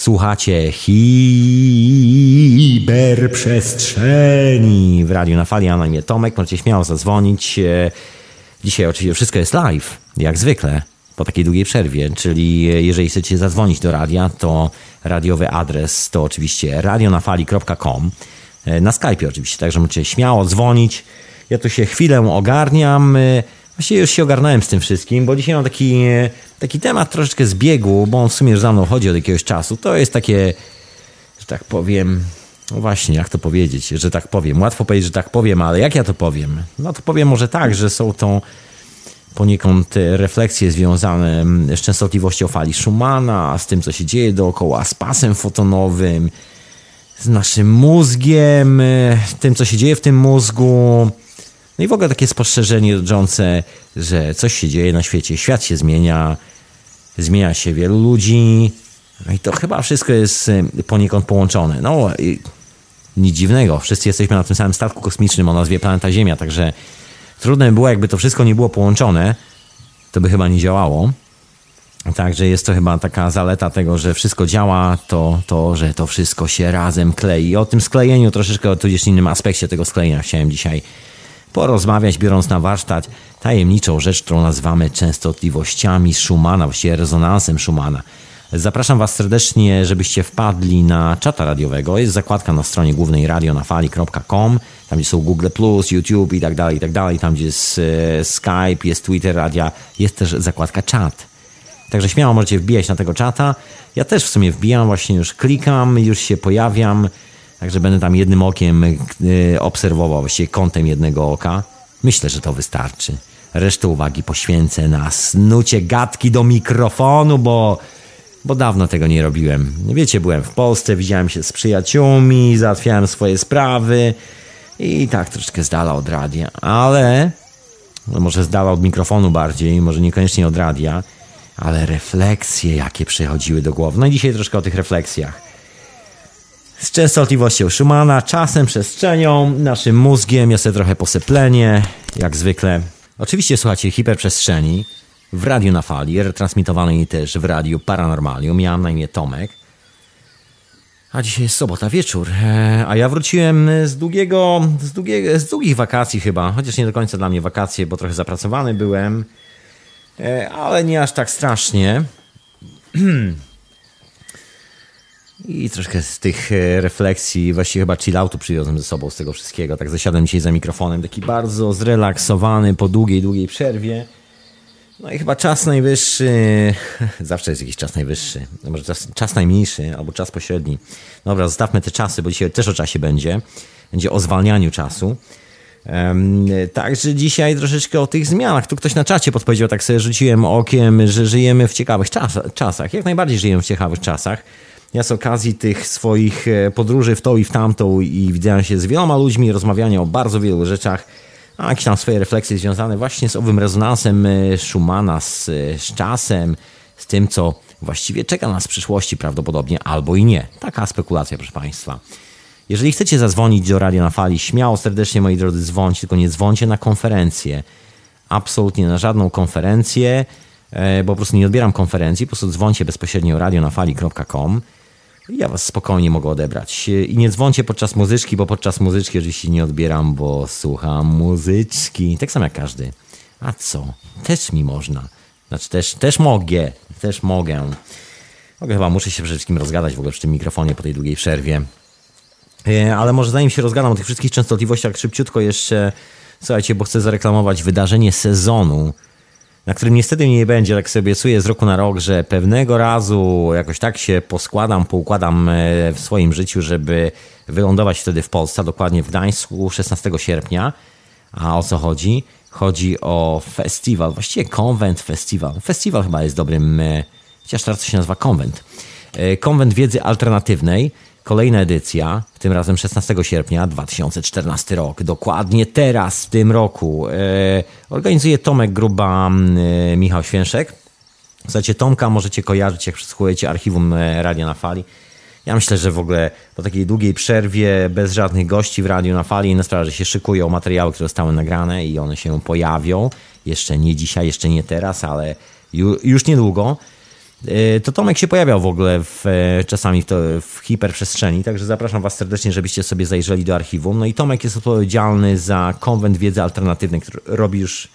Słuchacie hiperprzestrzeni w Radiu na Fali, a na Tomek. Możecie śmiało zadzwonić. E, dzisiaj oczywiście wszystko jest live, jak zwykle, po takiej długiej przerwie, czyli jeżeli chcecie zadzwonić do radia, to radiowy adres to oczywiście radionafali.com. E, na Skype oczywiście, także możecie śmiało dzwonić. Ja tu się chwilę ogarniam. E, Właściwie już się ogarnąłem z tym wszystkim, bo dzisiaj mam taki, taki temat troszeczkę zbiegu, bo on w sumie już za mną chodzi od jakiegoś czasu. To jest takie, że tak powiem, no właśnie, jak to powiedzieć, że tak powiem. Łatwo powiedzieć, że tak powiem, ale jak ja to powiem? No to powiem może tak, że są to poniekąd refleksje związane z częstotliwością fali Schumana, z tym, co się dzieje dookoła, z pasem fotonowym, z naszym mózgiem, tym, co się dzieje w tym mózgu, no i w ogóle takie spostrzeżenie dotyczące, że coś się dzieje na świecie, świat się zmienia, zmienia się wielu ludzi. No i to chyba wszystko jest poniekąd połączone. No nic dziwnego, wszyscy jesteśmy na tym samym statku kosmicznym o nazwie Planeta Ziemia, także trudno by było, jakby to wszystko nie było połączone, to by chyba nie działało. Także jest to chyba taka zaleta tego, że wszystko działa, to, to że to wszystko się razem klei. I o tym sklejeniu troszeczkę, tudzież innym aspekcie tego sklejenia chciałem dzisiaj porozmawiać, biorąc na warsztat tajemniczą rzecz, którą nazywamy częstotliwościami Schumana, właściwie rezonansem Schumana. Zapraszam Was serdecznie, żebyście wpadli na czata radiowego. Jest zakładka na stronie głównej radionafali.com, tam gdzie są Google+, YouTube i tak dalej, i tak dalej. Tam gdzie jest e, Skype, jest Twitter, radia, jest też zakładka czat. Także śmiało możecie wbijać na tego czata. Ja też w sumie wbijam, właśnie już klikam, już się pojawiam. Także będę tam jednym okiem y, obserwował, właściwie kątem jednego oka. Myślę, że to wystarczy. Resztę uwagi poświęcę na snucie gadki do mikrofonu, bo, bo dawno tego nie robiłem. Wiecie, byłem w Polsce, widziałem się z przyjaciółmi, załatwiałem swoje sprawy i tak troszeczkę z dala od radia, ale no może z dala od mikrofonu bardziej, może niekoniecznie od radia, ale refleksje, jakie przychodziły do głowy. No i dzisiaj troszkę o tych refleksjach z częstotliwością Schumana, czasem, przestrzenią, naszym mózgiem. Ja sobie trochę posyplenie, jak zwykle. Oczywiście słuchacie hiperprzestrzeni w radiu na fali, retransmitowanej też w radiu Paranormalium. Miałem na imię Tomek. A dzisiaj jest sobota wieczór, e, a ja wróciłem z długiego, z, z długich wakacji chyba, chociaż nie do końca dla mnie wakacje, bo trochę zapracowany byłem, e, ale nie aż tak strasznie. I troszkę z tych e, refleksji, właściwie chyba chilloutu przywiozłem ze sobą z tego wszystkiego. Tak zasiadłem dzisiaj za mikrofonem, taki bardzo zrelaksowany po długiej, długiej przerwie. No i chyba czas najwyższy, zawsze jest jakiś czas najwyższy, no może czas, czas najmniejszy albo czas pośredni. Dobra, zostawmy te czasy, bo dzisiaj też o czasie będzie. Będzie o zwalnianiu czasu. Także dzisiaj troszeczkę o tych zmianach. Tu ktoś na czacie podpowiedział, tak sobie rzuciłem okiem, że żyjemy w ciekawych czas, czasach. Jak najbardziej żyjemy w ciekawych czasach. Ja z okazji tych swoich e, podróży w tą i w tamtą i widziałem się z wieloma ludźmi, rozmawiania o bardzo wielu rzeczach, a jakieś tam swoje refleksje związane właśnie z owym rezonansem e, Schumana, z, e, z czasem, z tym, co właściwie czeka nas w przyszłości prawdopodobnie, albo i nie. Taka spekulacja, proszę Państwa. Jeżeli chcecie zadzwonić do Radia na Fali, śmiało, serdecznie, moi drodzy, dzwońcie, tylko nie dzwońcie na konferencję. Absolutnie na żadną konferencję, bo po prostu nie odbieram konferencji, po prostu dzwońcie bezpośrednio radionafali.com ja was spokojnie mogę odebrać. I nie dzwoncie podczas muzyczki, bo podczas muzyczki oczywiście nie odbieram, bo słucham muzyczki. Tak samo jak każdy. A co? Też mi można. Znaczy też, też mogę. Też mogę. Mogę chyba, muszę się przede wszystkim rozgadać w ogóle przy tym mikrofonie po tej długiej przerwie. E, ale może zanim się rozgadam o tych wszystkich częstotliwościach, szybciutko jeszcze, słuchajcie, bo chcę zareklamować wydarzenie sezonu na którym niestety nie będzie, tak sobie obiecuję z roku na rok, że pewnego razu jakoś tak się poskładam, poukładam e, w swoim życiu, żeby wylądować wtedy w Polsce, dokładnie w Gdańsku 16 sierpnia. A o co chodzi? Chodzi o festiwal, właściwie konwent festiwal. Festiwal chyba jest dobrym, e, chociaż teraz to się nazywa konwent. E, konwent wiedzy alternatywnej Kolejna edycja, tym razem 16 sierpnia 2014 rok. Dokładnie teraz, w tym roku, e, organizuje Tomek Gruba, e, Michał Święszek. Słuchajcie, Tomka możecie kojarzyć, jak przesłuchujecie archiwum e, Radia na Fali. Ja myślę, że w ogóle po takiej długiej przerwie, bez żadnych gości w Radiu na Fali, inna sprawa, że się szykują materiały, które zostały nagrane i one się pojawią. Jeszcze nie dzisiaj, jeszcze nie teraz, ale już niedługo. E, to Tomek się pojawiał w ogóle w, e, czasami w, to, w hiperprzestrzeni, także zapraszam Was serdecznie, żebyście sobie zajrzeli do archiwum. No i Tomek jest odpowiedzialny za konwent wiedzy alternatywnej, który robi już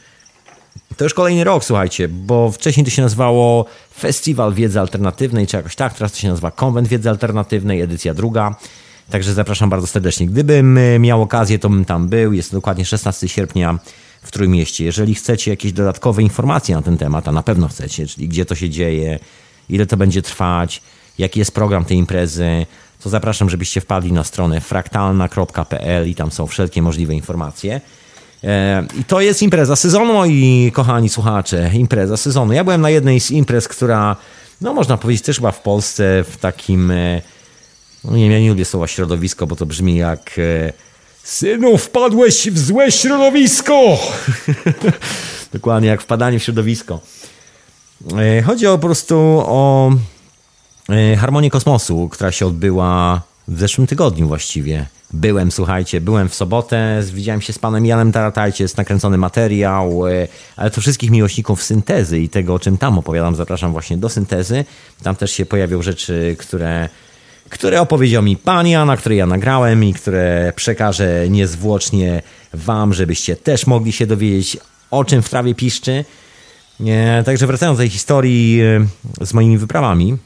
to już kolejny rok, słuchajcie, bo wcześniej to się nazywało Festiwal Wiedzy Alternatywnej, czy jakoś tak, teraz to się nazywa Konwent Wiedzy Alternatywnej, edycja druga. Także zapraszam bardzo serdecznie. Gdybym e, miał okazję, to bym tam był. Jest dokładnie 16 sierpnia w Trójmieście. Jeżeli chcecie jakieś dodatkowe informacje na ten temat, a na pewno chcecie, czyli gdzie to się dzieje, ile to będzie trwać, jaki jest program tej imprezy, to zapraszam, żebyście wpadli na stronę fraktalna.pl i tam są wszelkie możliwe informacje. E, I to jest impreza sezonu, moi kochani słuchacze. Impreza sezonu. Ja byłem na jednej z imprez, która, no można powiedzieć, też chyba w Polsce w takim. E, no nie, ja nie lubię słowa środowisko, bo to brzmi jak. E, Synu, wpadłeś w złe środowisko! Dokładnie jak wpadanie w środowisko. Chodzi o po prostu o harmonię kosmosu, która się odbyła w zeszłym tygodniu właściwie. Byłem, słuchajcie, byłem w sobotę, widziałem się z panem Janem Taratajcie, jest nakręcony materiał, e, ale to wszystkich miłośników syntezy i tego, o czym tam opowiadam, zapraszam właśnie do syntezy. Tam też się pojawią rzeczy, które, które opowiedział mi pan Jan, które ja nagrałem i które przekażę niezwłocznie wam, żebyście też mogli się dowiedzieć, o czym w trawie piszczy. Także wracając do tej historii e, z moimi wyprawami,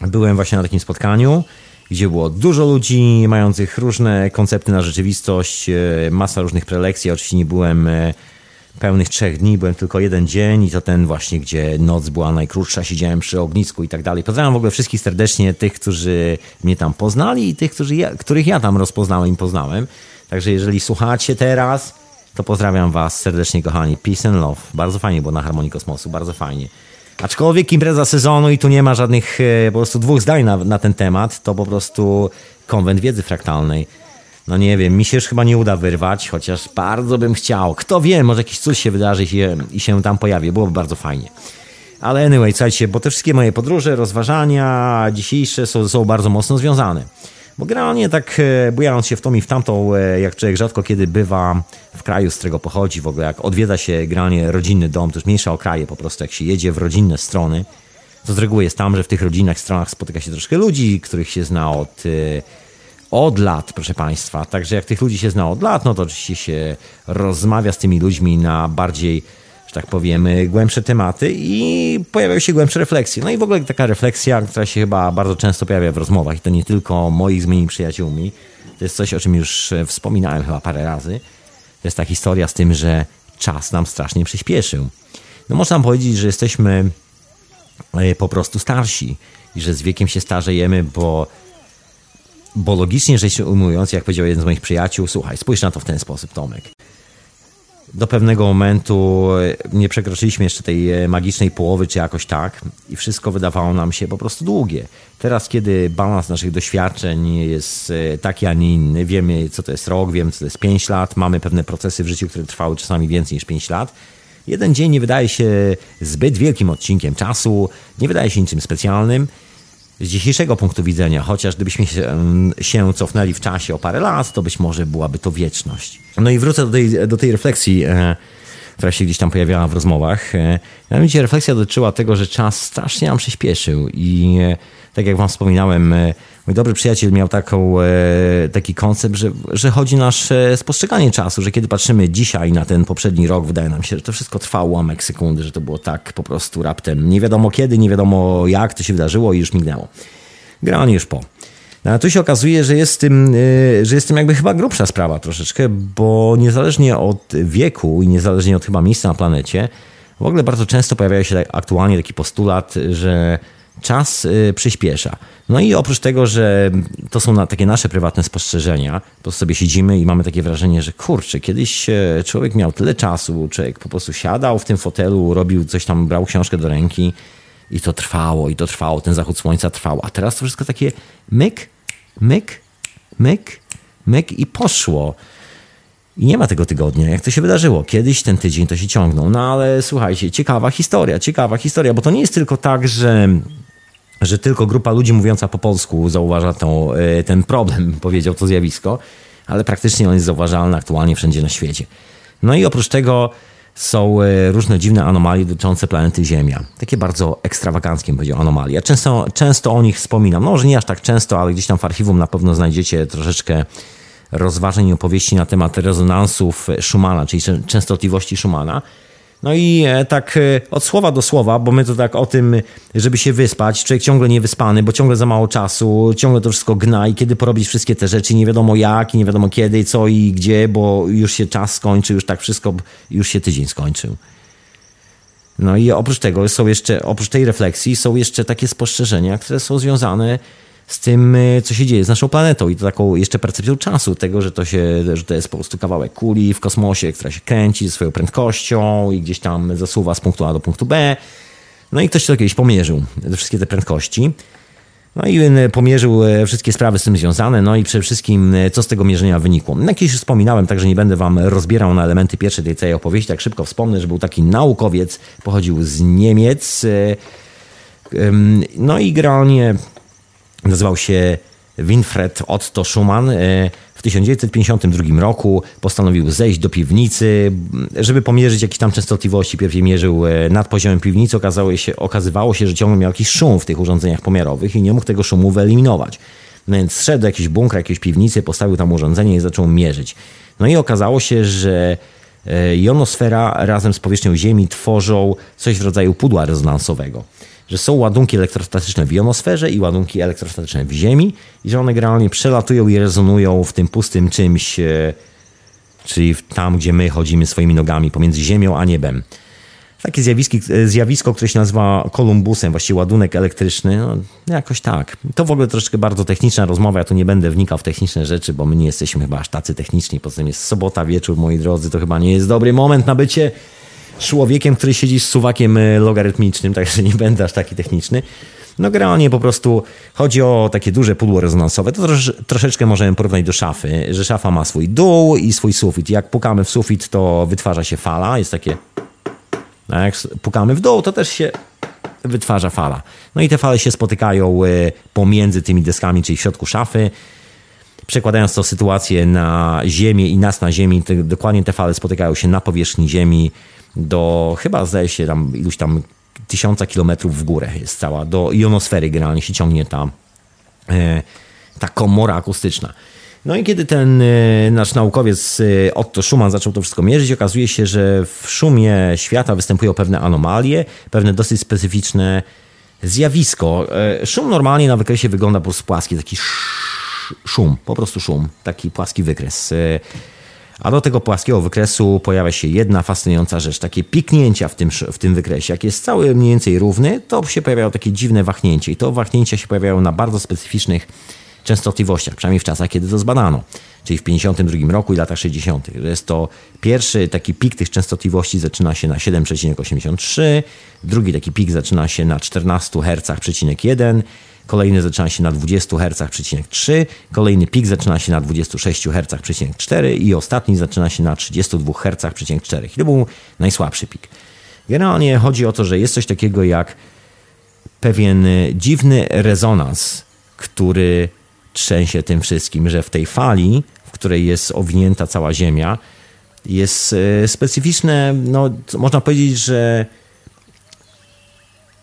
byłem właśnie na takim spotkaniu gdzie było dużo ludzi mających różne koncepty na rzeczywistość, e, masa różnych prelekcji. Oczywiście nie byłem e, pełnych trzech dni, byłem tylko jeden dzień i to ten właśnie, gdzie noc była najkrótsza, siedziałem przy ognisku i tak dalej. Pozdrawiam w ogóle wszystkich serdecznie, tych, którzy mnie tam poznali i tych, którzy ja, których ja tam rozpoznałem i poznałem. Także jeżeli słuchacie teraz, to pozdrawiam was serdecznie, kochani. Peace and love. Bardzo fajnie było na Harmonii Kosmosu, bardzo fajnie. Aczkolwiek impreza sezonu i tu nie ma żadnych e, po prostu dwóch zdań na, na ten temat, to po prostu konwent wiedzy fraktalnej. No nie wiem, mi się już chyba nie uda wyrwać, chociaż bardzo bym chciał. Kto wie, może jakiś coś się wydarzy i się, i się tam pojawi. Byłoby bardzo fajnie. Ale anyway, słuchajcie, bo te wszystkie moje podróże, rozważania dzisiejsze są, są bardzo mocno związane. Bo generalnie tak e, bujając się w tą i w tamtą, e, jak człowiek rzadko kiedy bywa w kraju, z którego pochodzi, w ogóle jak odwiedza się generalnie rodzinny dom, to już mniejsza o kraje po prostu, jak się jedzie w rodzinne strony, to z reguły jest tam, że w tych rodzinnych stronach spotyka się troszkę ludzi, których się zna od, e, od lat, proszę Państwa. Także jak tych ludzi się zna od lat, no to oczywiście się rozmawia z tymi ludźmi na bardziej tak powiem, głębsze tematy i pojawiają się głębsze refleksje. No i w ogóle taka refleksja, która się chyba bardzo często pojawia w rozmowach i to nie tylko moich z moimi przyjaciółmi. To jest coś, o czym już wspominałem chyba parę razy. To jest ta historia z tym, że czas nam strasznie przyspieszył. No można powiedzieć, że jesteśmy e, po prostu starsi i że z wiekiem się starzejemy, bo bo logicznie rzecz ujmując, jak powiedział jeden z moich przyjaciół, słuchaj, spójrz na to w ten sposób, Tomek do pewnego momentu e, nie przekroczyliśmy jeszcze tej e, magicznej połowy, czy jakoś tak, i wszystko wydawało nam się po prostu długie. Teraz, kiedy balans naszych doświadczeń jest e, taki, a nie inny, wiemy, co to jest rok, wiemy, co to jest 5 lat, mamy pewne procesy w życiu, które trwały czasami więcej niż 5 lat. Jeden dzień nie wydaje się zbyt wielkim odcinkiem czasu, nie wydaje się niczym specjalnym z dzisiejszego punktu widzenia, chociaż gdybyśmy się, się, cofnęli w czasie o parę lat, to być może byłaby to wieczność. No i wrócę do tej, do tej refleksji, e, która się gdzieś tam pojawiała w rozmowach. E, mianowicie refleksja dotyczyła tego, że czas strasznie nam przyspieszył i e, tak jak wam wspominałem, e, mój dobry przyjaciel miał taką, e, taki koncept, że, że chodzi nasze spostrzeganie czasu, że kiedy patrzymy dzisiaj na ten poprzedni rok, wydaje nam się, że to wszystko trwało ułamek sekundy, że to było tak po prostu raptem. Nie wiadomo kiedy, nie wiadomo jak to się wydarzyło i już mignęło. Generalnie już po. No, a tu się okazuje, że jest, tym, e, że jest tym jakby chyba grubsza sprawa troszeczkę, bo niezależnie od wieku i niezależnie od chyba miejsca na planecie, w ogóle bardzo często pojawia się aktualnie taki postulat, że czas y, przyspiesza. No i oprócz tego, że to są takie nasze prywatne spostrzeżenia, to sobie siedzimy i mamy takie wrażenie, że kurczę, kiedyś e, człowiek miał tyle czasu, człowiek po prostu siadał w tym fotelu, robił coś tam, brał książkę do ręki i to trwało, i to trwało, ten zachód słońca trwał. A teraz to wszystko takie myk, myk, myk, myk i poszło. I nie ma tego tygodnia, jak to się wydarzyło. Kiedyś ten tydzień to się ciągnął. No ale słuchajcie, ciekawa historia, ciekawa historia, bo to nie jest tylko tak, że że tylko grupa ludzi mówiąca po polsku zauważa tą, e, ten problem, powiedział to zjawisko, ale praktycznie on jest zauważalny aktualnie wszędzie na świecie. No i oprócz tego są e, różne dziwne anomalie dotyczące planety Ziemia. Takie bardzo ekstrawaganckie, bym powiedział, anomalie. Często, często o nich wspominam. No, może nie aż tak często, ale gdzieś tam w archiwum na pewno znajdziecie troszeczkę rozważań i opowieści na temat rezonansów Schumana, czyli częstotliwości Schumana. No i e, tak e, od słowa do słowa, bo my to tak o tym, żeby się wyspać, człowiek ciągle niewyspany, bo ciągle za mało czasu, ciągle to wszystko gna i kiedy porobić wszystkie te rzeczy, nie wiadomo jak, nie wiadomo kiedy, co i gdzie, bo już się czas skończy, już tak wszystko, już się tydzień skończył. No i oprócz tego są jeszcze, oprócz tej refleksji są jeszcze takie spostrzeżenia, które są związane z tym, y, co się dzieje z naszą planetą i to taką jeszcze percepcją czasu, tego, że to, się, że to jest po prostu kawałek kuli w kosmosie, która się kręci ze swoją prędkością i gdzieś tam zasuwa z punktu A do punktu B. No i ktoś to kiedyś pomierzył, te wszystkie te prędkości. No i y, pomierzył y, wszystkie sprawy z tym związane, no i przede wszystkim co z tego mierzenia wynikło. No kiedyś już wspominałem, także nie będę wam rozbierał na elementy pierwszej tej całej opowieści, tak szybko wspomnę, że był taki naukowiec, pochodził z Niemiec, no i generalnie Nazywał się Winfred Otto Schumann. E, w 1952 roku postanowił zejść do piwnicy, żeby pomierzyć jakieś tam częstotliwości. Pierw mierzył e, nad poziomem piwnicy. Okazało się, okazywało się, że ciągle miał jakiś szum w tych urządzeniach pomiarowych i nie mógł tego szumu wyeliminować. No więc zszedł do jakiejś bunkra, jakiejś piwnicy, postawił tam urządzenie i zaczął mierzyć. No i okazało się, że e, jonosfera razem z powierzchnią Ziemi tworzą coś w rodzaju pudła rezonansowego że są ładunki elektrostatyczne w jonosferze i ładunki elektrostatyczne w Ziemi i że one generalnie przelatują i rezonują w tym pustym czymś, e, czyli tam, gdzie my chodzimy swoimi nogami pomiędzy Ziemią a niebem. Takie e, zjawisko, które się nazywa kolumbusem, właściwie ładunek elektryczny, no, jakoś tak. To w ogóle troszeczkę bardzo techniczna rozmowa, ja tu nie będę wnikał w techniczne rzeczy, bo my nie jesteśmy chyba aż tacy techniczni, poza tym jest sobota, wieczór, moi drodzy, to chyba nie jest dobry moment na bycie człowiekiem, który siedzi z suwakiem e, logarytmicznym, także nie będę aż taki techniczny. No generalnie po prostu chodzi o takie duże pudło rezonansowe. To trosz, troszeczkę możemy porównać do szafy, że szafa ma swój dół i swój sufit. Jak pukamy w sufit, to wytwarza się fala, jest takie... A jak pukamy w dół, to też się wytwarza fala. No i te fale się spotykają e, pomiędzy tymi deskami, czyli w środku szafy. Przekładając to sytuację na Ziemię i nas na Ziemi, dokładnie te fale spotykają się na powierzchni Ziemi do chyba zdaje się tam iluś tam tysiąca kilometrów w górę jest cała, do ionosfery generalnie się ciągnie ta, e, ta komora akustyczna. No i kiedy ten e, nasz naukowiec e, Otto Schumann zaczął to wszystko mierzyć, okazuje się, że w szumie świata występują pewne anomalie, pewne dosyć specyficzne zjawisko. Szum normalnie na wykresie wygląda po prostu płaski, taki szum, po prostu szum, taki płaski wykres. A do tego płaskiego wykresu pojawia się jedna fascynująca rzecz, takie piknięcia w tym, w tym wykresie. Jak jest cały mniej więcej równy, to się pojawiają takie dziwne wahnięcia i to wahnięcia się pojawiają na bardzo specyficznych częstotliwościach, przynajmniej w czasach, kiedy to zbadano, czyli w 52 roku i latach 60. Jest to pierwszy taki pik tych częstotliwości zaczyna się na 7,83, drugi taki pik zaczyna się na 14 Hz,1, kolejny zaczyna się na 20 Hz,3, kolejny pik zaczyna się na 26 Hz,4 i ostatni zaczyna się na 32 Hz,4. I to był najsłabszy pik. Generalnie chodzi o to, że jest coś takiego jak pewien dziwny rezonans, który trzęsie tym wszystkim, że w tej fali, w której jest owinięta cała Ziemia, jest e, specyficzne, no, można powiedzieć, że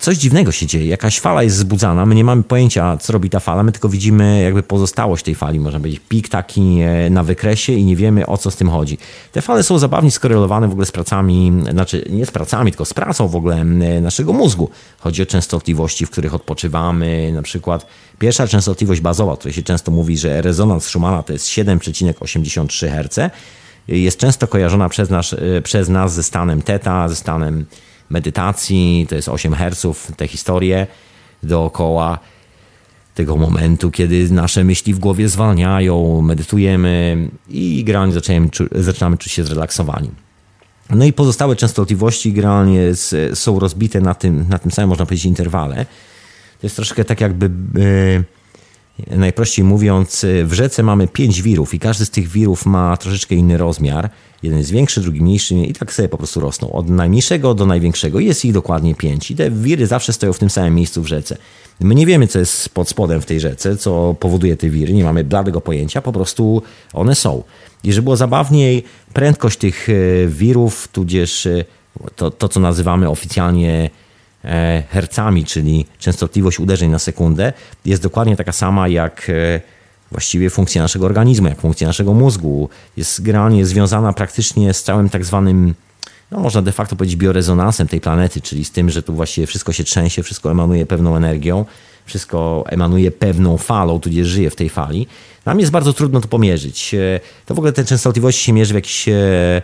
coś dziwnego się dzieje, jakaś fala jest zbudzana, my nie mamy pojęcia, co robi ta fala, my tylko widzimy jakby pozostałość tej fali, można powiedzieć, pik taki e, na wykresie i nie wiemy, o co z tym chodzi. Te fale są zabawnie skorelowane w ogóle z pracami, znaczy nie z pracami, tylko z pracą w ogóle naszego mózgu. Chodzi o częstotliwości, w których odpoczywamy, na przykład pierwsza częstotliwość bazowa, o której się często mówi, że rezonans Schumana to jest 7,83 Hz, jest często kojarzona przez nas, e, przez nas ze stanem teta, ze stanem medytacji, to jest 8 Hz, te historie dookoła tego momentu, kiedy nasze myśli w głowie zwalniają, medytujemy i generalnie zaczynamy, zaczynamy czuć się zrelaksowani. No i pozostałe częstotliwości generalnie są rozbite na tym, na tym samym, można powiedzieć, interwale. To jest troszkę tak jakby Najprościej mówiąc, w rzece mamy pięć wirów i każdy z tych wirów ma troszeczkę inny rozmiar. Jeden jest większy, drugi mniejszy i tak sobie po prostu rosną. Od najmniejszego do największego. Jest ich dokładnie pięć. I te wiry zawsze stoją w tym samym miejscu w rzece. My nie wiemy, co jest pod spodem w tej rzece, co powoduje te wiry. Nie mamy bladego pojęcia, po prostu one są. I żeby było zabawniej, prędkość tych e, wirów, tudzież e, to, to co nazywamy oficjalnie hercami, czyli częstotliwość uderzeń na sekundę, jest dokładnie taka sama jak właściwie funkcja naszego organizmu, jak funkcja naszego mózgu. Jest generalnie związana praktycznie z całym tak zwanym, no można de facto powiedzieć, biorezonansem tej planety, czyli z tym, że tu właściwie wszystko się trzęsie, wszystko emanuje pewną energią, wszystko emanuje pewną falą, tudzież żyje w tej fali. Nam jest bardzo trudno to pomierzyć. To w ogóle te częstotliwości się mierzy w jakiś e,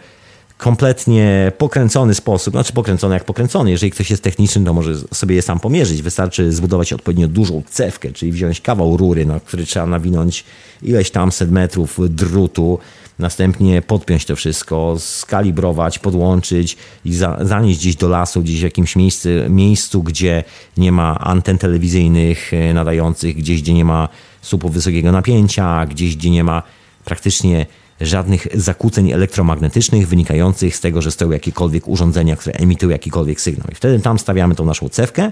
kompletnie pokręcony sposób, znaczy pokręcony jak pokręcony. Jeżeli ktoś jest techniczny, to może sobie je sam pomierzyć. Wystarczy zbudować odpowiednio dużą cewkę, czyli wziąć kawał rury, na który trzeba nawinąć ileś tam set metrów drutu, następnie podpiąć to wszystko, skalibrować, podłączyć i za, zanieść gdzieś do lasu, gdzieś w jakimś miejscu, miejscu, gdzie nie ma anten telewizyjnych e, nadających, gdzieś, gdzie nie ma słupów wysokiego napięcia, gdzieś, gdzie nie ma praktycznie żadnych zakłóceń elektromagnetycznych wynikających z tego, że stoją jakiekolwiek urządzenia, które emitują jakikolwiek sygnał. I wtedy tam stawiamy tą naszą cewkę,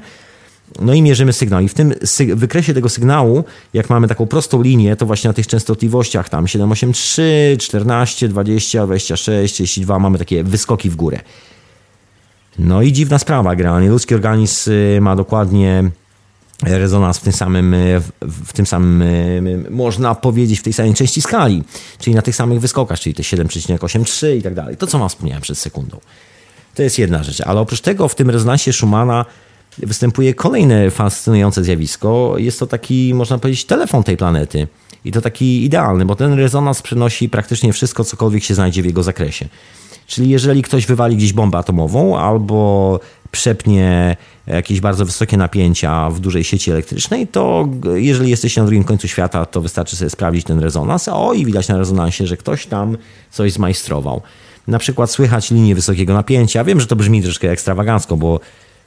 no i mierzymy sygnał. I w tym wykresie tego sygnału, jak mamy taką prostą linię, to właśnie na tych częstotliwościach tam 783, 14, 20, 26, 32 mamy takie wyskoki w górę. No i dziwna sprawa, generalnie ludzki organizm y, ma dokładnie rezonans w tym samym, e, w tym samym, e, można powiedzieć, w tej samej części skali, czyli na tych samych wyskokach, czyli te 7,83 i tak dalej. To, co wam wspomniałem przed sekundą. To jest jedna rzecz. Ale oprócz tego w tym rezonansie Schumana występuje kolejne fascynujące zjawisko. Jest to taki, można powiedzieć, telefon tej planety. I to taki idealny, bo ten rezonans przenosi praktycznie wszystko, cokolwiek się znajdzie w jego zakresie. Czyli jeżeli ktoś wywali gdzieś bombę atomową albo przepnie jakieś bardzo wysokie napięcia w dużej sieci elektrycznej, to jeżeli jesteście na drugim końcu świata, to wystarczy sobie sprawdzić ten rezonans. O, i widać na rezonansie, że ktoś tam coś zmajstrował. Na przykład słychać linię wysokiego napięcia. Wiem, że to brzmi troszkę ekstrawagancko, bo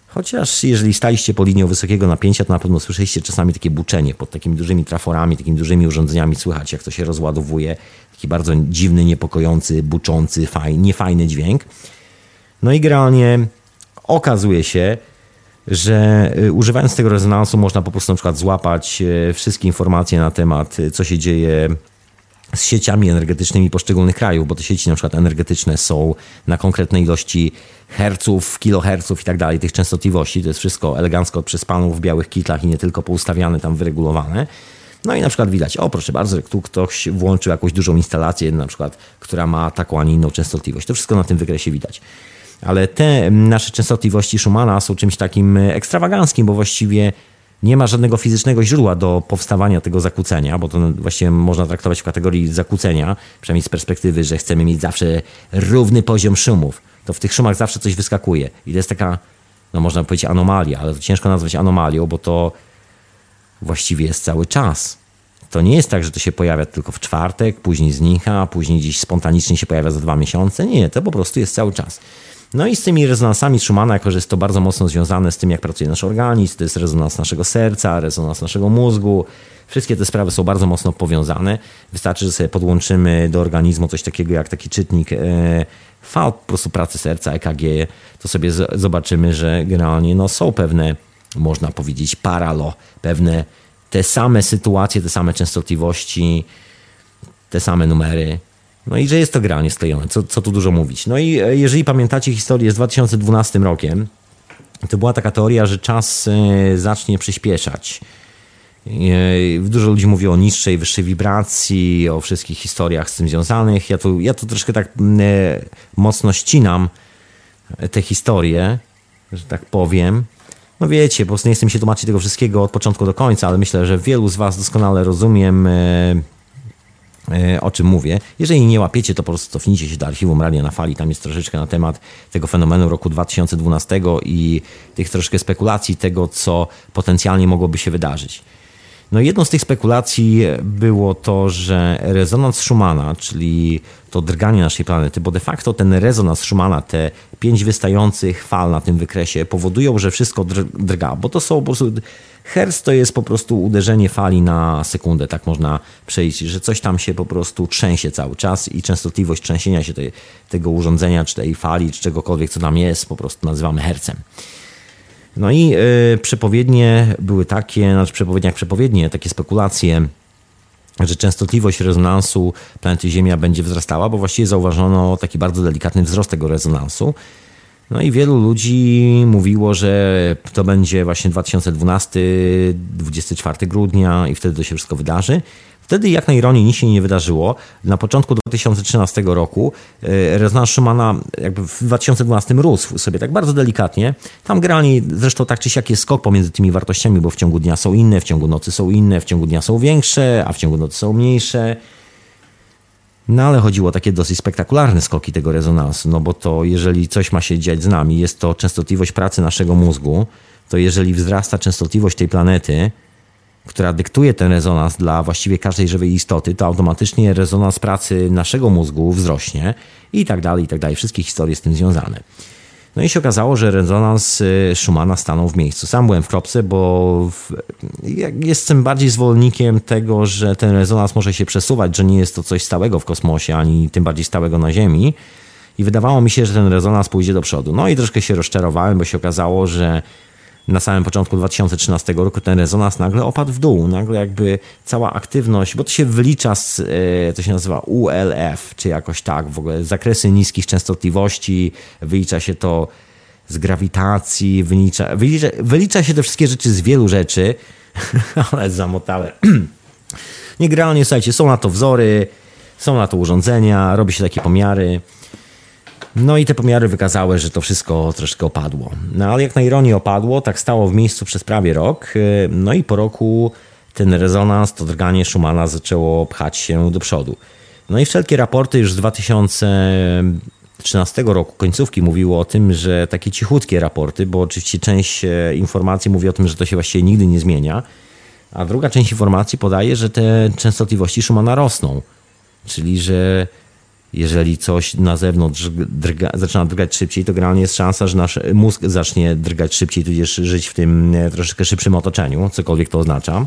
chociaż jeżeli staliście po linią wysokiego napięcia, to na pewno słyszeliście czasami takie buczenie pod takimi dużymi traforami, takimi dużymi urządzeniami. Słychać, jak to się rozładowuje. Taki bardzo dziwny, niepokojący, buczący, fajny, niefajny dźwięk. No i generalnie okazuje się, że y, używając tego rezonansu można po prostu na przykład złapać y, wszystkie informacje na temat, y, co się dzieje z sieciami energetycznymi poszczególnych krajów, bo te sieci na przykład energetyczne są na konkretnej ilości herców, kiloherców i tak dalej, tych częstotliwości. To jest wszystko elegancko przez panów w białych kitlach i nie tylko poustawiane, tam wyregulowane. No i na przykład widać, o proszę bardzo, tu ktoś włączył jakąś dużą instalację, na przykład, która ma taką, a nie inną częstotliwość. To wszystko na tym wykresie widać ale te nasze częstotliwości Schumana są czymś takim ekstrawaganckim, bo właściwie nie ma żadnego fizycznego źródła do powstawania tego zakłócenia, bo to właściwie można traktować w kategorii zakłócenia, przynajmniej z perspektywy, że chcemy mieć zawsze równy poziom szumów. To w tych szumach zawsze coś wyskakuje. I to jest taka, no można powiedzieć anomalia, ale to ciężko nazwać anomalią, bo to właściwie jest cały czas. To nie jest tak, że to się pojawia tylko w czwartek, później znika, później gdzieś spontanicznie się pojawia za dwa miesiące. Nie, to po prostu jest cały czas. No i z tymi rezonansami Schumana, jako że jest to bardzo mocno związane z tym, jak pracuje nasz organizm, to jest rezonans naszego serca, rezonans naszego mózgu. Wszystkie te sprawy są bardzo mocno powiązane. Wystarczy, że sobie podłączymy do organizmu coś takiego jak taki czytnik e, fal po prostu pracy serca, EKG, to sobie zobaczymy, że generalnie no, są pewne, można powiedzieć, paralo, pewne te same sytuacje, te same częstotliwości, te same numery, no i że jest to granie sklejone, co, co tu dużo mówić. No i e, jeżeli pamiętacie historię z 2012 rokiem, to była taka teoria, że czas e, zacznie przyspieszać. E, dużo ludzi mówi o niższej, wyższej wibracji, o wszystkich historiach z tym związanych. Ja tu, ja tu troszkę tak mocno ścinam te historie, że tak powiem. No wiecie, po prostu nie mi się tłumaczyć tego wszystkiego od początku do końca, ale myślę, że wielu z Was doskonale rozumiem o czym mówię. Jeżeli nie łapiecie, to po prostu cofnijcie się do archiwum Radia na Fali. Tam jest troszeczkę na temat tego fenomenu roku 2012 i tych troszkę spekulacji tego, co potencjalnie mogłoby się wydarzyć. No jedną z tych spekulacji było to, że rezonans Schumana, czyli to drganie naszej planety, bo de facto ten rezonans Schumana, te pięć wystających fal na tym wykresie powodują, że wszystko drga, bo to są po prostu... Hertz to jest po prostu uderzenie fali na sekundę, tak można przejść, że coś tam się po prostu trzęsie cały czas i częstotliwość trzęsienia się tej, tego urządzenia, czy tej fali, czy czegokolwiek, co tam jest, po prostu nazywamy hercem. No i y, przepowiednie były takie, znaczy przepowiednie jak przepowiednie, takie spekulacje, że częstotliwość rezonansu planety Ziemia będzie wzrastała, bo właściwie zauważono taki bardzo delikatny wzrost tego rezonansu. No i wielu ludzi mówiło, że to będzie właśnie 2012, 24 grudnia i wtedy to się wszystko wydarzy. Wtedy, jak na ironię, nic się nie wydarzyło. Na początku 2013 roku e, rezonans Schumana jakby w 2012 rósł sobie tak bardzo delikatnie. Tam generalnie zresztą tak czy siak jest skok pomiędzy tymi wartościami, bo w ciągu dnia są inne, w ciągu nocy są inne, w ciągu dnia są większe, a w ciągu nocy są mniejsze. No ale chodziło o takie dosyć spektakularne skoki tego rezonansu, no bo to jeżeli coś ma się dziać z nami, jest to częstotliwość pracy naszego mózgu, to jeżeli wzrasta częstotliwość tej planety, która dyktuje ten rezonans dla właściwie każdej żywej istoty, to automatycznie rezonans pracy naszego mózgu wzrośnie i tak dalej, i tak dalej. Wszystkie historie z tym związane. No i się okazało, że rezonans y, Schumana stanął w miejscu. Sam byłem w kropce, bo jestem bardziej zwolennikiem tego, że ten rezonans może się przesuwać, że nie jest to coś stałego w kosmosie, ani tym bardziej stałego na Ziemi. I wydawało mi się, że ten rezonans pójdzie do przodu. No i troszkę się rozczarowałem, bo się okazało, że na samym początku 2013 roku ten rezonans nagle opadł w dół. Nagle jakby cała aktywność, bo to się wylicza z, e, to się nazywa ULF, czy jakoś tak w ogóle, zakresy niskich częstotliwości, wylicza się to z grawitacji, wylicza, wylicza, wylicza się te wszystkie rzeczy z wielu rzeczy, ale zamotałe. Niegralnie, słuchajcie, są na to wzory, są na to urządzenia, robi się takie pomiary. No i te pomiary wykazały, że to wszystko troszkę opadło. No ale jak na ironię opadło, tak stało w miejscu przez prawie rok. Y, no i po roku ten rezonans, to drganie Schumana zaczęło pchać się do przodu. No i wszelkie raporty już z 2013 roku, końcówki, mówiły o tym, że takie cichutkie raporty, bo oczywiście część e, informacji mówi o tym, że to się właściwie nigdy nie zmienia, a druga część informacji podaje, że te częstotliwości Schumana rosną. Czyli, że jeżeli coś na zewnątrz drga, zaczyna drgać szybciej, to generalnie jest szansa, że nasz mózg zacznie drgać szybciej, tudzież żyć w tym e, troszeczkę szybszym otoczeniu, cokolwiek to oznacza.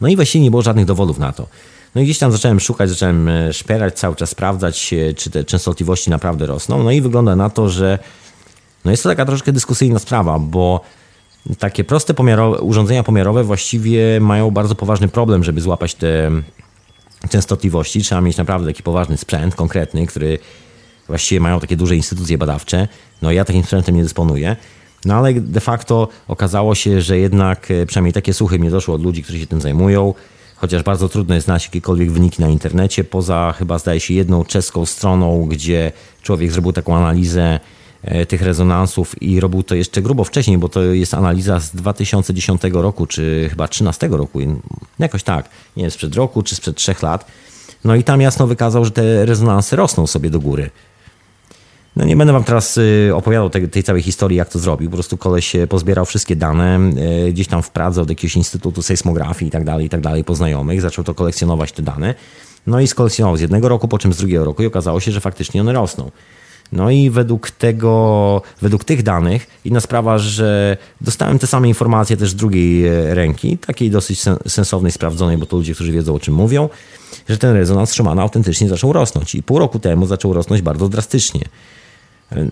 No i właściwie nie było żadnych dowodów na to. No i gdzieś tam zacząłem szukać, zacząłem e, szperać, cały czas sprawdzać, e, czy te częstotliwości naprawdę rosną. No i wygląda na to, że no jest to taka troszkę dyskusyjna sprawa, bo takie proste pomiarowe, urządzenia pomiarowe właściwie mają bardzo poważny problem, żeby złapać te częstotliwości trzeba mieć naprawdę taki poważny sprzęt konkretny, który właściwie mają takie duże instytucje badawcze. No ja takim sprzętem nie dysponuję. No ale de facto okazało się, że jednak e, przynajmniej takie słuchy mnie doszły od ludzi, którzy się tym zajmują, chociaż bardzo trudno jest znaleźć jakiekolwiek wyniki na internecie, poza chyba zdaje się jedną czeską stroną, gdzie człowiek zrobił taką analizę tych rezonansów i robił to jeszcze grubo wcześniej, bo to jest analiza z 2010 roku, czy chyba 2013 roku, jakoś tak, nie sprzed roku, czy sprzed trzech lat. No i tam jasno wykazał, że te rezonansy rosną sobie do góry. No nie będę wam teraz y, opowiadał tej, tej, całej historii, jak to zrobił. Po prostu koleś pozbierał wszystkie dane y, gdzieś tam w Pradze od jakiegoś instytutu sejsmografii i tak dalej, i tak dalej, po znajomych. Zaczął to kolekcjonować te dane. No i skolekcjonował z jednego roku, po czym z drugiego roku i okazało się, że faktycznie one rosną. No i według tego, według tych danych, inna sprawa, że dostałem te same informacje też z drugiej e, ręki, takiej dosyć sensownej, sprawdzonej, bo to ludzie, którzy wiedzą o czym mówią, że ten rezonans Schumana autentycznie zaczął rosnąć i pół roku temu zaczął rosnąć bardzo drastycznie.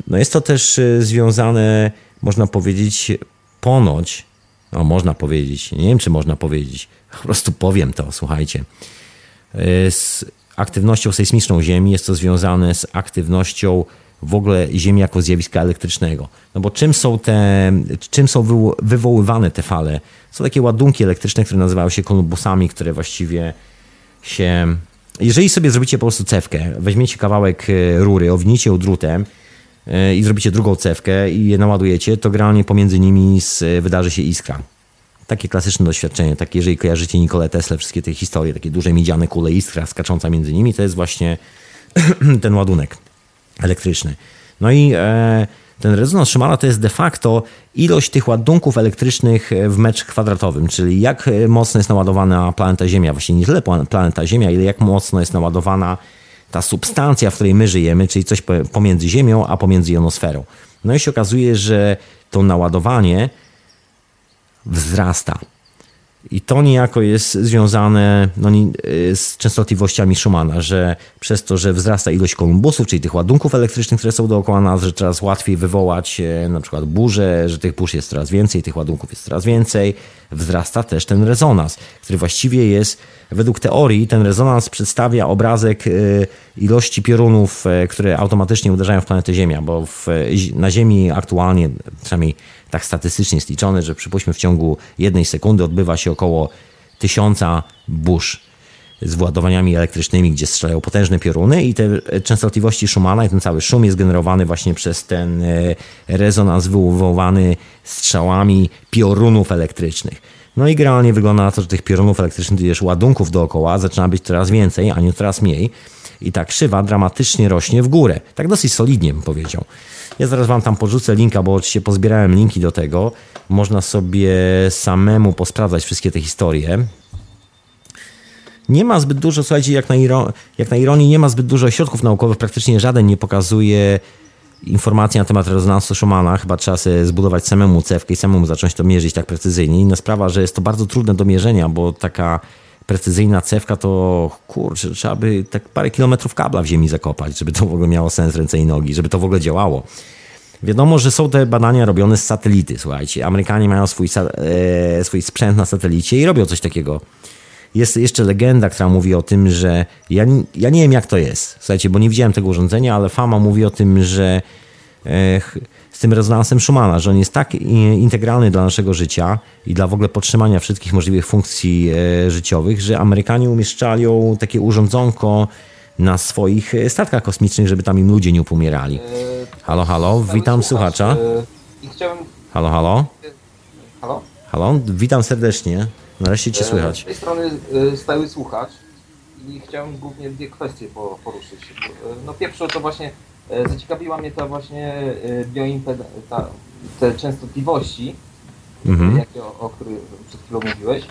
No jest to też e, związane, można powiedzieć, ponoć, no można powiedzieć, nie wiem czy można powiedzieć, po prostu powiem to, słuchajcie, e, z aktywnością sejsmiczną Ziemi jest to związane z aktywnością w ogóle Ziemi jako zjawiska elektrycznego. No bo czym są te, czym są wywoływane te fale? Są takie ładunki elektryczne, które nazywają się kolumbusami, które właściwie się... Jeżeli sobie zrobicie po prostu cewkę, weźmiecie kawałek e, rury, owinicie ją drutem e, i zrobicie drugą cewkę i je naładujecie, to generalnie pomiędzy nimi wydarzy się iskra. Takie klasyczne doświadczenie, takie jeżeli kojarzycie Nikolę Tesla, wszystkie te historie, takie duże miedziane kule iskra skacząca między nimi, to jest właśnie ten ładunek elektryczny. No i e, ten rezonans Schumana to jest de facto ilość tych ładunków elektrycznych w metrze kwadratowym, czyli jak mocno jest naładowana planeta Ziemia, właściwie nie tyle planeta Ziemia, ile jak mocno jest naładowana ta substancja, w której my żyjemy, czyli coś pomiędzy Ziemią a pomiędzy jonosferą. No i się okazuje, że to naładowanie wzrasta. I to niejako jest związane no, y, z częstotliwościami Schumana, że przez to, że wzrasta ilość kolumbusów, czyli tych ładunków elektrycznych, które są dookoła nas, że coraz łatwiej wywołać e, na przykład burzę, że tych burz jest coraz więcej, tych ładunków jest coraz więcej, wzrasta też ten rezonans, który właściwie jest, według teorii, ten rezonans przedstawia obrazek e, ilości piorunów, e, które automatycznie uderzają w planetę Ziemia, bo w, na Ziemi aktualnie, przynajmniej tak statystycznie jest liczone, że przypuśćmy w ciągu jednej sekundy odbywa się około tysiąca burz z władowaniami elektrycznymi, gdzie strzelają potężne pioruny i te częstotliwości Schumana i ten cały szum jest generowany właśnie przez ten e, rezonans wywoływany strzałami piorunów elektrycznych. No i generalnie wygląda na to, że tych piorunów elektrycznych, tudzież ładunków dookoła zaczyna być coraz więcej, a nie coraz mniej. I ta krzywa dramatycznie rośnie w górę. Tak dosyć solidnie bym powiedział. Ja zaraz wam tam porzucę linka, bo oczywiście pozbierałem linki do tego. Można sobie samemu posprawdzać wszystkie te historie. Nie ma zbyt dużo, słuchajcie, jak na, jak na ironii, nie ma zbyt dużo środków naukowych, praktycznie żaden nie pokazuje informacji na temat rezonansu Schumana. Chyba trzeba sobie zbudować samemu cewkę i samemu zacząć to mierzyć tak precyzyjnie. Inna sprawa, że jest to bardzo trudne do mierzenia, bo taka precyzyjna cewka to kurczę, trzeba by tak parę kilometrów kabla w ziemi zakopać, żeby to w ogóle miało sens ręce i nogi, żeby to w ogóle działało. Wiadomo, że są te badania robione z satelity, słuchajcie. Amerykanie mają swój, e, swój sprzęt na satelicie i robią coś takiego. Jest jeszcze legenda, która mówi o tym, że ja, ja nie wiem jak to jest, słuchajcie, bo nie widziałem tego urządzenia, ale fama mówi o tym, że e, tym rezonansem Schumana, że on jest tak integralny dla naszego życia i dla w ogóle podtrzymania wszystkich możliwych funkcji e, życiowych, że Amerykanie umieszczają takie urządzonko na swoich e, statkach kosmicznych, żeby tam im ludzie nie upomierali. Halo, halo, witam słuchacza. Halo, halo. Halo? Halo, witam serdecznie. Nareszcie cię słychać. Z tej strony stały słuchacz i chciałem głównie dwie kwestie poruszyć. No pierwsze to właśnie E, zaciekawiła mnie ta właśnie e, bioimped... Ta, te częstotliwości, mhm. jakie, o, o których przed chwilą mówiłeś.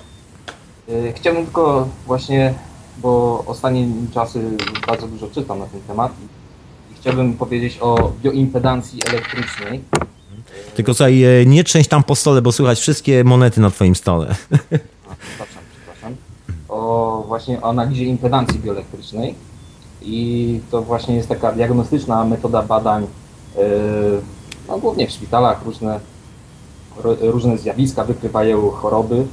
E, chciałbym tylko właśnie, bo ostatnie czasy bardzo dużo czytam na ten temat i chciałbym powiedzieć o bioimpedancji elektrycznej. Tylko tutaj nie trzęść tam po stole, bo słychać wszystkie monety na twoim stole. A, przepraszam, przepraszam. O właśnie analizie impedancji bioelektrycznej i to właśnie jest taka diagnostyczna metoda badań, e, no, głównie w szpitalach różne, różne zjawiska wykrywają choroby.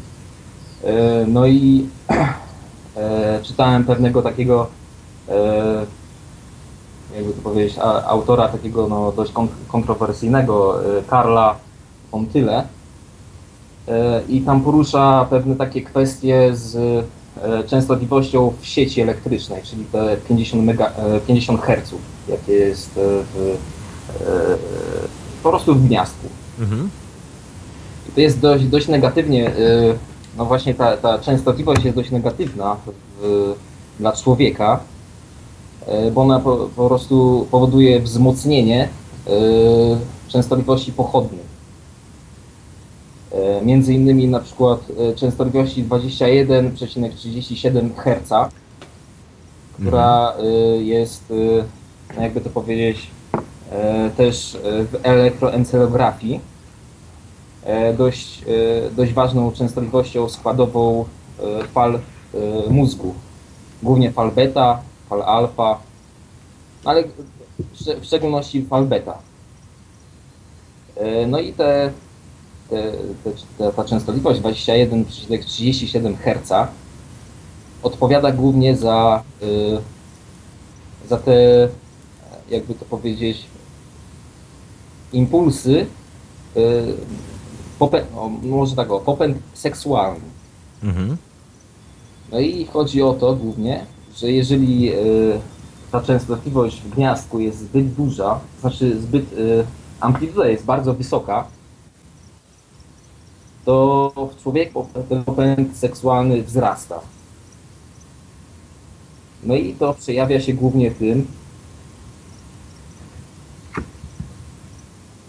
E, no i e, czytałem pewnego takiego, jakby to powiedzieć, autora takiego no, dość kontrowersyjnego, Karla Fontyle. I tam porusza pewne takie kwestie z E, częstotliwością w sieci elektrycznej, czyli te 50, mega, 50 Hz, jakie jest w, e, po prostu w gniazdku. Mhm. I to jest dość, dość negatywnie, e, no właśnie ta, ta częstotliwość jest dość negatywna w, dla człowieka, bo ona po, po prostu powoduje wzmocnienie częstotliwości pochodnych. E, między innymi na przykład e, częstotliwości 21,37 Hz, która mhm. e, jest, no jakby to powiedzieć, też w elektroencelografii dość, dość ważną częstotliwością składową fal mózgu. Głównie fal beta, fal alfa, ale w szczególności fal beta. No i te te, ta częstotliwość 21,37 Hz odpowiada głównie za, y, za te, jakby to powiedzieć, impulsy, y, popę, o, może tak o, popęd seksualny. Mhm. No i chodzi o to głównie, że jeżeli y, ta częstotliwość w gniazdku jest zbyt duża, znaczy zbyt amplituda jest bardzo wysoka, to w człowieku ten popęd seksualny wzrasta. No i to przejawia się głównie tym,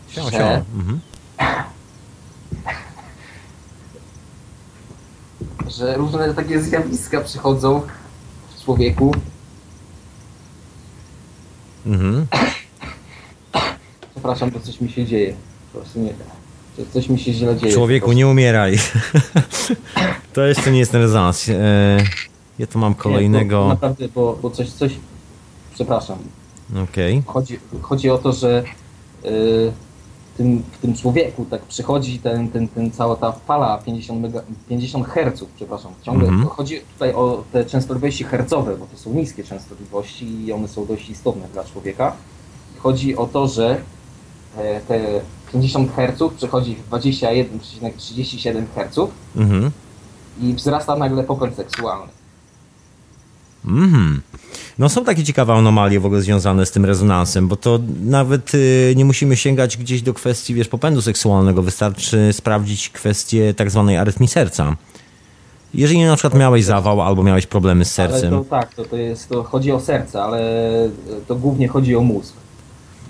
Sią, że. Mhm. że różne takie zjawiska przychodzą w człowieku. Mhm. Przepraszam, bo coś mi się dzieje. Po prostu nie. że Coś mi się źle dzieje. Człowieku, nie umieraj. to jeszcze nie jest ten rezonans. E, ja tu mam prostu. Nie, kolejnego. bo, naprawdę, bo, bo coś, coś. Przepraszam. Okej. Chodzi, chodzi o to, że w, tym, w tym człowieku tak przychodzi ten, ten, ten cała ta fala 50, mega, 50 Hz, przepraszam, ciągle Mhm. chodzi tutaj o te częstotliwości hercowe, bo to są niskie częstotliwości i one są dość istotne dla człowieka. Chodzi o to, że e, te 50 Hz przechodzi w 21,37 Hz Mhm. i wzrasta nagle popęd seksualny. Mhm. No są takie ciekawe anomalie w ogóle związane z tym rezonansem, bo to nawet y, nie musimy sięgać gdzieś do kwestii, wiesz, popędu seksualnego. Wystarczy sprawdzić kwestię tak zwanej arytmii serca. Jeżeli na przykład miałeś zawał albo miałeś problemy z Ale sercem. to tak, to, to jest, to chodzi o serce, ale to głównie chodzi o mózg.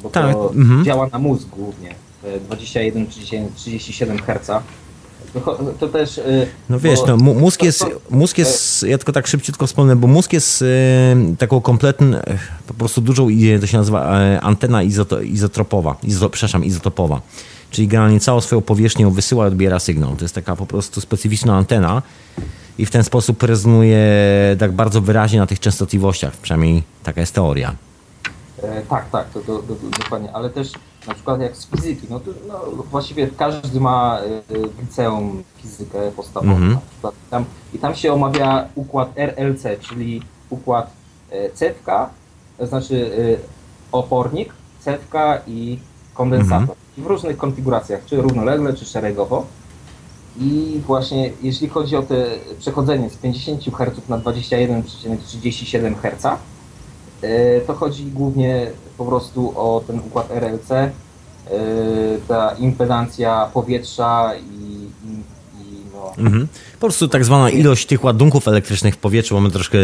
Bo Tak, to mhm. działa na mózg głównie. E, 21-37 Hz. To, też. e, No wiesz, bo- no, mózg jest, mózg jest, ja tylko tak szybciutko wspomnę, bo mózg jest e, taką kompletną, e, po prostu dużą, to się nazywa e, antena izotropowa, izo, przepraszam, izotopowa. Czyli generalnie całą swoją powierzchnią wysyła i odbiera sygnał. To jest taka po prostu specyficzna antena i w ten sposób rezonuje tak bardzo wyraźnie na tych częstotliwościach, przynajmniej taka jest teoria. E, tak, tak, to, to, to dokładnie, ale też na przykład jak z fizyki, no to no, właściwie każdy ma w liceum fizykę podstawową Mhm. na przykład. Tam, I tam się omawia układ RLC, czyli układ e, cewka, to znaczy opornik, cewka i kondensator. Mhm. I w różnych konfiguracjach, czy równolegle, czy szeregowo. I właśnie jeśli chodzi o te przechodzenie z 50 Hz na 21,37 Hz, To chodzi głównie po prostu o ten układ RLC, e, ta impedancja powietrza i, no, Mhm. Po prostu tak zwana ilość tych ładunków elektrycznych w powietrzu, bo my troszkę,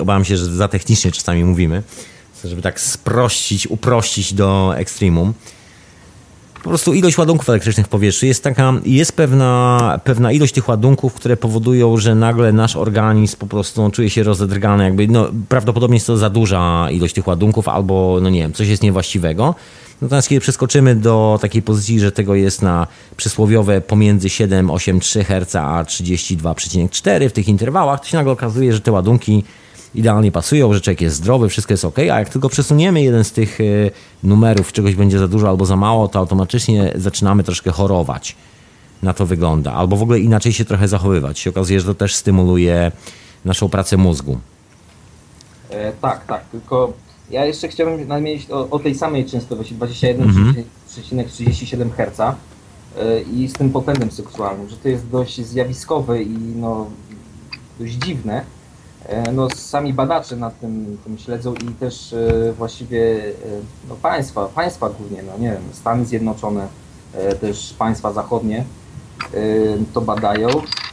obawiam się, że za technicznie czasami mówimy, żeby tak sprościć, uprościć do ekstremum. Po prostu ilość ładunków elektrycznych w powietrzu jest taka, jest pewna, pewna ilość tych ładunków, które powodują, że nagle nasz organizm po prostu czuje się rozedrgany, jakby, no, prawdopodobnie jest to za duża ilość tych ładunków, albo, no nie wiem, coś jest niewłaściwego. Natomiast kiedy przeskoczymy do takiej pozycji, że tego jest na przysłowiowe pomiędzy 7,83 Hz a 32,4 w tych interwałach, to się nagle okazuje, że te ładunki idealnie pasują, że człowiek jest zdrowy, wszystko jest ok, a jak tylko przesuniemy jeden z tych y, numerów, czegoś będzie za dużo albo za mało, to automatycznie zaczynamy troszkę chorować. Na to wygląda. Albo w ogóle inaczej się trochę zachowywać. Się okazuje, że to też stymuluje naszą pracę mózgu. e, tak, tak, tylko ja jeszcze chciałbym nadmienić o, o tej samej częstotliwości Mhm. 21,37 Hz e, i z tym popędem seksualnym, że to jest dość zjawiskowe i no, dość dziwne. E, No, sami badacze nad tym, tym śledzą i też e, właściwie e, no, państwa, państwa głównie, no nie wiem, Stany Zjednoczone, też państwa zachodnie to badają,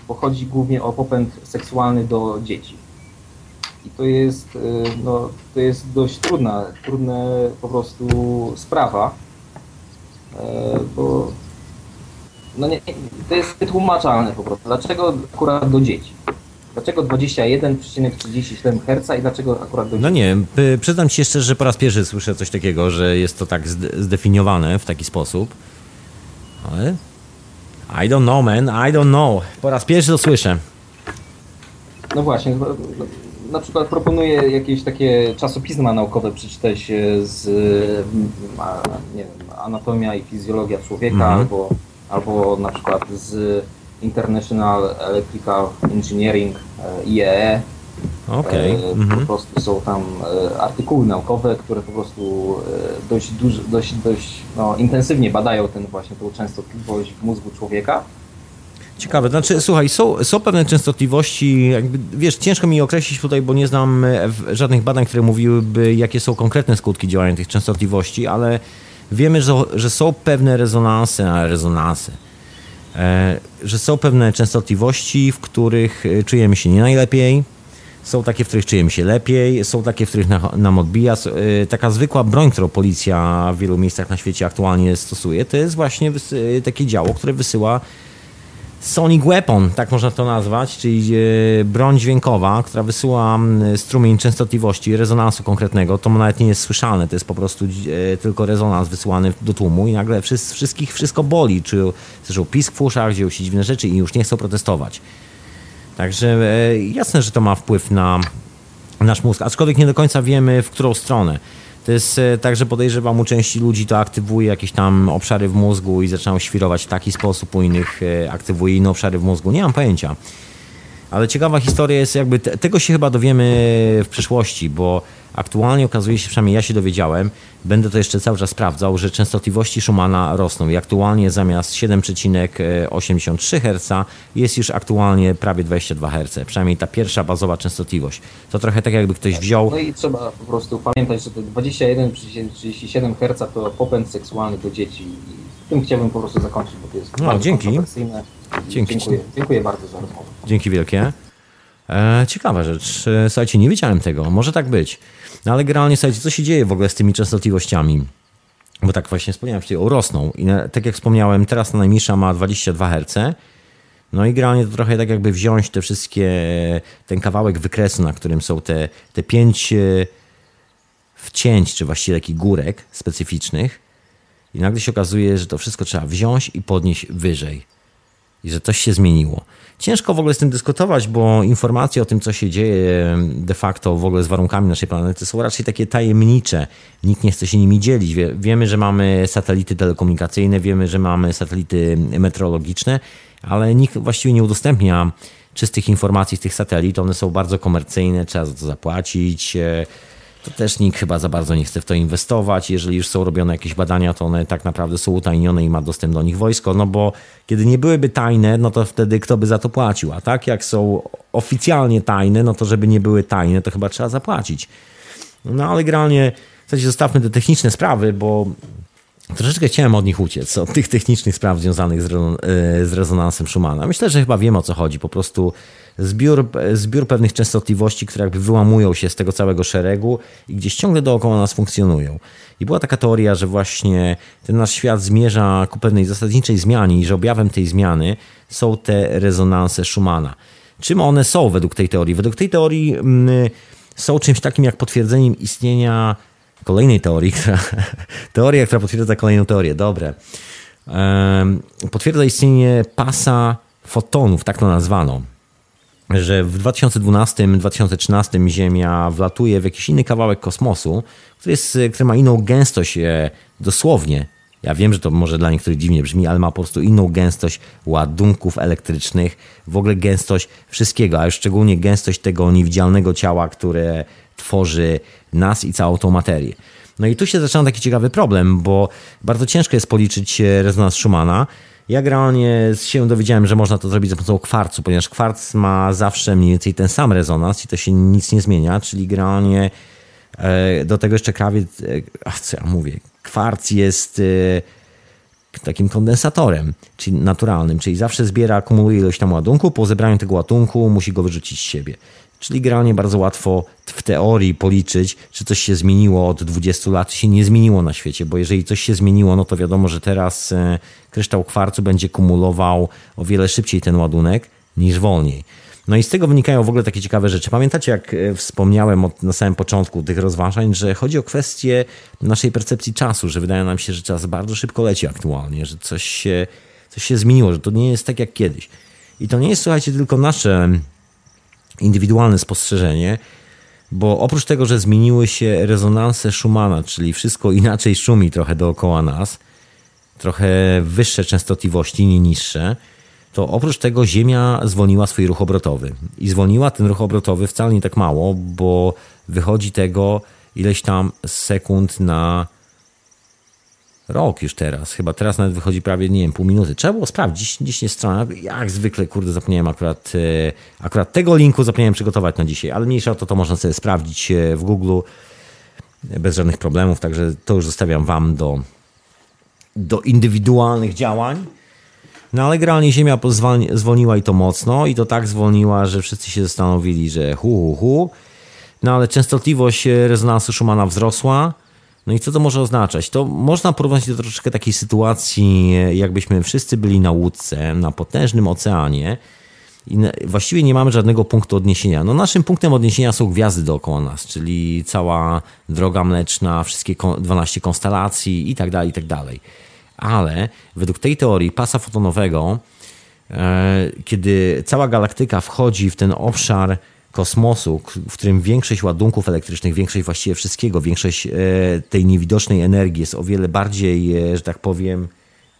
bo chodzi głównie o popęd seksualny do dzieci. I to jest, no, to jest dość trudna, trudna po prostu sprawa, bo no nie, to jest wytłumaczalne po prostu. Dlaczego akurat do dzieci? Dlaczego 21,37 Hz i dlaczego akurat do No nie y, przyznam ci jeszcze, że po raz pierwszy słyszę coś takiego, że jest to tak zde- zdefiniowane w taki sposób. Ale... I don't know, man, I don't know. Po raz pierwszy to słyszę. No właśnie, na przykład proponuję jakieś takie czasopisma naukowe przeczytać e, z nie wiem, Anatomia i Fizjologia Człowieka Mhm. albo, albo na przykład z International Electrical Engineering e, IEE. Okej. E, Mhm. Po prostu są tam e, artykuły naukowe, które po prostu dość, duży, dość, dość no, intensywnie badają ten właśnie tą częstotliwość w mózgu człowieka. Ciekawe, znaczy słuchaj, są, są pewne częstotliwości, jakby, wiesz, ciężko mi określić tutaj, bo nie znam żadnych badań, które mówiłyby, jakie są konkretne skutki działania tych częstotliwości, ale wiemy, że, że są pewne rezonanse, a rezonansy, e, że są pewne częstotliwości, w których e, czujemy się nie najlepiej, Są takie, w których czujemy się lepiej, są takie, w których nam odbija. Y, taka zwykła broń, którą policja w wielu miejscach na świecie aktualnie stosuje, to jest właśnie takie działo, które wysyła Sonic Weapon, tak można to nazwać, czyli y, broń dźwiękowa, która wysyła strumień częstotliwości, rezonansu konkretnego. To nawet nie jest słyszalne, to jest po prostu tylko rezonans wysyłany do tłumu i nagle wszystkich wszystko boli, czy zresztą pisk w uszach, dzieją się dziwne rzeczy i już nie chcą protestować. Także e, jasne, że to ma wpływ na nasz mózg, aczkolwiek nie do końca wiemy, w którą stronę. To jest e, tak, że podejrzewam, u części ludzi to aktywuje jakieś tam obszary w mózgu i zaczynają świrować w taki sposób, u innych e, aktywuje inne obszary w mózgu. Nie mam pojęcia. Ale ciekawa historia jest jakby, tego się chyba dowiemy w przyszłości, bo aktualnie okazuje się, przynajmniej ja się dowiedziałem, będę to jeszcze cały czas sprawdzał, że częstotliwości Schumana rosną i aktualnie zamiast 7,83 Hz jest już aktualnie prawie 22 Hz, przynajmniej ta pierwsza bazowa częstotliwość. To trochę tak jakby ktoś wziął... No i trzeba po prostu pamiętać, że te 21,37 Hz to popęd seksualny do dzieci i tym chciałbym po prostu zakończyć, bo to jest no, dzięki. Dzięki. Dziękuję. Dziękuję bardzo za rozmowę. Dzięki wielkie. E, ciekawa rzecz. E, słuchajcie, nie wiedziałem tego. Może tak być. No ale generalnie, słuchajcie, co się dzieje w ogóle z tymi częstotliwościami? Bo tak właśnie wspomniałem, że rosną. I na, tak jak wspomniałem, teraz ta najmniejsza ma 22 Hz. No i generalnie to trochę tak jakby wziąć te wszystkie, ten kawałek wykresu, na którym są te, te pięć e, wcięć, czy właściwie takich górek specyficznych. I nagle się okazuje, że to wszystko trzeba wziąć i podnieść wyżej. I że coś się zmieniło. Ciężko w ogóle z tym dyskutować, bo informacje o tym, co się dzieje de facto w ogóle z warunkami naszej planety są raczej takie tajemnicze. Nikt nie chce się nimi dzielić. Wiemy, że mamy satelity telekomunikacyjne, wiemy, że mamy satelity meteorologiczne, ale nikt właściwie nie udostępnia czystych informacji z tych satelit. One są bardzo komercyjne, trzeba za to zapłacić to też nikt chyba za bardzo nie chce w to inwestować. Jeżeli już są robione jakieś badania, to one tak naprawdę są utajnione i ma dostęp do nich wojsko, no bo kiedy nie byłyby tajne, no to wtedy kto by za to płacił? A tak jak są oficjalnie tajne, no to żeby nie były tajne, to chyba trzeba zapłacić. No ale generalnie, w zasadzie zostawmy te techniczne sprawy, bo Troszeczkę chciałem od nich uciec, od tych technicznych spraw związanych z, z rezonansem Schumana. Myślę, że chyba wiem o co chodzi. Po prostu zbiór, zbiór pewnych częstotliwości, które jakby wyłamują się z tego całego szeregu i gdzieś ciągle dookoła nas funkcjonują. I była taka teoria, że właśnie ten nasz świat zmierza ku pewnej zasadniczej zmianie i że objawem tej zmiany są te rezonanse Schumana. Czym one są według tej teorii? Według tej teorii mm, są czymś takim jak potwierdzeniem istnienia kolejnej teorii, która, teoria, która potwierdza kolejną teorię. Dobre. Potwierdza istnienie pasa fotonów, tak to nazwano że w 2012-2013 Ziemia wlatuje w jakiś inny kawałek kosmosu, który, jest, który ma inną gęstość e, dosłownie. Ja wiem, że to może dla niektórych dziwnie brzmi, ale ma po prostu inną gęstość ładunków elektrycznych, w ogóle gęstość wszystkiego, a już szczególnie gęstość tego niewidzialnego ciała, które tworzy nas i całą tą materię. No i tu się zaczyna taki ciekawy problem, bo bardzo ciężko jest policzyć e, rezonans Schumana, ja generalnie się dowiedziałem, że można to zrobić za pomocą kwarcu, ponieważ kwarc ma zawsze mniej więcej ten sam rezonans i to się nic nie zmienia, czyli generalnie e, do tego jeszcze krawiec, e, co ja mówię, kwarc jest e, takim kondensatorem, czyli naturalnym, czyli zawsze zbiera, akumuluje ilość tam ładunku, po zebraniu tego ładunku musi go wyrzucić z siebie. Czyli generalnie bardzo łatwo w teorii policzyć, czy coś się zmieniło od 20 lat, czy się nie zmieniło na świecie, bo jeżeli coś się zmieniło, no to wiadomo, że teraz e, kryształ kwarcu będzie kumulował o wiele szybciej ten ładunek niż wolniej. No i z tego wynikają w ogóle takie ciekawe rzeczy. Pamiętacie, jak e, wspomniałem od, na samym początku tych rozważań, że chodzi o kwestię naszej percepcji czasu, że wydaje nam się, że czas bardzo szybko leci aktualnie, że coś się, coś się zmieniło, że to nie jest tak jak kiedyś. I to nie jest, słuchajcie, tylko nasze indywidualne spostrzeżenie, bo oprócz tego, że zmieniły się rezonanse Schumana, czyli wszystko inaczej szumi trochę dookoła nas, trochę wyższe częstotliwości, nie niższe, to oprócz tego Ziemia zwolniła swój ruch obrotowy. I zwolniła ten ruch obrotowy wcale nie tak mało, bo wychodzi tego ileś tam sekund na Rok już teraz, chyba teraz nawet wychodzi prawie, nie wiem, pół minuty. Trzeba było sprawdzić, dziś nie strona. Jak zwykle, kurde, zapomniałem akurat, e, akurat tego linku zapomniałem przygotować na dzisiaj, ale mniejsza o to, to można sobie sprawdzić e, w Google bez żadnych problemów, także to już zostawiam Wam do, do indywidualnych działań. No ale generalnie Ziemia zwolniła i to mocno i to tak zwolniła, że wszyscy się zastanowili, że hu, hu, hu. No ale częstotliwość rezonansu Schumana wzrosła. No i co to może oznaczać? To można porównać do troszeczkę takiej sytuacji, jakbyśmy wszyscy byli na łódce, na potężnym oceanie i właściwie nie mamy żadnego punktu odniesienia. No naszym punktem odniesienia są gwiazdy dookoła nas, czyli cała droga mleczna, wszystkie 12 konstelacji i tak dalej, i tak dalej. Ale według tej teorii pasa fotonowego, e, kiedy cała galaktyka wchodzi w ten obszar kosmosu, w którym większość ładunków elektrycznych, większość właściwie wszystkiego, większość e, tej niewidocznej energii jest o wiele bardziej, e, że tak powiem,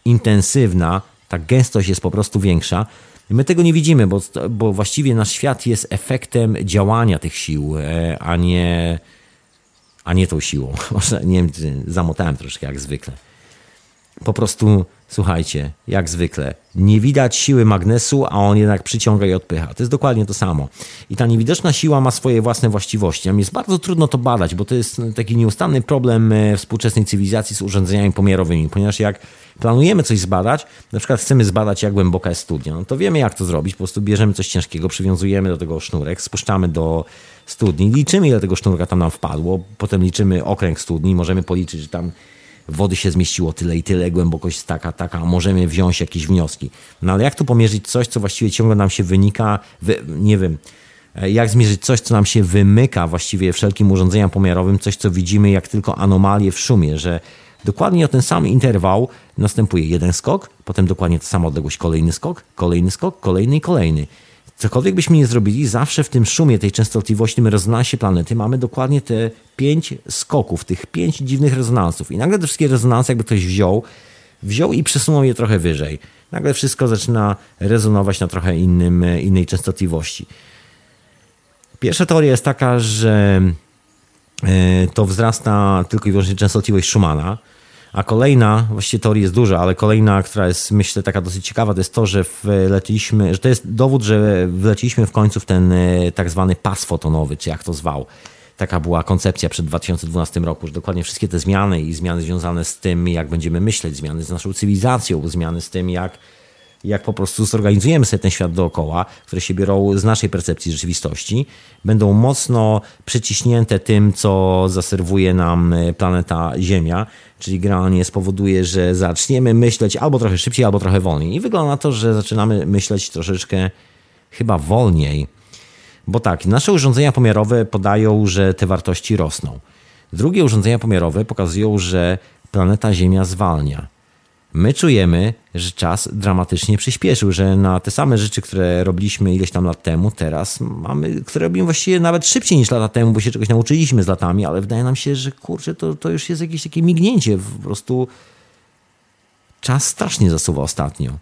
intensywna, ta gęstość jest po prostu większa. My tego nie widzimy, bo, bo właściwie nasz świat jest efektem działania tych sił, a nie, a nie tą siłą. Może nie wiem, zamotałem troszkę jak zwykle. Po prostu Słuchajcie, jak zwykle, nie widać siły magnesu, a on jednak przyciąga i odpycha. To jest dokładnie to samo. I ta niewidoczna siła ma swoje własne właściwości. Mi jest bardzo trudno to badać, bo to jest taki nieustanny problem e, współczesnej cywilizacji z urządzeniami pomiarowymi, ponieważ jak planujemy coś zbadać, na przykład chcemy zbadać, jak głęboka jest studnia, no to wiemy, jak to zrobić. Po prostu bierzemy coś ciężkiego, przywiązujemy do tego sznurek, spuszczamy do studni, liczymy, ile tego sznurka tam nam wpadło, potem liczymy okręg studni, możemy policzyć, że tam wody się zmieściło tyle i tyle, głębokość taka, taka, możemy wziąć jakieś wnioski. No ale jak tu pomierzyć coś, co właściwie ciągle nam się wynika, wy, nie wiem, e, jak zmierzyć coś, co nam się wymyka właściwie wszelkim urządzeniom pomiarowym, coś, co widzimy jak tylko anomalię w szumie, że dokładnie o ten sam interwał następuje jeden skok, potem dokładnie ta sama odległość, kolejny skok, kolejny skok, kolejny i kolejny cokolwiek byśmy nie zrobili, zawsze w tym szumie, tej częstotliwości, tym rezonansie planety mamy dokładnie te pięć skoków, tych pięć dziwnych rezonansów. I nagle te wszystkie rezonanse, jakby ktoś wziął, wziął i przesunął je trochę wyżej. Nagle wszystko zaczyna rezonować na trochę innym, innej częstotliwości. Pierwsza teoria jest taka, że e, to wzrasta tylko i wyłącznie częstotliwość Schumana, a kolejna, właściwie teorii jest duża, ale kolejna, która jest myślę taka dosyć ciekawa, to jest to, że wleciliśmy, że to jest dowód, że wleciliśmy w końcu w ten e, tak zwany pas fotonowy, czy jak to zwał. Taka była koncepcja przed 2012 roku, że dokładnie wszystkie te zmiany i zmiany związane z tym, jak będziemy myśleć, zmiany z naszą cywilizacją, zmiany z tym, jak jak po prostu zorganizujemy sobie ten świat dookoła, które się biorą z naszej percepcji rzeczywistości, będą mocno przyciśnięte tym, co zaserwuje nam e, planeta Ziemia, czyli generalnie spowoduje, że zaczniemy myśleć albo trochę szybciej, albo trochę wolniej. I wygląda na to, że zaczynamy myśleć troszeczkę chyba wolniej. Bo tak, nasze urządzenia pomiarowe podają, że te wartości rosną. Drugie urządzenia pomiarowe pokazują, że planeta Ziemia zwalnia my czujemy, że czas dramatycznie przyspieszył, że na te same rzeczy, które robiliśmy ileś tam lat temu, teraz mamy, które robimy właściwie nawet szybciej niż lata temu, bo się czegoś nauczyliśmy z latami, ale wydaje nam się, że kurczę, to, to już jest jakieś takie mignięcie, po prostu czas strasznie zasuwa ostatnio.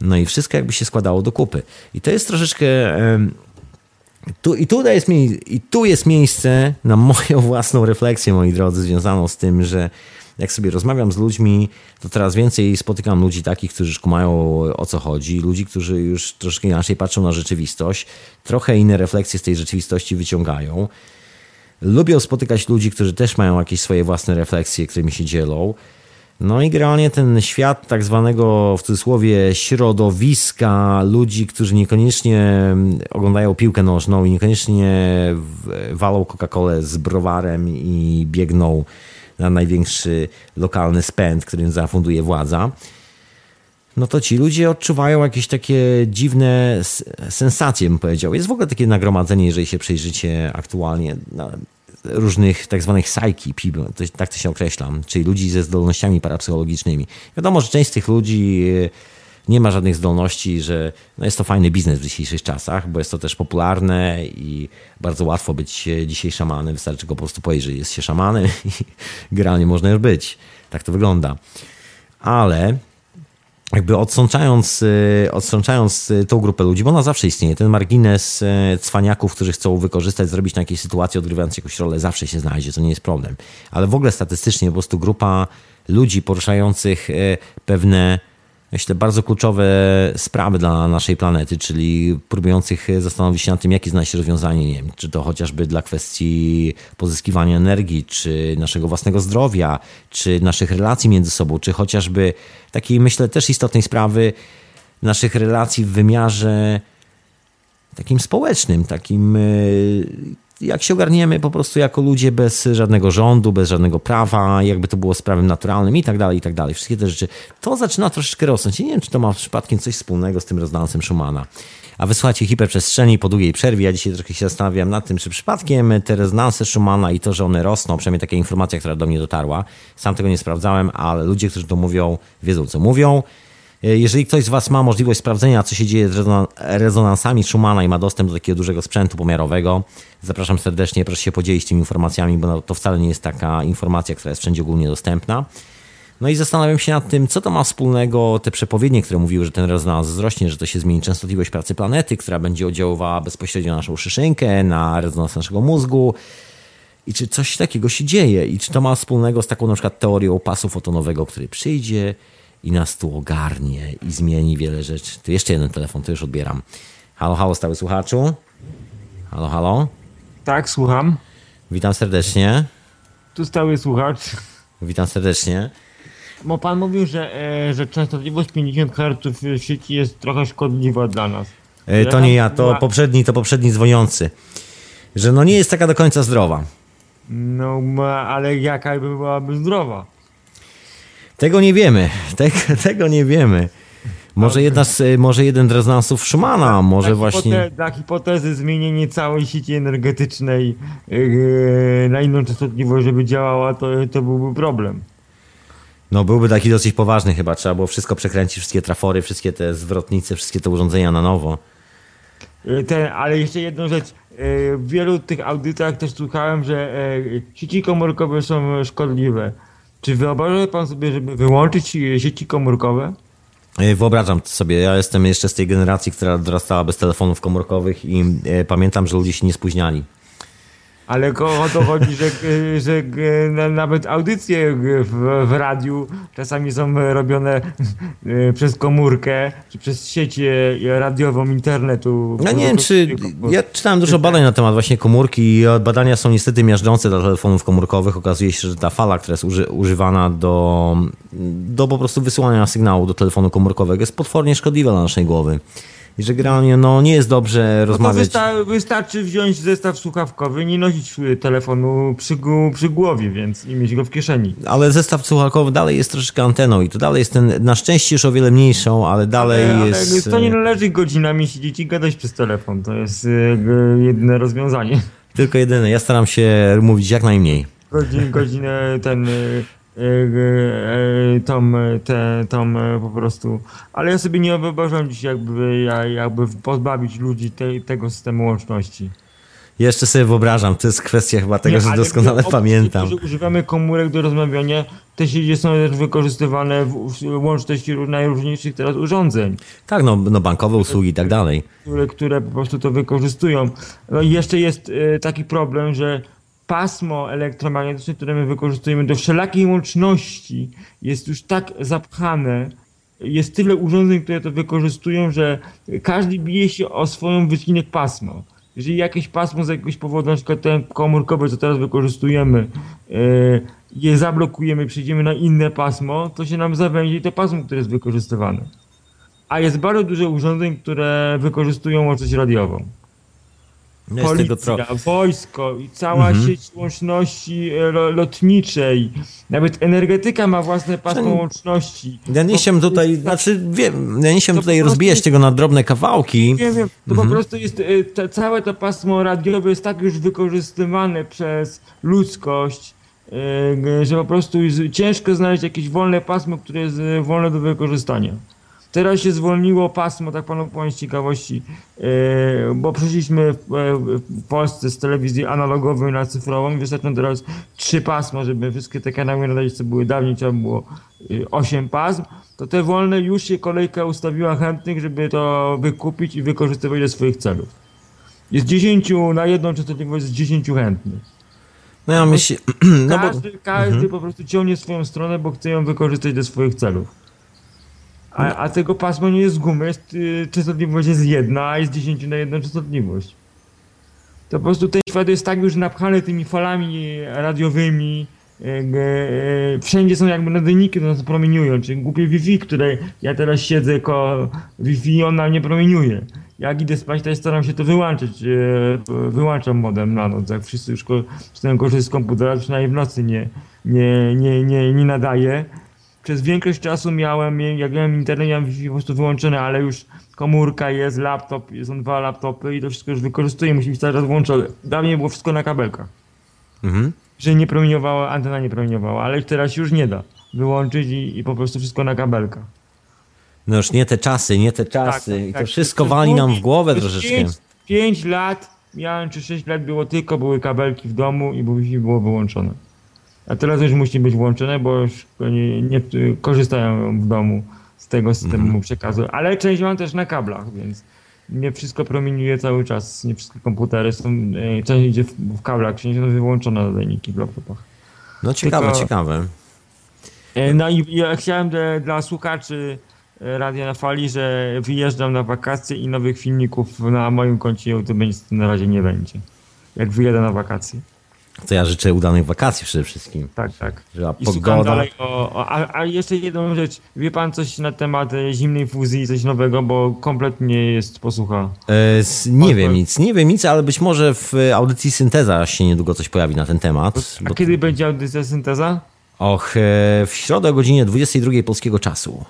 No i wszystko jakby się składało do kupy. I to jest troszeczkę... Tu, i, tu jest, I tu jest miejsce na moją własną refleksję, moi drodzy, związaną z tym, że jak sobie rozmawiam z ludźmi, to coraz więcej spotykam ludzi takich, którzy już o co chodzi, ludzi, którzy już troszkę inaczej patrzą na rzeczywistość, trochę inne refleksje z tej rzeczywistości wyciągają. Lubią spotykać ludzi, którzy też mają jakieś swoje własne refleksje, którymi się dzielą. No i generalnie ten świat tak zwanego w cudzysłowie środowiska ludzi, którzy niekoniecznie oglądają piłkę nożną i niekoniecznie walą Coca-Colę z browarem i biegną na największy lokalny spęd, którym zafunduje władza, no to ci ludzie odczuwają jakieś takie dziwne sensacje, bym powiedział. Jest w ogóle takie nagromadzenie, jeżeli się przejrzycie aktualnie różnych tak zwanych psychi, tak to się określa, czyli ludzi ze zdolnościami parapsychologicznymi. Wiadomo, że część z tych ludzi nie ma żadnych zdolności, że no jest to fajny biznes w dzisiejszych czasach, bo jest to też popularne i bardzo łatwo być dzisiaj szamanem. Wystarczy go po prostu powiedzieć, jest się szamanem i generalnie można już być. Tak to wygląda. Ale jakby odsączając, y, odsączając y, tą grupę ludzi, bo ona zawsze istnieje, ten margines y, cwaniaków, którzy chcą wykorzystać, zrobić na jakiejś sytuacji, odgrywając jakąś rolę, zawsze się znajdzie, to nie jest problem. Ale w ogóle statystycznie po prostu grupa ludzi poruszających pewne myślę, bardzo kluczowe sprawy dla naszej planety, czyli próbujących zastanowić się nad tym, jakie znaleźć rozwiązanie, nie wiem, czy to chociażby dla kwestii pozyskiwania energii, czy naszego własnego zdrowia, czy naszych relacji między sobą, czy chociażby takiej, myślę, też istotnej sprawy naszych relacji w wymiarze takim społecznym, takim jak się ogarniemy po prostu jako ludzie bez żadnego rządu, bez żadnego prawa, jakby to było sprawem naturalnym i tak dalej, i tak dalej. Wszystkie te rzeczy. To zaczyna troszeczkę rosnąć. nie wiem, czy to ma przypadkiem coś wspólnego z tym rezonansem Schumana. A wysłuchacie hiperprzestrzeni po długiej przerwie. Ja dzisiaj trochę się zastanawiam nad tym, czy przypadkiem te rezonanse Schumana i to, że one rosną, przynajmniej taka informacja, która do mnie dotarła, sam tego nie sprawdzałem, ale ludzie, którzy to mówią, wiedzą, co mówią. E, jeżeli ktoś z Was ma możliwość sprawdzenia, co się dzieje z rezonansami Schumana i ma dostęp do takiego dużego sprzętu pomiarowego, zapraszam serdecznie, proszę się podzielić tymi informacjami, bo to wcale nie jest taka informacja, która jest wszędzie ogólnie dostępna. No i zastanawiam się nad tym, co to ma wspólnego te przepowiednie, które mówiły, że ten rezonans wzrośnie, że to się zmieni częstotliwość pracy planety, która będzie oddziaływała bezpośrednio na naszą szyszynkę, na rezonans naszego mózgu. I czy coś takiego się dzieje? I czy to ma wspólnego z taką na przykład teorią pasu fotonowego, który przyjdzie i nas tu ogarnie i zmieni wiele rzeczy. Tu jeszcze jeden telefon, to już odbieram. Halo, halo, stały słuchaczu? Halo, halo? Tak, słucham. Witam serdecznie. Tu stały słuchacz. Witam serdecznie. Bo pan mówił, że, e, że częstotliwość 50 Hz w sieci jest trochę szkodliwa dla nas. E, to nie ja, to poprzedni, to poprzedni dzwoniący. Że no nie jest taka do końca zdrowa. No, ale jaka by byłaby zdrowa? Tego nie wiemy. Tego, tego nie wiemy. Może, jedna z, może jeden z rezonansów Schumana, może dla właśnie... Hipote dla hipotezy zmienienie całej sieci energetycznej yy, na inną częstotliwość, żeby działała, to, to byłby problem. No byłby taki dosyć poważny chyba. Trzeba było wszystko przekręcić, wszystkie trafory, wszystkie te zwrotnice, wszystkie te urządzenia na nowo. Yy, ten, ale jeszcze jedną rzecz. W wielu tych audytach też słuchałem, że sieci komórkowe są szkodliwe. Czy wyobraża pan sobie, żeby wyłączyć sieci komórkowe? E, wyobrażam sobie, ja jestem jeszcze z tej generacji, która dorastała bez telefonów komórkowych i e, pamiętam, że ludzie się nie spóźniali. Ale o to chodzi, że, że nawet audycje w, w radiu czasami są robione e, przez komórkę, czy przez sieć radiową internetu. No nie wiem, czy... Ja czytałem dużo badań na temat właśnie komórki i badania są niestety miażdżące dla telefonów komórkowych. Okazuje się, że ta fala, która jest uży, używana do, do po prostu wysyłania sygnału do telefonu komórkowego jest potwornie szkodliwa dla naszej głowy. I że generalnie no, nie jest dobrze no rozmawiać. Wysta wystarczy wziąć zestaw słuchawkowy, nie nosić telefonu przy, przy głowie, więc i mieć go w kieszeni. Ale zestaw słuchawkowy dalej jest troszeczkę anteną i to dalej jest ten, na szczęście już o wiele mniejszą, ale dalej ale, jest... Ale to nie należy godzinami siedzieć i gadać przez telefon, to jest y, jedyne rozwiązanie. Tylko jedyne, ja staram się mówić jak najmniej. Godzin, godzinę ten y, Y, y, tą, te, tą po prostu. Ale ja sobie nie wyobrażam dziś jakby, jakby pozbawić ludzi te, tego systemu łączności. Jeszcze sobie wyobrażam, to jest kwestia chyba tego, nie, że doskonale pamiętam. Że używamy komórek do rozmawiania, te sieci są też wykorzystywane w łączności najróżniejszych teraz urządzeń. Tak, no, no bankowe usługi i tak dalej. Które, które po prostu to wykorzystują. No i jeszcze jest taki problem, że pasmo elektromagnetyczne, które my wykorzystujemy do wszelakiej łączności jest już tak zapchane, jest tyle urządzeń, które to wykorzystują, że każdy bije się o swoją wycinek pasmo. Jeżeli jakieś pasmo z jakiegoś powodu, na przykład ten komórkowe, co teraz wykorzystujemy, e, je zablokujemy, przejdziemy na inne pasmo, to się nam zawęzi to pasmo, które jest wykorzystywane. A jest bardzo dużo urządzeń, które wykorzystują łączność radiową. Jest Policja, wojsko i cała mhm. sieć łączności e, lotniczej. Nawet energetyka ma własne pasmo łączności. Ja nie się tutaj, jest... znaczy wiem, ja nie się tutaj rozbijać jest... tego na drobne kawałki. Nie wiem, to mhm. po prostu jest, e, te, całe to pasmo radiowe jest tak już wykorzystywane przez ludzkość, e, że po prostu ciężko znaleźć jakieś wolne pasmo, które jest wolne do wykorzystania. Teraz się zwolniło pasmo, tak panu powiem z ciekawości, yy, bo przeszliśmy w, w, Polsce z telewizji analogowej na cyfrową i wystarczą teraz trzy pasma, żeby wszystkie te kanały nadać, co były dawniej, trzeba było yy, osiem pasm, to te wolne już się kolejka ustawiła chętnych, żeby to wykupić i wykorzystywać do swoich celów. Jest 10 na jedną częstotliwość, jest 10 chętnych. No ja myślę... No każdy, bo... każdy mhm. po prostu ciągnie swoją stronę, bo chce ją wykorzystać do swoich celów. A, a tego pasmo nie jest z gumy, jest, y, częstotliwość jest jedna, a jest 10 na jedną częstotliwość. To po prostu ten świat jest tak już napchany tymi falami radiowymi, e, e, wszędzie są jakby nadajniki, które nas promieniują, czyli głupie Wi-Fi, które ja teraz siedzę ko Wi-Fi ona nie promieniuje. Jak idę spać, ja staram się to wyłączyć, e, wyłączam modem na noc, jak wszyscy już zaczynają korzystać z komputera, przynajmniej w nocy nie, nie, nie, nie, nie nadaje. Przez większość czasu miałem, jak miałem internet, miałem po prostu wyłączone, ale już komórka jest, laptop, są dwa laptopy i to wszystko już wykorzystuję, musi być cały czas włączone. Dawniej było wszystko na kabelkach Mhm. że nie promieniowała, antena nie promieniowała, ale teraz już nie da wyłączyć i, i po prostu wszystko na kabelkach. No już nie te czasy, nie te czasy. I to tak. wszystko Przez wali nam w głowę troszeczkę. pięć- Pięć lat miałem, czy sześć lat było tylko, były kabelki w domu i było wyłączone. A teraz już musi być włączone, bo już nie, nie korzystają w domu z tego systemu Mhm. przekazu. Ale część mam też na kablach, więc nie wszystko promieniuje cały czas. Nie wszystkie komputery są, e, część idzie w, w kablach, część są wyłączone nadajniki w laptopach. No ciekawe, Tylko- ciekawe. E, No i ja chciałem dla, dla słuchaczy e, Radia na Fali, że wyjeżdżam na wakacje i nowych filmików na moim koncie YouTube na razie nie będzie. Jak wyjedę na wakacje. To ja życzę udanych wakacji przede wszystkim. Tak, tak. Że pogoda. dalej o, o a, a jeszcze jedną rzecz. Wie pan coś na temat e, zimnej fuzji, coś nowego, bo kompletnie jest posłucha. E, s- nie Od- wiem nic, nie wiem nic, ale być może w e, audycji Synteza się niedługo coś pojawi na ten temat. A Bo, kiedy będzie audycja synteza? och, e, w środę o godzinie 22 polskiego czasu.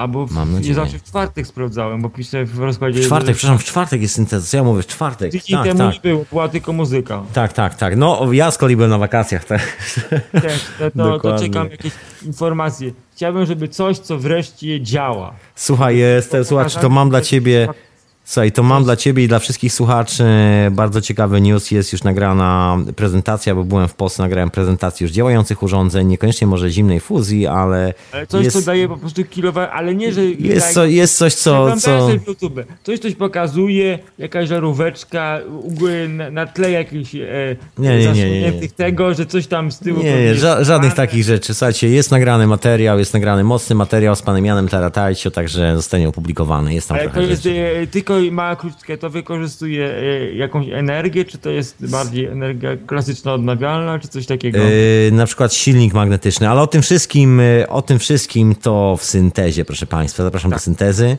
Albo w, Mam nadzieję. nie zawsze w czwartek sprawdzałem, bo piszę w rozkładzie. W czwartek, przepraszam, w czwartek jest synteza. Co ja mówię? W czwartek. Tydzień Tak, temu tak. nie było, była tylko muzyka. Tak, tak, tak. No, ja z kolei byłem na wakacjach. Tak. Też, to, to, czekam jakieś informacje. Chciałbym, żeby coś, co wreszcie działa. Słuchaj, jest, słuchacz, to mam dla ciebie. Słuchaj, to mam dla ciebie i dla wszystkich słuchaczy bardzo ciekawy news. Jest już nagrana prezentacja, bo byłem w Polsce, nagrałem prezentację już działających urządzeń, niekoniecznie może zimnej fuzji, ale Ale coś, jest, co daje po prostu kilowe, ale nie, że... jest, tak- co, jest coś, co, co... YouTube. Coś coś pokazuje, jakaś żaróweczka, u góry na, na tle jakichś e, Nie, nie, nie, nie, nie. tego, że coś tam z tyłu... Nie, nie, jest ża- żadnych takich rzeczy. Słuchajcie, jest nagrany materiał, jest nagrany mocny materiał z panem Janem Taratajcio, także zostanie opublikowany. Jest tam Ale to trochę jest rzeczy. e, tylko mała krótkie, to wykorzystuje e, jakąś energię, czy to jest bardziej energia klasyczna, odnawialna, czy coś takiego? Yy, na przykład silnik magnetyczny, ale o tym wszystkim, yy, o tym wszystkim to w syntezie, proszę Państwa. Zapraszam do syntezy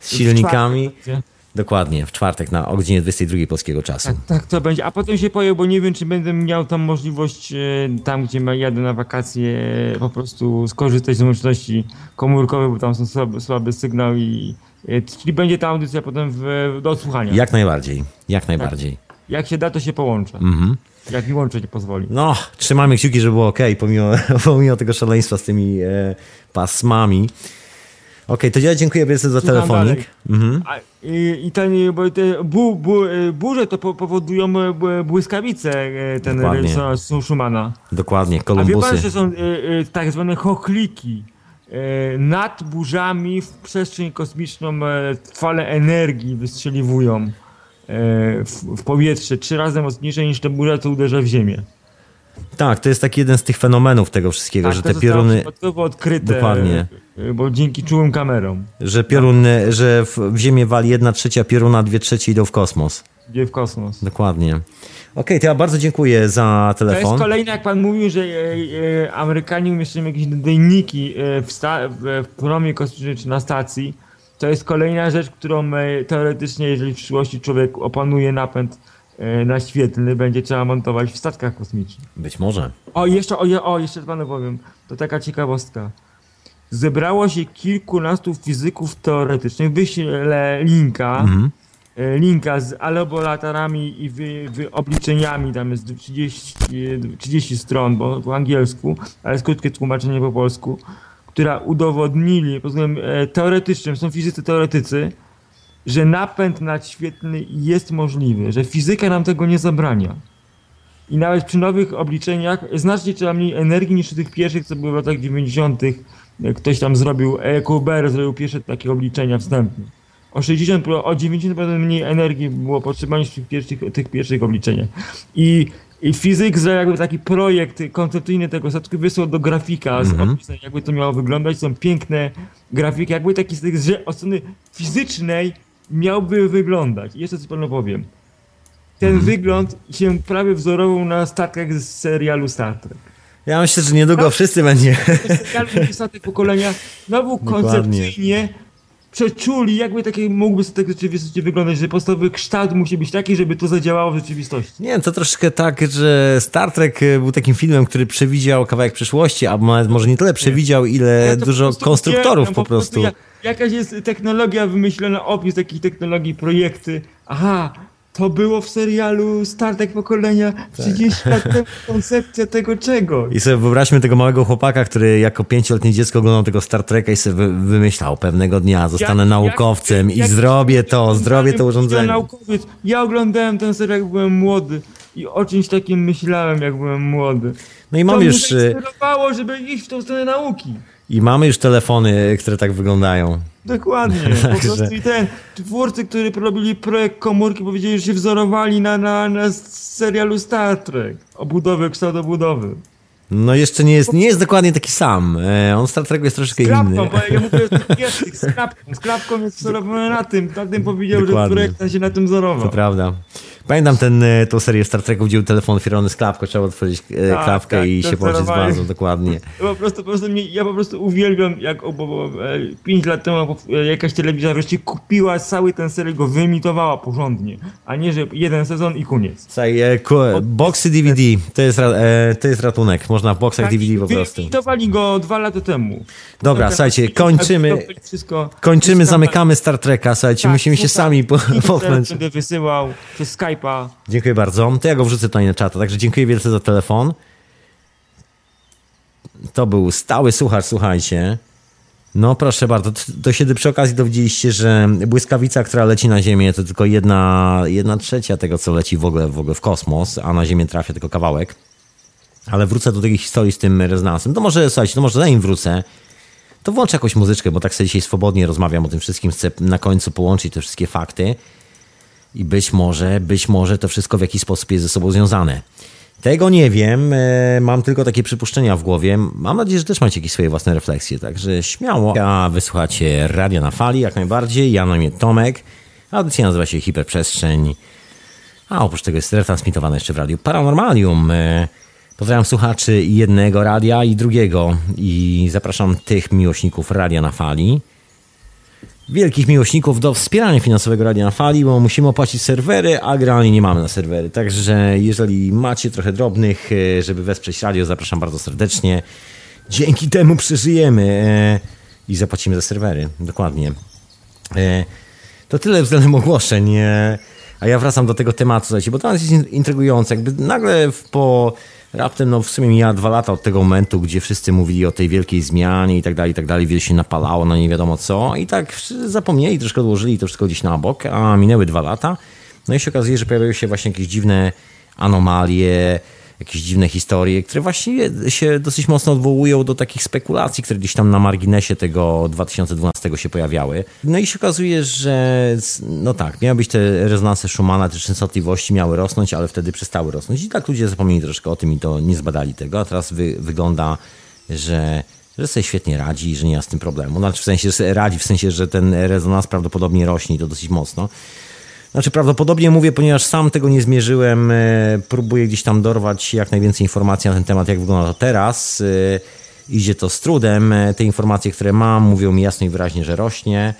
z silnikami. W czwartek, Dokładnie, w czwartek na o godzinie 22 polskiego czasu. Tak, tak to będzie. A potem się pojawi, bo nie wiem, czy będę miał tam możliwość e, tam, gdzie ma- jadę na wakacje, e, po prostu skorzystać z łączności komórkowej, bo tam są słaby, słaby sygnał i e, czyli będzie ta audycja potem w, do odsłuchania. Jak najbardziej, jak najbardziej. Jak się da, to się połączę. Mhm. Jak mi łączyć pozwoli. No, trzymamy kciuki, żeby było ok, pomimo, pomimo tego szaleństwa z tymi e, pasmami. Okej, to ja dziękuję wielce za Słucham telefonik. Mhm. A, i, I ten, bo te bu, bu, e, burze to po, powodują e, bł- błyskawice, e, ten Dokładnie. Schumana. Dokładnie, A wie pan, Kolumbusy. że są e, tak zwane chochliki nad burzami w przestrzeń kosmiczną e, fale energii wystrzeliwują e, w, powietrze trzy razy mocniejsze niż te burza, co uderza w Ziemię. Tak, to jest taki jeden z tych fenomenów tego wszystkiego, Tak, że te pioruny, odkryte, Dokładnie. e, bo dzięki czułym kamerom, że pioruny, że w, w Ziemię wali jedna trzecia pioruna, dwie trzecie idą w kosmos. Gdzie w kosmos. Dokładnie. Okej, to ja bardzo dziękuję za To jest telefon. kolejne, jak pan mówił, że e, e, Amerykanie umieszczają jakieś nadajniki e, w, w, w promie kosmicznej czy na stacji. To jest kolejna rzecz, którą e, teoretycznie, jeżeli w przyszłości człowiek opanuje napęd e, naświetlny, będzie trzeba montować w statkach kosmicznych. Być może. O, jeszcze, o, o, jeszcze panu powiem, to taka ciekawostka. Zebrało się kilkunastu fizyków teoretycznych, wyślę linka, Mhm. E, linka z alobolatorami i wy, wy obliczeniami, tam jest 30, e, 30 stron bo, po angielsku, ale jest krótkie tłumaczenie po polsku, która udowodnili pod względem e, teoretycznym, są fizycy teoretycy, że napęd nadświetlny jest możliwy, że fizyka nam tego nie zabrania. I nawet przy nowych obliczeniach znacznie trzeba mniej energii niż przy tych pierwszych, co były w latach 90. jak Ktoś tam zrobił, EQBR zrobił pierwsze takie obliczenia wstępne. O 60, pro- o 90% mniej energii było potrzeba niż w tych pierwszych, tych pierwszych obliczeniach. I I fizyk zrobił jakby taki projekt koncepcyjny tego statku, wysłał do grafika z Mhm. opisem, jakby to miało wyglądać. Są piękne grafiki, jakby taki z tych, że od strony fizycznej miałby wyglądać. I jeszcze coś panu powiem. Ten Mhm. wygląd się prawie wzorował na statkach z serialu Star Trek. Ja myślę, że niedługo wszyscy będzie. serialu statek pokolenia znowu koncepcyjnie przeczuli, jakby taki mógłby w rzeczywistości wyglądać, że podstawowy kształt musi być taki, żeby to zadziałało w rzeczywistości. Nie, to troszkę tak, że Star Trek e, był takim filmem, który przewidział kawałek przyszłości, a może nie tyle przewidział, ile Ja dużo po prostu konstruktorów uwielbiam, po prostu. ja- jakaś jest technologia wymyślona, opis takich technologii, projekty. Aha, to było w serialu Star Trek Pokolenia 30 lat temu koncepcja tego czegoś. I sobie wyobraźmy tego małego chłopaka, który jako pięcioletnie dziecko oglądał tego Star Treka i sobie wy- wymyślał, pewnego dnia zostanę Jak- naukowcem jak- i jak- zrobię to, zrobię to urządzenie. naukowiec. Ja oglądałem ten serial, jak byłem młody i o czymś takim myślałem, jak byłem młody. No i To mamy mnie już, e, zainspirowało, żeby iść w tą stronę nauki. I mamy już telefony, które tak wyglądają. Dokładnie. Po prostu i ten twórcy, którzy robili projekt komórki, powiedzieli, że się wzorowali na, na, na serialu Star Trek. Obudowy, kształt obudowy. No jeszcze nie jest, nie jest dokładnie taki sam. E, On Star Treku jest troszkę Z inny. bo ja mówię klapką. Z klapką jest wzorowany na tym. Na tym powiedział, Dokładnie. że projekt się na tym wzorował. To prawda. Pamiętam ten, e, tą serię Star Treku, gdzie telefon otwierany z klapką, trzeba otworzyć e, Tak, klapkę tak, i się połączyć z bazą, dokładnie. Ja po prostu, po prostu mnie, ja po prostu uwielbiam, jak o, bo, bo, e, pięć lat temu jakaś telewizja wreszcie kupiła cały ten serial, go wyemitowała porządnie, a nie, że jeden sezon i koniec. Słuchaj, e, boxy DVD, to jest, e, to jest ratunek. Można w boxach DVD po prostu. Wyemitowali go dwa lata temu. Dobra, Tak, słuchajcie, tak, kończymy- tak, Wszystko, Kończymy, zamykamy Star Treka, słuchajcie, tak, musimy się sami po, popchnąć. Będę wysyłał przez Skype'a. Dziękuję bardzo. To ja go wrzucę tutaj na czata, także dziękuję wielce za telefon. To był stały słuchacz, słuchajcie. No proszę bardzo, to się przy okazji dowiedzieliście, że błyskawica, która leci na Ziemię, to tylko jedna, jedna trzecia tego, co leci w ogóle, w ogóle w kosmos, a na Ziemię trafia tylko kawałek. Ale wrócę do tej historii z tym rezonansem. To może, słuchajcie, to może zanim wrócę, to włączę jakąś muzyczkę, bo tak sobie dzisiaj swobodnie rozmawiam o tym wszystkim, chcę na końcu połączyć te wszystkie fakty. I być może, być może to wszystko w jakiś sposób jest ze sobą związane. Tego nie wiem, e, mam tylko takie przypuszczenia w głowie. Mam nadzieję, że też macie jakieś swoje własne refleksje, także śmiało. A wysłuchacie Radia na Fali, jak najbardziej. Ja na imię Tomek. Audycja nazywa się Hiperprzestrzeń. A oprócz tego jest retransmitowana jeszcze w Radiu Paranormalium. E, Pozdrawiam słuchaczy jednego radia i drugiego i zapraszam tych miłośników Radia na Fali wielkich miłośników do wspierania finansowego Radia na Fali, bo musimy opłacić serwery, a generalnie nie mamy na serwery. Także jeżeli macie trochę drobnych, e, żeby wesprzeć radio, zapraszam bardzo serdecznie. Dzięki temu przeżyjemy e, i zapłacimy za serwery. Dokładnie. E, To tyle względem ogłoszeń. A ja wracam do tego tematu, bo to jest in- intrygujące. Jakby nagle po raptem, no w sumie mija dwa lata od tego momentu, gdzie wszyscy mówili o tej wielkiej zmianie i tak dalej, i tak dalej, wiele się napalało na nie wiadomo co i tak zapomnieli, troszkę odłożyli to wszystko gdzieś na bok, a minęły dwa lata. No i się okazuje, że pojawiają się właśnie jakieś dziwne anomalie, jakieś dziwne historie, które właśnie się dosyć mocno odwołują do takich spekulacji, które gdzieś tam na marginesie tego 2012 się pojawiały. No i się okazuje, że no tak, miały być te rezonanse Schumana, te częstotliwości miały rosnąć, ale wtedy przestały rosnąć. I tak ludzie zapomnieli troszkę o tym i to nie zbadali tego, a teraz wy, wygląda, że że sobie świetnie radzi i że nie ma z tym problemu. Znaczy w sensie, że radzi, w sensie, że ten rezonans prawdopodobnie rośnie i to dosyć mocno. Znaczy prawdopodobnie mówię, ponieważ sam tego nie zmierzyłem, e, próbuję gdzieś tam dorwać jak najwięcej informacji na ten temat, jak wygląda to teraz. E, Idzie to z trudem. E, Te informacje, które mam, mówią mi jasno i wyraźnie, że rośnie.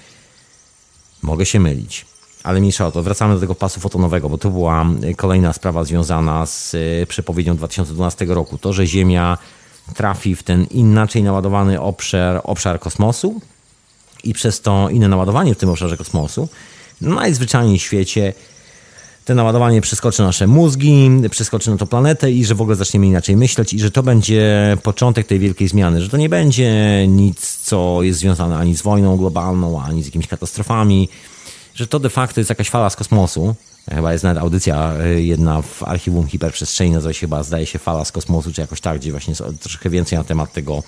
Mogę się mylić. Ale mniejsza o to, wracamy do tego pasu fotonowego, bo to była kolejna sprawa związana z przepowiedzią 2012 roku. To, że Ziemia trafi w ten inaczej naładowany obszar, obszar kosmosu i przez to inne naładowanie w tym obszarze kosmosu, najzwyczajniej w świecie to naładowanie przeskoczy nasze mózgi, przeskoczy na to planetę i że w ogóle zaczniemy inaczej myśleć i że to będzie początek tej wielkiej zmiany, że to nie będzie nic, co jest związane ani z wojną globalną, ani z jakimiś katastrofami, że to de facto jest jakaś fala z kosmosu. Chyba jest nawet audycja y, jedna w archiwum hiperprzestrzeni, nazywa się chyba, zdaje się, fala z kosmosu, czy jakoś tak, gdzie właśnie jest troszkę więcej na temat tego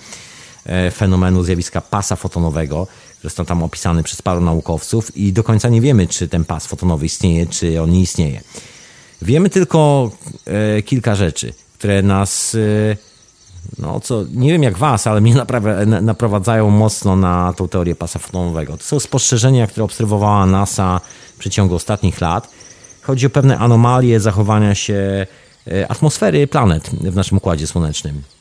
e, fenomenu zjawiska pasa fotonowego, został tam opisany przez paru naukowców i do końca nie wiemy, czy ten pas fotonowy istnieje, czy on nie istnieje. Wiemy tylko e, kilka rzeczy, które nas, e, no co, nie wiem jak was, ale mnie naprawia, na, naprowadzają mocno na tą teorię pasa fotonowego. To są spostrzeżenia, które obserwowała NASA w przeciągu ostatnich lat. Chodzi o pewne anomalie zachowania się e, atmosfery planet w naszym Układzie Słonecznym.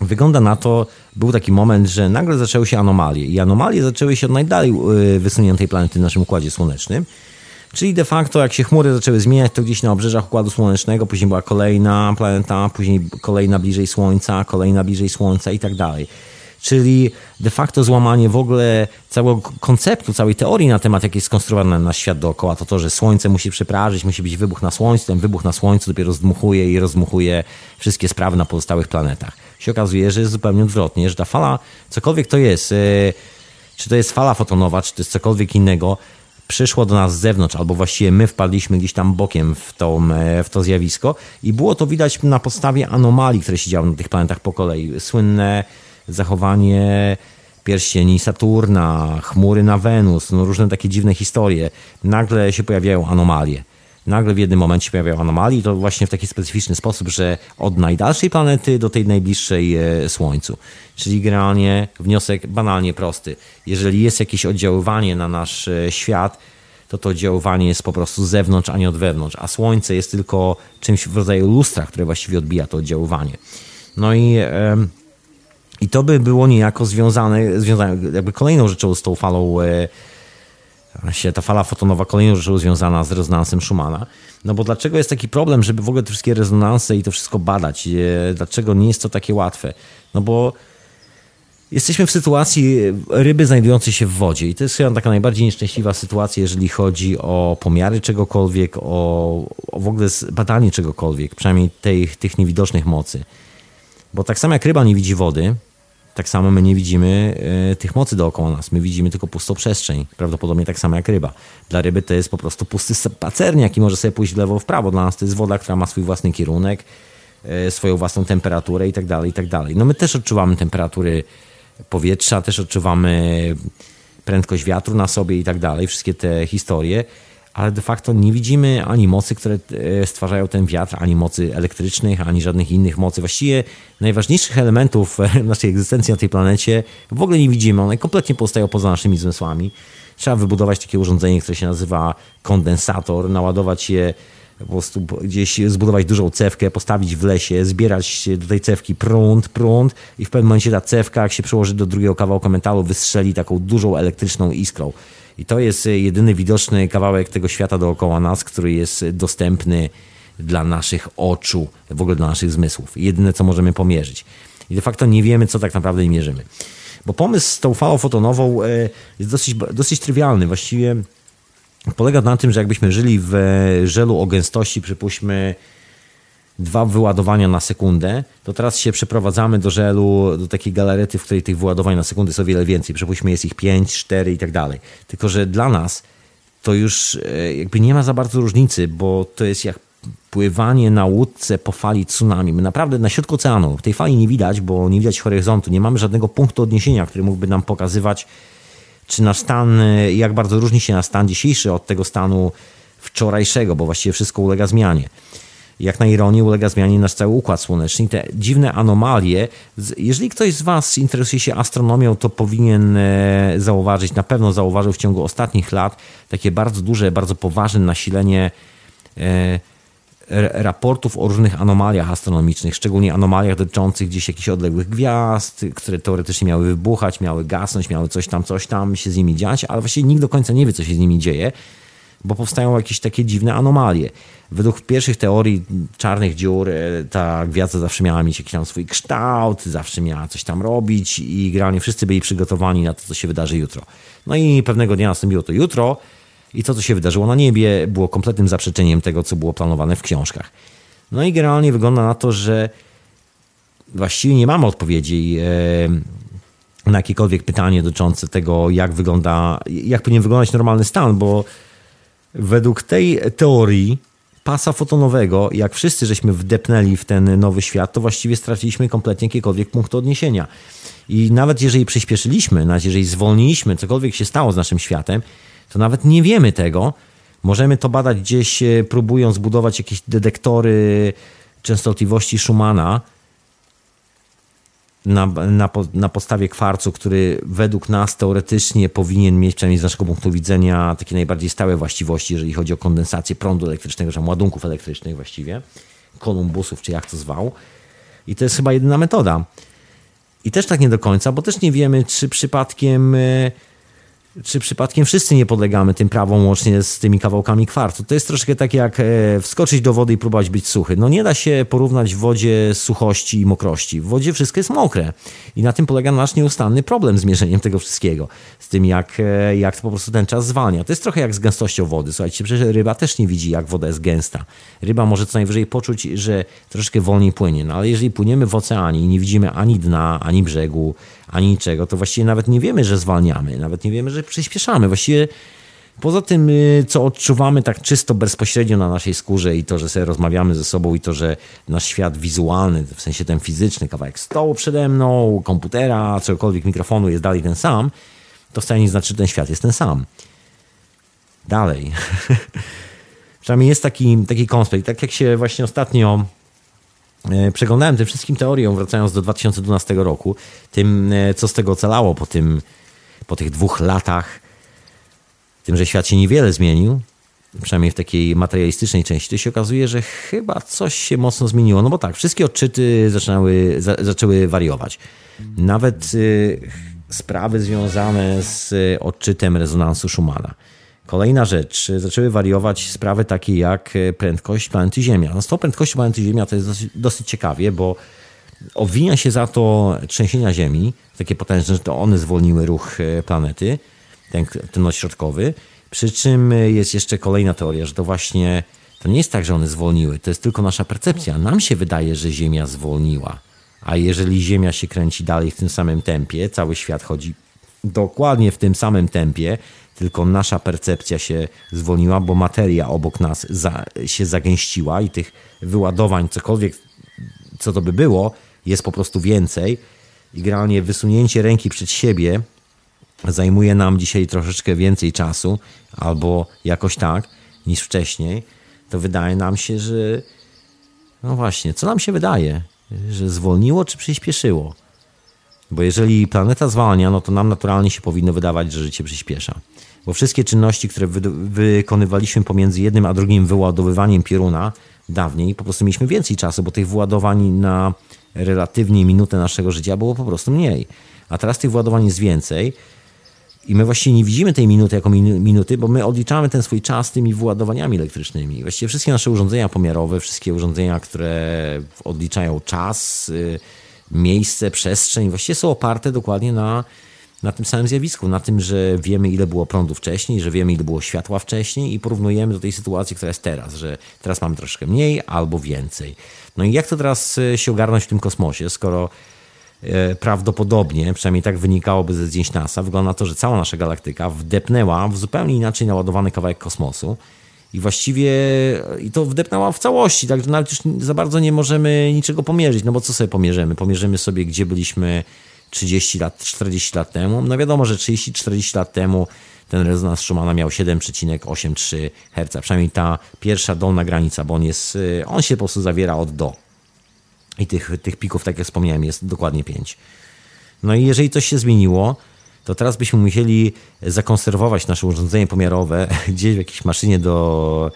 Wygląda na to, był taki moment, że nagle zaczęły się anomalie i anomalie zaczęły się od najdalej e, wysuniętej planety w naszym Układzie Słonecznym. Czyli de facto, jak się chmury zaczęły zmieniać, to gdzieś na obrzeżach Układu Słonecznego, później była kolejna planeta, później kolejna bliżej Słońca, kolejna bliżej Słońca i tak dalej. Czyli de facto złamanie w ogóle całego konceptu, całej teorii na temat, jak jest skonstruowany nasz świat dookoła, to to, że Słońce musi przeprażyć, musi być wybuch na Słońcu, ten wybuch na Słońcu dopiero zdmuchuje i rozdmuchuje wszystkie sprawy na pozostałych planetach. Się okazuje, że jest zupełnie odwrotnie, że ta fala, cokolwiek to jest, yy, czy to jest fala fotonowa, czy to jest cokolwiek innego, przyszło do nas z zewnątrz, albo właściwie my wpadliśmy gdzieś tam bokiem w to, w to zjawisko i było to widać na podstawie anomalii, które się działy na tych planetach po kolei. Słynne zachowanie pierścieni Saturna, chmury na Wenus, no różne takie dziwne historie. Nagle się pojawiają anomalie. Nagle w jednym momencie pojawiają anomalie i to właśnie w taki specyficzny sposób, że od najdalszej planety do tej najbliższej e, Słońcu. Czyli generalnie wniosek banalnie prosty. Jeżeli jest jakieś oddziaływanie na nasz e, świat, to to oddziaływanie jest po prostu z zewnątrz, a nie od wewnątrz, a Słońce jest tylko czymś w rodzaju lustra, które właściwie odbija to oddziaływanie. No i... I to by było niejako związane, związane jakby kolejną rzeczą z tą falą, e, się ta fala fotonowa kolejną rzeczą związana z rezonansem Schumana. No bo dlaczego jest taki problem, żeby w ogóle te wszystkie rezonanse i to wszystko badać? Dlaczego nie jest to takie łatwe? No bo jesteśmy w sytuacji ryby znajdującej się w wodzie i to jest chyba taka najbardziej nieszczęśliwa sytuacja, jeżeli chodzi o pomiary czegokolwiek, o, o w ogóle badanie czegokolwiek, przynajmniej tej, tych niewidocznych mocy. Bo tak samo jak ryba nie widzi wody, tak samo my nie widzimy y, tych mocy dookoła nas. My widzimy tylko pustą przestrzeń. Prawdopodobnie tak samo jak ryba. Dla ryby to jest po prostu pusty spacerniak i może sobie pójść w lewo, w prawo. Dla nas to jest woda, która ma swój własny kierunek, y, swoją własną temperaturę i tak dalej, i tak dalej. No my też odczuwamy temperatury powietrza, też odczuwamy prędkość wiatru na sobie i tak dalej. Wszystkie te historie ale de facto nie widzimy ani mocy, które e, stwarzają ten wiatr, ani mocy elektrycznych, ani żadnych innych mocy. Właściwie najważniejszych elementów e, naszej egzystencji na tej planecie w ogóle nie widzimy. One kompletnie pozostają poza naszymi zmysłami. Trzeba wybudować takie urządzenie, które się nazywa kondensator, naładować je po prostu gdzieś zbudować dużą cewkę, postawić w lesie, zbierać do tej cewki prąd, prąd i w pewnym momencie ta cewka, jak się przełoży do drugiego kawałka metalu, wystrzeli taką dużą elektryczną iskrą. I to jest e, jedyny widoczny kawałek tego świata dookoła nas, który jest dostępny dla naszych oczu, w ogóle dla naszych zmysłów. Jedyne, co możemy pomierzyć. I de facto nie wiemy, co tak naprawdę mierzymy. Bo pomysł z tą falą fotonową e, jest dosyć, dosyć trywialny. Właściwie polega na tym, że jakbyśmy żyli w żelu o gęstości, przypuśćmy dwa wyładowania na sekundę, to teraz się przeprowadzamy do żelu, do takiej galarety, w której tych wyładowań na sekundę jest o wiele więcej. Przypuśćmy, jest ich 5, 4 i tak dalej. Tylko, że dla nas to już e, jakby nie ma za bardzo różnicy, bo to jest jak pływanie na łódce po fali tsunami. My naprawdę na środku oceanu, tej fali nie widać, bo nie widać horyzontu, nie mamy żadnego punktu odniesienia, który mógłby nam pokazywać, czy nasz stan, e, jak bardzo różni się nasz stan dzisiejszy od tego stanu wczorajszego, bo właściwie wszystko ulega zmianie jak na ironię ulega zmianie nasz cały układ słoneczny. Te dziwne anomalie, jeżeli ktoś z Was interesuje się astronomią, to powinien e, zauważyć, na pewno zauważył w ciągu ostatnich lat takie bardzo duże, bardzo poważne nasilenie e, raportów o różnych anomaliach astronomicznych, szczególnie anomaliach dotyczących gdzieś jakichś odległych gwiazd, które teoretycznie miały wybuchać, miały gasnąć, miały coś tam, coś tam się z nimi dziać, ale właściwie nikt do końca nie wie, co się z nimi dzieje bo powstają jakieś takie dziwne anomalie. Według pierwszych teorii czarnych dziur e, ta gwiazda zawsze miała mieć jakiś tam swój kształt, zawsze miała coś tam robić i generalnie wszyscy byli przygotowani na to, co się wydarzy jutro. No i pewnego dnia nastąpiło to jutro i to, co się wydarzyło na niebie, było kompletnym zaprzeczeniem tego, co było planowane w książkach. No i generalnie wygląda na to, że właściwie nie mamy odpowiedzi e, na jakiekolwiek pytanie dotyczące tego, jak wygląda, jak powinien wyglądać normalny stan, bo Według tej teorii pasa fotonowego, jak wszyscy żeśmy wdepnęli w ten nowy świat, to właściwie straciliśmy kompletnie jakiekolwiek punkt odniesienia. I nawet jeżeli przyspieszyliśmy, nawet jeżeli zwolniliśmy, cokolwiek się stało z naszym światem, to nawet nie wiemy tego, Możemy to badać gdzieś, e, próbując budować jakieś detektory częstotliwości Schumana na, na, na podstawie kwarcu, który według nas teoretycznie powinien mieć, przynajmniej z naszego punktu widzenia, takie najbardziej stałe właściwości, jeżeli chodzi o kondensację prądu elektrycznego, czy ładunków elektrycznych właściwie, kolumbusów, czy jak to zwał. I to jest chyba jedyna metoda. I też tak nie do końca, bo też nie wiemy, czy przypadkiem e, czy przypadkiem wszyscy nie podlegamy tym prawom łącznie z tymi kawałkami kwarcu. To jest troszkę tak jak e, wskoczyć do wody i próbować być suchy. No nie da się porównać w wodzie suchości i mokrości. W wodzie wszystko jest mokre i na tym polega nasz nieustanny problem z mierzeniem tego wszystkiego. Z tym jak, e, jak to po prostu ten czas zwalnia. To jest trochę jak z gęstością wody. Słuchajcie, przecież ryba też nie widzi jak woda jest gęsta. Ryba może co najwyżej poczuć, że troszkę wolniej płynie. No ale jeżeli płyniemy w oceanie i nie widzimy ani dna, ani brzegu, ani niczego, to właściwie nawet nie wiemy, że zwalniamy, nawet nie wiemy, że przyspieszamy. Właściwie poza tym, y, co odczuwamy tak czysto bezpośrednio na naszej skórze i to, że sobie rozmawiamy ze sobą i to, że nasz świat wizualny, w sensie ten fizyczny, kawałek stołu przede mną, komputera, cokolwiek mikrofonu jest dalej ten sam, to wcale nie znaczy, że ten świat jest ten sam. Dalej. Przynajmniej jest taki, taki konspekt. Tak jak się właśnie ostatnio przeglądałem tym wszystkim teorią, wracając do 2012 roku, tym, e, co z tego ocalało po, tym, po tych dwóch latach, tym, że świat się niewiele zmienił, przynajmniej w takiej materialistycznej części, to się okazuje, że chyba coś się mocno zmieniło. No bo tak, wszystkie odczyty zaczynały, za, zaczęły wariować. Nawet y, sprawy związane z odczytem rezonansu Schumana. Kolejna rzecz, zaczęły wariować sprawy takie jak prędkość planety Ziemia. No z tą prędkością planety Ziemia to jest dosyć, dosyć ciekawie, bo obwinia się za to trzęsienia Ziemi, takie potężne, że to one zwolniły ruch e, planety, ten, ten ośrodkowy. Przy czym jest jeszcze kolejna teoria, że to właśnie to nie jest tak, że one zwolniły, to jest tylko nasza percepcja. Nam się wydaje, że Ziemia zwolniła. A jeżeli Ziemia się kręci dalej w tym samym tempie, cały świat chodzi dokładnie w tym samym tempie, tylko nasza percepcja się zwolniła, bo materia obok nas za, się zagęściła i tych wyładowań, cokolwiek, co to by było, jest po prostu więcej. I generalnie wysunięcie ręki przed siebie zajmuje nam dzisiaj troszeczkę więcej czasu, albo jakoś tak, niż wcześniej. To wydaje nam się, że no właśnie, co nam się wydaje? Że zwolniło czy przyspieszyło? Bo jeżeli planeta zwalnia, no to nam naturalnie się powinno wydawać, że życie przyspiesza. Bo wszystkie czynności, które wy wykonywaliśmy pomiędzy jednym a drugim wyładowywaniem pieruna dawniej, po prostu mieliśmy więcej czasu, bo tych wyładowań na relatywnie minutę naszego życia było po prostu mniej. A teraz tych wyładowań jest więcej. I my właściwie nie widzimy tej minuty jako minuty, bo my odliczamy ten swój czas tymi wyładowaniami elektrycznymi. Właściwie wszystkie nasze urządzenia pomiarowe, wszystkie urządzenia, które odliczają czas, y, miejsce, przestrzeń, właściwie są oparte dokładnie na, na tym samym zjawisku, na tym, że wiemy, ile było prądu wcześniej, że wiemy, ile było światła wcześniej i porównujemy do tej sytuacji, która jest teraz, że teraz mamy troszkę mniej albo więcej. No i jak to teraz e, się ogarnąć w tym kosmosie, skoro e, prawdopodobnie, przynajmniej tak wynikałoby ze zdjęć NASA, wygląda na to, że cała nasza galaktyka wdepnęła w zupełnie inaczej naładowany kawałek kosmosu, i właściwie i to wdepnęła w całości, także nawet już za bardzo nie możemy niczego pomierzyć, no bo co sobie pomierzymy? Pomierzymy sobie, gdzie byliśmy 30 lat, 40 lat temu. No wiadomo, że 30-40 lat temu ten rezonans Schumana miał 7,83 Hz, przynajmniej ta pierwsza dolna granica, bo on jest, on się po prostu zawiera od do. I tych, tych pików, tak jak wspomniałem, jest dokładnie 5. No i jeżeli coś się zmieniło, to teraz byśmy musieli zakonserwować nasze urządzenie pomiarowe gdzieś w jakiejś maszynie do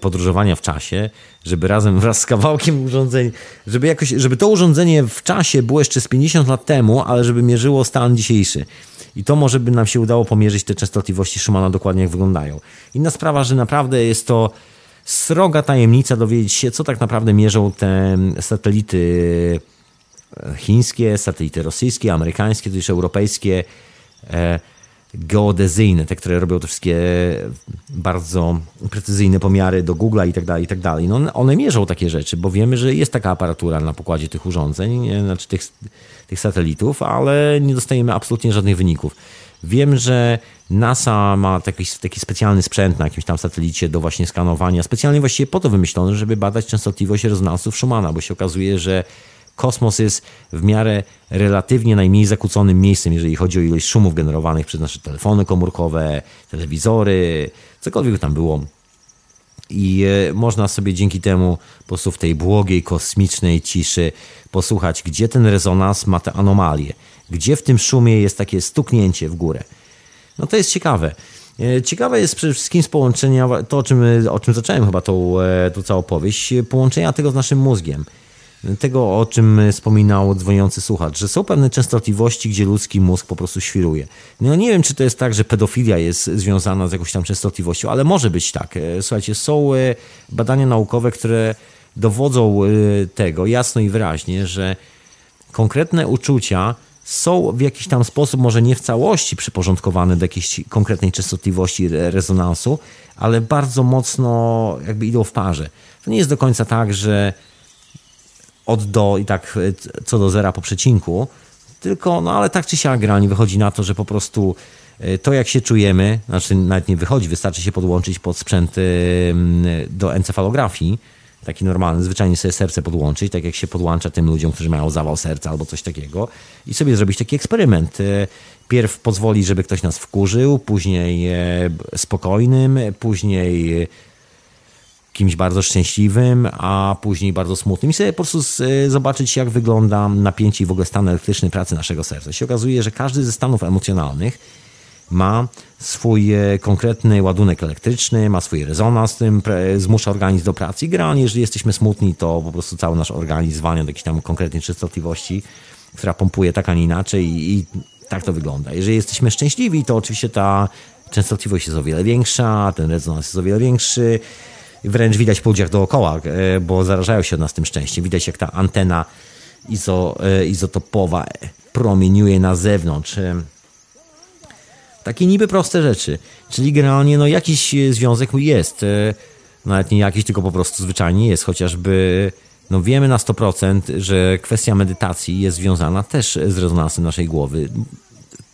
podróżowania w czasie, żeby razem wraz z kawałkiem urządzeń, żeby jakoś, żeby to urządzenie w czasie było jeszcze z 50 lat temu, ale żeby mierzyło stan dzisiejszy. I to może by nam się udało pomierzyć te częstotliwości Schumana dokładnie jak wyglądają. Inna sprawa, że naprawdę jest to sroga tajemnica dowiedzieć się, co tak naprawdę mierzą te satelity chińskie, satelity rosyjskie, amerykańskie, też europejskie, e, geodezyjne, te, które robią te wszystkie bardzo precyzyjne pomiary do Google'a i tak dalej, i tak dalej. No one mierzą takie rzeczy, bo wiemy, że jest taka aparatura na pokładzie tych urządzeń, znaczy tych, tych satelitów, ale nie dostajemy absolutnie żadnych wyników. Wiem, że NASA ma taki, taki specjalny sprzęt na jakimś tam satelicie do właśnie skanowania, specjalnie właściwie po to wymyślony, żeby badać częstotliwość rezonansów Schumana, bo się okazuje, że kosmos jest w miarę relatywnie najmniej zakłóconym miejscem, jeżeli chodzi o ilość szumów generowanych przez nasze telefony komórkowe, telewizory, cokolwiek tam było. I e, można sobie dzięki temu po prostu w tej błogiej, kosmicznej ciszy posłuchać, gdzie ten rezonans ma te anomalie, gdzie w tym szumie jest takie stuknięcie w górę. No to jest ciekawe. E, ciekawe jest przede wszystkim z połączenia, to o czym, o czym zacząłem chyba tą, e, tą całą opowieść, połączenia tego z naszym mózgiem. Tego, o czym wspominał dzwoniący słuchacz, że są pewne częstotliwości, gdzie ludzki mózg po prostu świruje. No nie wiem, czy to jest tak, że pedofilia jest związana z jakąś tam częstotliwością, ale może być tak. E, słuchajcie, są badania naukowe, które dowodzą tego jasno i wyraźnie, że konkretne uczucia są w jakiś tam sposób, może nie w całości przyporządkowane do jakiejś konkretnej częstotliwości rezonansu, ale bardzo mocno jakby idą w parze. To nie jest do końca tak, że od do i tak e, co do zera po przecinku, tylko, no ale tak czy siak generalnie wychodzi na to, że po prostu e, to jak się czujemy, znaczy nawet nie wychodzi, wystarczy się podłączyć pod sprzęt do encefalografii, taki normalny, zwyczajnie sobie serce podłączyć, tak jak się podłącza tym ludziom, którzy mają zawał serca albo coś takiego. I sobie zrobić taki eksperyment. E, pierw pozwoli, żeby ktoś nas wkurzył, później e, spokojnym, później e, kimś bardzo szczęśliwym, a później bardzo smutnym i sobie po prostu zobaczyć, jak wygląda napięcie i w ogóle stan elektryczny pracy naszego serca. Się okazuje, że każdy ze stanów emocjonalnych ma swój e, konkretny ładunek elektryczny, ma swój rezonans, tym zmusza organizm do pracy. I generalnie, jeżeli jesteśmy smutni, to po prostu cały nasz organizm zwalnia do jakiejś tam konkretnej częstotliwości, która pompuje tak, a nie inaczej i, i tak to wygląda. Jeżeli jesteśmy szczęśliwi, to oczywiście ta częstotliwość jest o wiele większa, ten rezonans jest o wiele większy. Wręcz widać po ludziach dookoła, e, bo zarażają się od nas tym szczęściem. Widać, jak ta antena izo, e, izotopowa promieniuje na zewnątrz. Takie niby proste rzeczy. Czyli generalnie no, jakiś e, związek jest. E, nawet nie jakiś, tylko po prostu zwyczajnie jest. Chociażby no, wiemy na 100%, że kwestia medytacji jest związana też z rezonansem naszej głowy.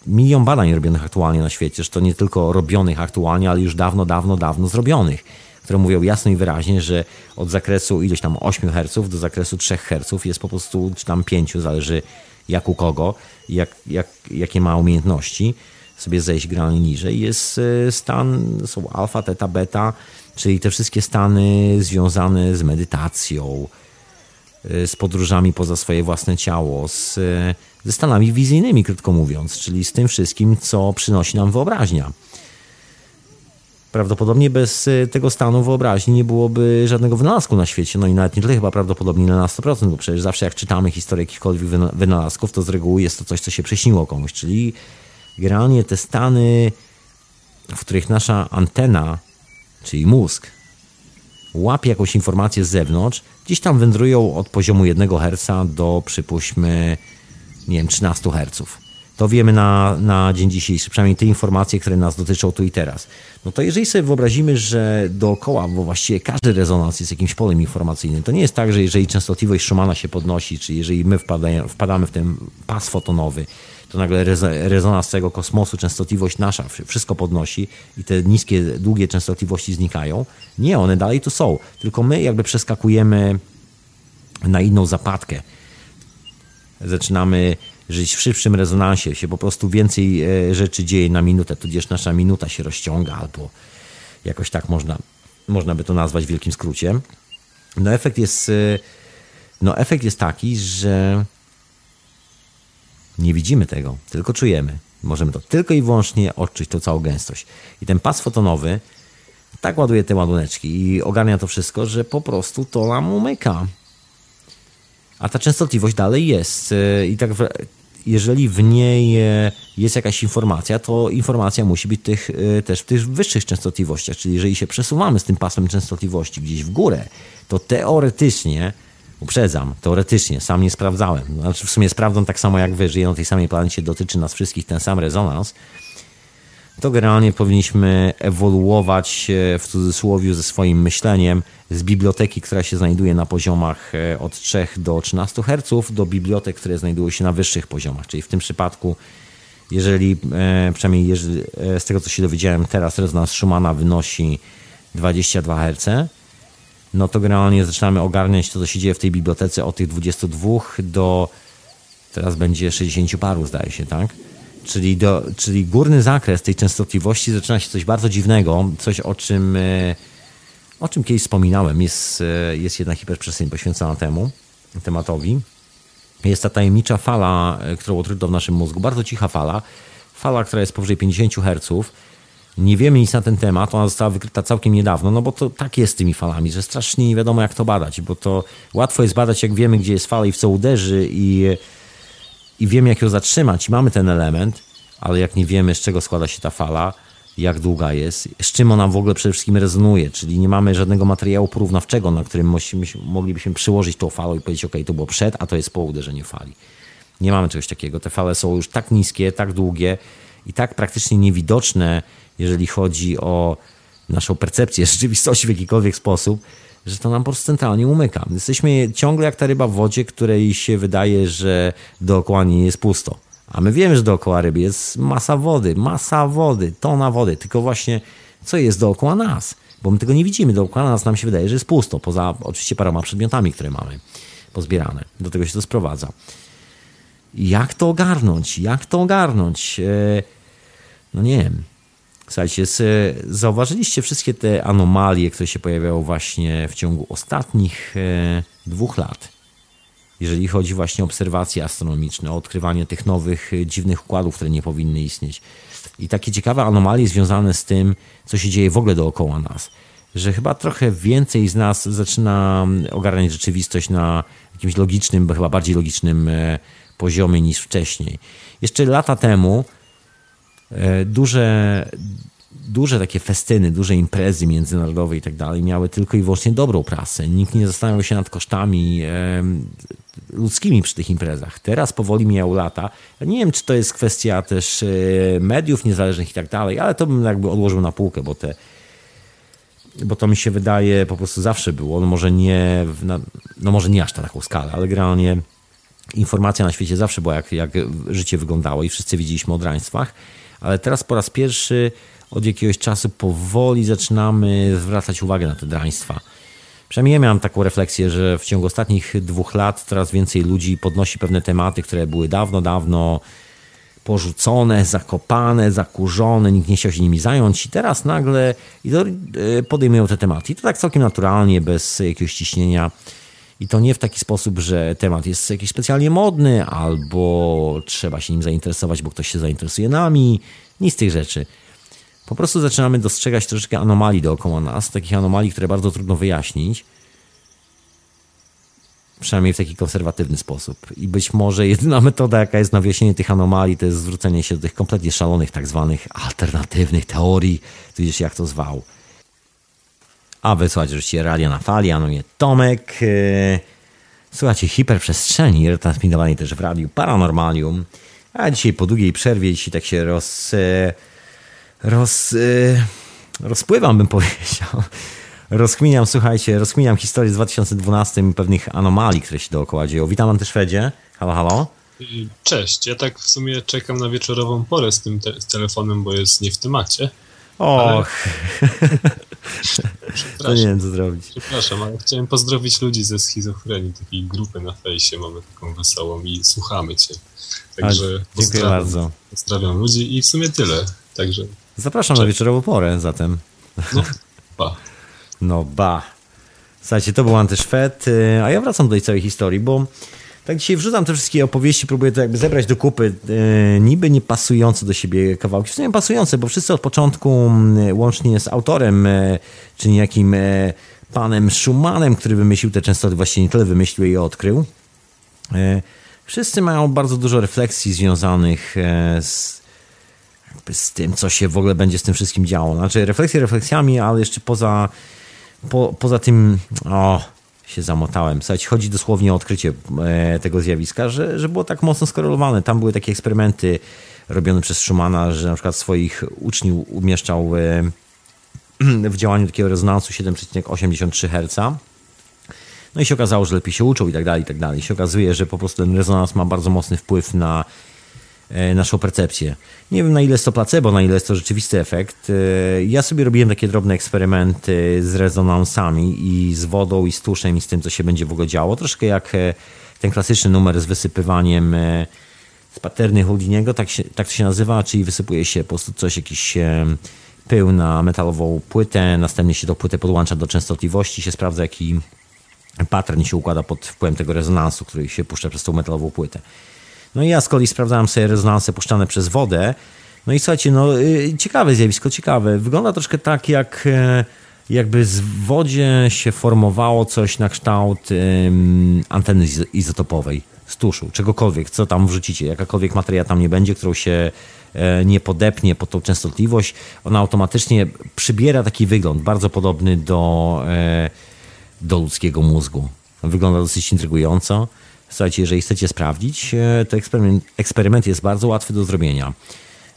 Milion badań robionych aktualnie na świecie, że to nie tylko robionych aktualnie, ale już dawno, dawno, dawno zrobionych, które mówią jasno i wyraźnie, że od zakresu ileś tam 8 Hz do zakresu 3 Hz jest po prostu, czy tam 5, zależy jak u kogo, jak, jak, jakie ma umiejętności sobie zejść granie niżej, jest e, stan, są alfa, teta, beta, czyli te wszystkie stany związane z medytacją, e, z podróżami poza swoje własne ciało, z, e, ze stanami wizyjnymi, krótko mówiąc, czyli z tym wszystkim, co przynosi nam wyobraźnia. Prawdopodobnie bez tego stanu wyobraźni nie byłoby żadnego wynalazku na świecie. No i nawet nie tyle chyba prawdopodobnie na 100%, bo przecież zawsze jak czytamy historię jakichkolwiek wynalazków, to z reguły jest to coś, co się przyśniło komuś, czyli generalnie te stany, w których nasza antena, czyli mózg, łapie jakąś informację z zewnątrz, gdzieś tam wędrują od poziomu 1 Hz do przypuśćmy, nie wiem, 13 Hz. To wiemy na, na dzień dzisiejszy, przynajmniej te informacje, które nas dotyczą tu i teraz. No to jeżeli sobie wyobrazimy, że dookoła, bo właściwie każdy rezonans jest jakimś polem informacyjnym, to nie jest tak, że jeżeli częstotliwość Schumana się podnosi, czy jeżeli my wpadamy, wpadamy w ten pas fotonowy, to nagle rezonans całego kosmosu, częstotliwość nasza, wszystko podnosi i te niskie, długie częstotliwości znikają. Nie, one dalej tu są, tylko my jakby przeskakujemy na inną zapadkę. Zaczynamy żyć w szybszym rezonansie, się po prostu więcej e, rzeczy dzieje na minutę, tudzież nasza minuta się rozciąga, albo jakoś tak można, można by to nazwać w wielkim skrócie. No efekt jest, e, no efekt jest taki, że nie widzimy tego, tylko czujemy. Możemy to tylko i wyłącznie odczuć, tą całą gęstość. I ten pas fotonowy tak ładuje te ładuneczki i ogarnia to wszystko, że po prostu to nam umyka. A ta częstotliwość dalej jest. E, I tak jeżeli w niej e, jest jakaś informacja, to informacja musi być tych, e, też w tych wyższych częstotliwościach. Czyli jeżeli się przesuwamy z tym pasem częstotliwości gdzieś w górę, to teoretycznie Uprzedzam, teoretycznie, sam nie sprawdzałem. Znaczy w sumie sprawdzam tak samo jak wy, żyję na tej samej planecie, dotyczy nas wszystkich ten sam rezonans. To generalnie powinniśmy ewoluować w cudzysłowie ze swoim myśleniem z biblioteki, która się znajduje na poziomach e, od 3 do 13 Hz do bibliotek, które znajdują się na wyższych poziomach. Czyli w tym przypadku, jeżeli, e, przynajmniej jeżeli, e, z tego co się dowiedziałem teraz, rezonans Schumana wynosi 22 Hz, no to generalnie zaczynamy ogarniać to, co się dzieje w tej bibliotece od tych 22 do teraz będzie 60 paru, zdaje się, tak? Czyli, do, czyli górny zakres tej częstotliwości zaczyna się coś bardzo dziwnego, coś o czym, e, o czym kiedyś wspominałem. Jest, e, jest jedna hiperprzestrzeń poświęcona temu tematowi. Jest ta tajemnicza fala, e, którą odkryto w naszym mózgu, bardzo cicha fala, fala, która jest powyżej 50 Hz. Nie wiemy nic na ten temat, ona została wykryta całkiem niedawno, no bo to tak jest z tymi falami, że strasznie nie wiadomo jak to badać, bo to łatwo jest badać, jak wiemy, gdzie jest fala i w co uderzy i i wiemy, jak ją zatrzymać, i mamy ten element, ale jak nie wiemy, z czego składa się ta fala, jak długa jest, z czym ona w ogóle przede wszystkim rezonuje, czyli nie mamy żadnego materiału porównawczego, na którym moglibyśmy przyłożyć tą falę i powiedzieć, ok, to było przed, a to jest po uderzeniu fali. Nie mamy czegoś takiego. Te fale są już tak niskie, tak długie i tak praktycznie niewidoczne, jeżeli chodzi o naszą percepcję rzeczywistości w jakikolwiek sposób, że to nam po prostu centralnie umyka. Jesteśmy ciągle jak ta ryba w wodzie, której się wydaje, że dookoła niej jest pusto. A my wiemy, że dookoła ryby jest masa wody, masa wody, tona wody, tylko właśnie co jest dookoła nas? Bo my tego nie widzimy, dookoła nas nam się wydaje, że jest pusto, poza oczywiście paroma przedmiotami, które mamy pozbierane. Do tego się to sprowadza. Jak to ogarnąć? Jak to ogarnąć? E, no nie wiem. Słuchajcie, zauważyliście wszystkie te anomalie, które się pojawiały właśnie w ciągu ostatnich e, dwóch lat. Jeżeli chodzi właśnie o obserwacje astronomiczne, o odkrywanie tych nowych, e, dziwnych układów, które nie powinny istnieć. I takie ciekawe anomalie związane z tym, co się dzieje w ogóle dookoła nas. Że chyba trochę więcej z nas zaczyna ogarniać rzeczywistość na jakimś logicznym, chyba bardziej logicznym e, poziomie niż wcześniej. Jeszcze lata temu duże, duże takie festyny, duże imprezy międzynarodowe i tak dalej miały tylko i wyłącznie dobrą prasę. Nikt nie zastanawiał się nad kosztami ludzkimi przy tych imprezach. Teraz powoli mijały lata. Ja nie wiem, czy to jest kwestia też e, mediów niezależnych i tak dalej, ale to bym jakby odłożył na półkę, bo te bo to mi się wydaje po prostu zawsze było, no może nie, no może nie aż na taką skalę, ale generalnie informacja na świecie zawsze była, jak, jak życie wyglądało i wszyscy widzieliśmy o draństwach ale teraz po raz pierwszy od jakiegoś czasu powoli zaczynamy zwracać uwagę na te draństwa. Przynajmniej ja miałem taką refleksję, że w ciągu ostatnich dwóch lat coraz więcej ludzi podnosi pewne tematy, które były dawno, dawno porzucone, zakopane, zakurzone, nikt nie chciał się nimi zająć i teraz nagle e, podejmują te tematy. I to tak całkiem naturalnie, bez jakiegoś ciśnienia. I to nie w taki sposób, że temat jest jakiś specjalnie modny, albo trzeba się nim zainteresować, bo ktoś się zainteresuje nami. Nic z tych rzeczy. Po prostu zaczynamy dostrzegać troszeczkę anomalii dookoła nas, takich anomalii, które bardzo trudno wyjaśnić. Przynajmniej w taki konserwatywny sposób. I być może jedyna metoda, jaka jest na wyjaśnienie tych anomalii, to jest zwrócenie się do tych kompletnie szalonych, tak zwanych alternatywnych teorii, tudzież jak to zwał. A wysłać oczywiście radia na fali, a no nie Tomek. E, słuchajcie, hiperprzestrzeni, retransmitowanej też w radiu Paranormalium. A dzisiaj po długiej przerwie, dzisiaj tak się roz... E, roz... E, rozpływam, bym powiedział. Rozkminiam, słuchajcie, rozkminiam historię z 2012 pewnych anomalii, które się dookoła dzieją. Witam też Fedzie. Halo, halo. Cześć, ja tak w sumie czekam na wieczorową porę z tym te z telefonem, bo jest nie w temacie. Och. to nie wiem, co zrobić. Przepraszam, ale chciałem pozdrowić ludzi ze schizofrenii, takiej grupy na fejsie, mamy taką wesołą i słuchamy cię. Także A, pozdrawiam, bardzo. pozdrawiam ludzi i w sumie tyle. Także Zapraszam Cześć. na wieczorową porę zatem. No, ba. No ba. Słuchajcie, to był Antyszwed, y, a ja wracam do tej całej historii, bo tak dzisiaj wrzucam te wszystkie opowieści, próbuję to jakby zebrać do kupy, e, niby nie pasujące do siebie kawałki. W sumie pasujące, bo wszyscy od początku, łącznie z autorem, e, czy niejakim e, panem Schumannem, który wymyślił te częstoty, właściwie nie tyle wymyślił je odkrył, wszyscy mają bardzo dużo refleksji związanych z, z tym, co się w ogóle będzie z tym wszystkim działo. Znaczy refleksje refleksjami, ale jeszcze poza, po, poza tym, o, się zamotałem. Słuchajcie, chodzi dosłownie o odkrycie e, tego zjawiska, że, że było tak mocno skorelowane. Tam były takie eksperymenty robione przez Schumana, że na przykład swoich uczniów umieszczał e, w działaniu takiego rezonansu 7,83 Hz. No i się okazało, że lepiej się uczą i tak dalej, i tak dalej. I się okazuje, że po prostu ten rezonans ma bardzo mocny wpływ na naszą percepcję. Nie wiem na ile jest to placebo, na ile jest to rzeczywisty efekt. E, ja sobie robiłem takie drobne eksperymenty z rezonansami i z wodą i z tuszem i z tym, co się będzie w ogóle działo. Troszkę jak e, ten klasyczny numer z wysypywaniem z paterny Houdiniego, tak, się, tak to się nazywa, czyli wysypuje się po prostu coś, jakiś pył na metalową płytę, następnie się tą płytę podłącza do częstotliwości, się sprawdza jaki pattern się układa pod wpływem tego rezonansu, który się puszcza przez tą metalową płytę. No i ja z kolei sprawdzałem sobie rezonanse puszczane przez wodę. No i słuchajcie, no y, ciekawe zjawisko, ciekawe. Wygląda troszkę tak, jak e, jakby z wodzie się formowało coś na kształt anteny izotopowej, z tuszu, czegokolwiek, co tam wrzucicie, jakakolwiek materia tam nie będzie, którą się e, nie podepnie pod tą częstotliwość, ona automatycznie przybiera taki wygląd, bardzo podobny do, e, do ludzkiego mózgu. Wygląda dosyć intrygująco. Słuchajcie, jeżeli chcecie sprawdzić, e, to eksperyment, eksperyment jest bardzo łatwy do zrobienia.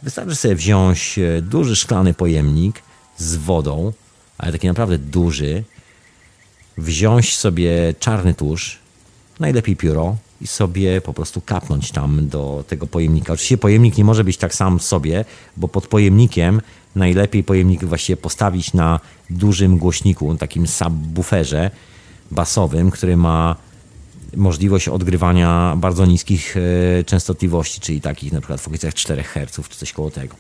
Wystarczy sobie wziąć e, duży szklany pojemnik z wodą, ale taki naprawdę duży, wziąć sobie czarny tusz, najlepiej pióro i sobie po prostu kapnąć tam do tego pojemnika. Oczywiście pojemnik nie może być tak sam sobie, bo pod pojemnikiem najlepiej pojemnik właściwie postawić na dużym głośniku, takim subwooferze basowym, który ma możliwość odgrywania bardzo niskich e, częstotliwości, czyli takich na przykład w okolicach 4 Hz czy coś koło tego.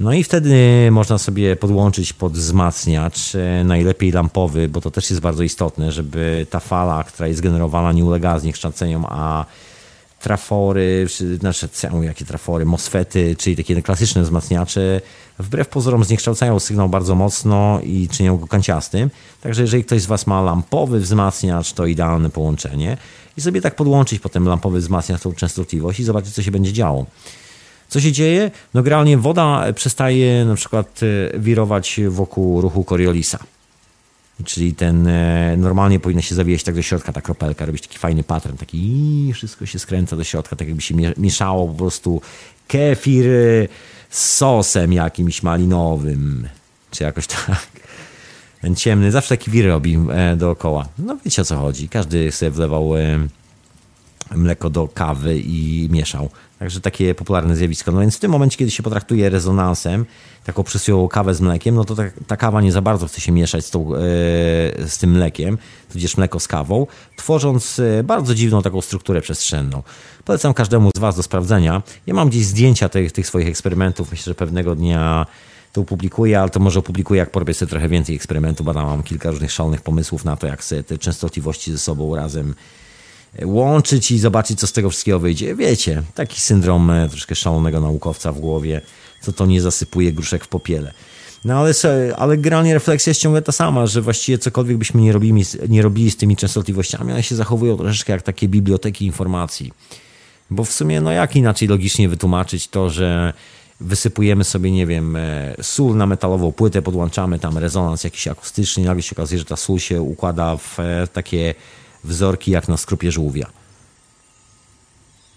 No i wtedy można sobie podłączyć pod wzmacniacz, e, najlepiej lampowy, bo to też jest bardzo istotne, żeby ta fala, która jest generowana, nie ulegała zniekształceniom, a trafory, znaczy jakie trafory, MOSFETy, czyli takie klasyczne wzmacniacze, wbrew pozorom zniekształcają sygnał bardzo mocno i czynią go kanciastym. Także jeżeli ktoś z Was ma lampowy wzmacniacz, to idealne połączenie. I sobie tak podłączyć potem lampowy wzmacniacz tą częstotliwość i zobaczyć, co się będzie działo. Co się dzieje? No generalnie woda przestaje na przykład e, wirować wokół ruchu Coriolisa. Czyli ten e, normalnie powinna się zawijać tak do środka ta kropelka, robić taki fajny pattern, taki wszystko się skręca do środka, tak jakby się mieszało po prostu kefir sosem jakimś malinowym, czy jakoś tak. Ten ciemny, zawsze taki wir robi e, dookoła. No wiecie o co chodzi. Każdy sobie wlewał mleko do kawy i mieszał. Także takie popularne zjawisko. No więc w tym momencie, kiedy się potraktuje rezonansem, taką przysłową kawę z mlekiem, no to ta, ta, kawa nie za bardzo chce się mieszać z, tą, e, z tym mlekiem, tudzież mleko z kawą, tworząc e, bardzo dziwną taką strukturę przestrzenną. Polecam każdemu z Was do sprawdzenia. Ja mam gdzieś zdjęcia tych, tych swoich eksperymentów. Myślę, że pewnego dnia to opublikuję, ale to może opublikuję, jak porobię sobie trochę więcej eksperymentów, bo tam mam kilka różnych szalonych pomysłów na to, jak sobie te częstotliwości ze sobą razem łączyć i zobaczyć, co z tego wszystkiego wyjdzie. Wiecie, taki syndrom e, troszkę szalonego naukowca w głowie, co to nie zasypuje gruszek w popiele. No ale, ale generalnie refleksja jest ciągle ta sama, że właściwie cokolwiek byśmy nie robili, nie robili z tymi częstotliwościami, one się zachowują troszeczkę jak takie biblioteki informacji. Bo w sumie, no jak inaczej logicznie wytłumaczyć to, że wysypujemy sobie, nie wiem, e, sól na metalową płytę, podłączamy tam rezonans jakiś akustyczny, nagle się okazuje, że ta sól się układa w e, takie wzorki jak na skrupie żółwia.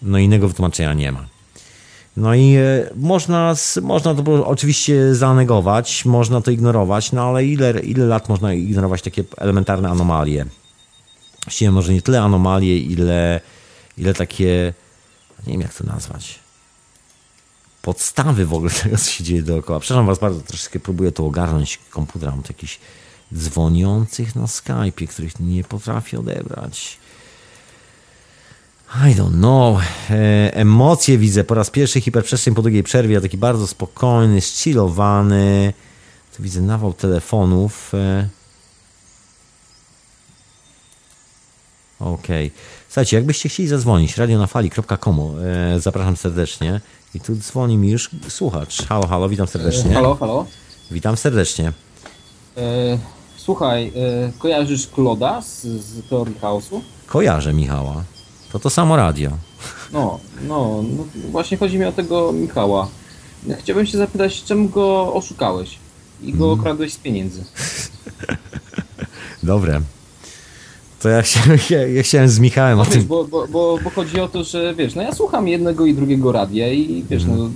No innego wytłumaczenia nie ma. No i e, można, można to oczywiście zanegować, można to ignorować, no ale ile, ile lat można ignorować takie elementarne anomalie? Właściwie może nie tyle anomalie, ile, ile takie, nie wiem jak to nazwać, podstawy w ogóle tego, co się dzieje dookoła. Przepraszam Was bardzo, troszeczkę próbuję to ogarnąć komputer, mam jakiś dzwoniących na Skype'ie, których nie potrafię odebrać. I don't know. E, emocje widzę. Po raz pierwszy hiperprzestrzeń po długiej przerwie, taki bardzo spokojny, zchillowany. Tu widzę nawał telefonów. E. Okej. Okay. Słuchajcie, jakbyście chcieli zadzwonić, radionafali.com, e, zapraszam serdecznie. I tu dzwoni mi już słuchacz. Halo, halo, witam serdecznie. Halo, halo. Witam serdecznie. E Słuchaj, y, kojarzysz Kloda z, z Teorii Chaosu? Kojarzę Michała. To to samo radio. No, no, no, właśnie chodzi mi o tego Michała. Chciałbym się zapytać, czemu go oszukałeś i go okradłeś z pieniędzy? Dobre. To ja, się, ja, ja chciałem z Michałem no, o tym... Bo, bo, bo, bo, chodzi o to, że wiesz, no ja słucham jednego i drugiego radia i wiesz, hmm. no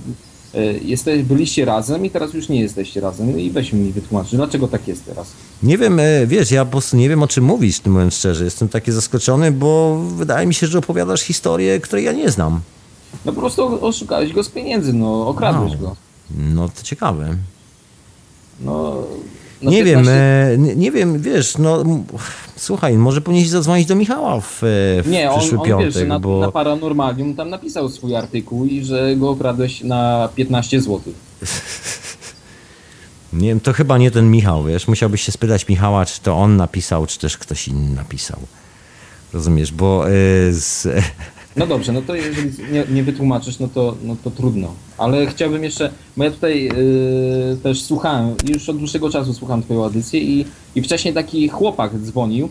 E, jesteś, byliście razem i teraz już nie jesteście razem. I weź mi wytłumacz, dlaczego tak jest teraz? Nie wiem, e, wiesz, ja po prostu nie wiem o czym mówisz, mówiąc szczerze. Jestem taki zaskoczony, bo wydaje mi się, że opowiadasz historię, której ja nie znam. No po prostu oszukałeś go z pieniędzy, no okradłeś Wow. go. No to ciekawe. No, no nie 15 wiem, e, nie, nie wiem, wiesz, no słuchaj, może powinieneś zadzwonić do Michała w, e, w Nie, on, przyszły on piątek, wiesz, na, bo na Paranormalium tam napisał swój artykuł i że go okradłeś na 15 zł. nie wiem, to chyba nie ten Michał, wiesz, musiałbyś się spytać Michała, czy to on napisał, czy też ktoś inny napisał. Rozumiesz, bo e, z, No dobrze, no to jeżeli nie, nie wytłumaczysz, no to, no to trudno. Ale chciałbym jeszcze, bo ja tutaj yy, też słuchałem, już od dłuższego czasu słucham twoją audycję i, i wcześniej taki chłopak dzwonił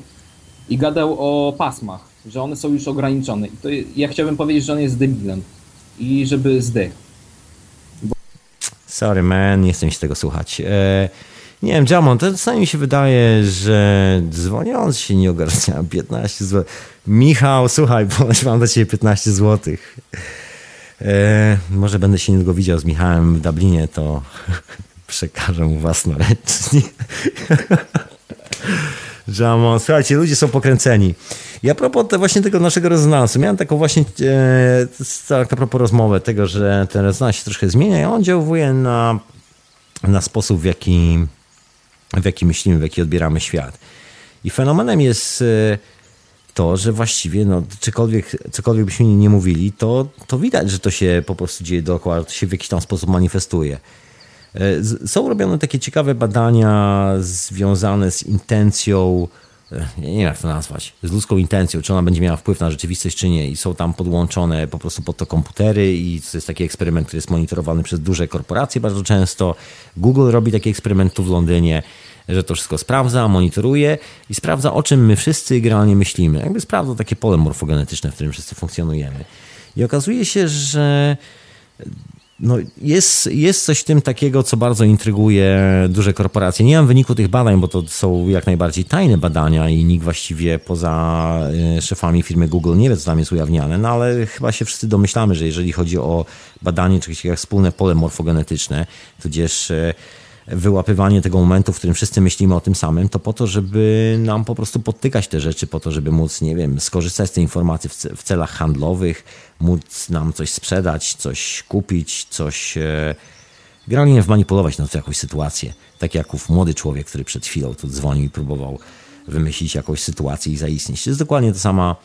i gadał o pasmach, że one są już ograniczone. I to ja chciałbym powiedzieć, że on jest debilem i żeby zdechł. Sorry man, nie chcę mi się tego słuchać. E, nie wiem, Jamon, to czasami mi się wydaje, że dzwoniąc się nie ogarnia 15 zł. Michał, słuchaj, bo mam dla ciebie 15 zł. E, może będę się niedługo widział z Michałem w Dublinie, to przekażę mu własnoręcznie. Jamon, słuchajcie, ludzie są pokręceni. I a propos te, właśnie tego naszego rezonansu, miałem taką właśnie e, tak a propos rozmowę tego, że ten rezonans się troszkę zmienia i on oddziałuje na, na sposób, w jaki, w jaki myślimy, w jaki odbieramy świat. I fenomenem jest e, to, że właściwie no, cokolwiek, cokolwiek byśmy nie mówili, to, to widać, że to się po prostu dzieje dookoła, to się w jakiś tam sposób manifestuje. E, Są robione takie ciekawe badania związane z intencją, nie wiem jak to nazwać, z ludzką intencją, czy ona będzie miała wpływ na rzeczywistość, czy nie. I są tam podłączone po prostu pod to komputery i to jest taki eksperyment, który jest monitorowany przez duże korporacje bardzo często. Google robi taki eksperyment tu w Londynie, że to wszystko sprawdza, monitoruje i sprawdza, o czym my wszyscy generalnie myślimy. Jakby sprawdza takie pole morfogenetyczne, w którym wszyscy funkcjonujemy. I okazuje się, że no jest, jest coś w tym takiego, co bardzo intryguje duże korporacje. Nie mam wyniku tych badań, bo to są jak najbardziej tajne badania i nikt właściwie poza e, szefami firmy Google nie wie, co tam jest ujawniane, no ale chyba się wszyscy domyślamy, że jeżeli chodzi o badanie czegoś jak wspólne pole morfogenetyczne, tudzież e, wyłapywanie tego momentu, w którym wszyscy myślimy o tym samym, to po to, żeby nam po prostu podtykać te rzeczy, po to, żeby móc, nie wiem, skorzystać z tej informacji w celach handlowych, móc nam coś sprzedać, coś kupić, coś e, generalnie wmanipulować na to jakąś sytuację. Tak jak ów młody człowiek, który przed chwilą tu dzwonił i próbował wymyślić jakąś sytuację i zaistnieć. To jest dokładnie ta sama,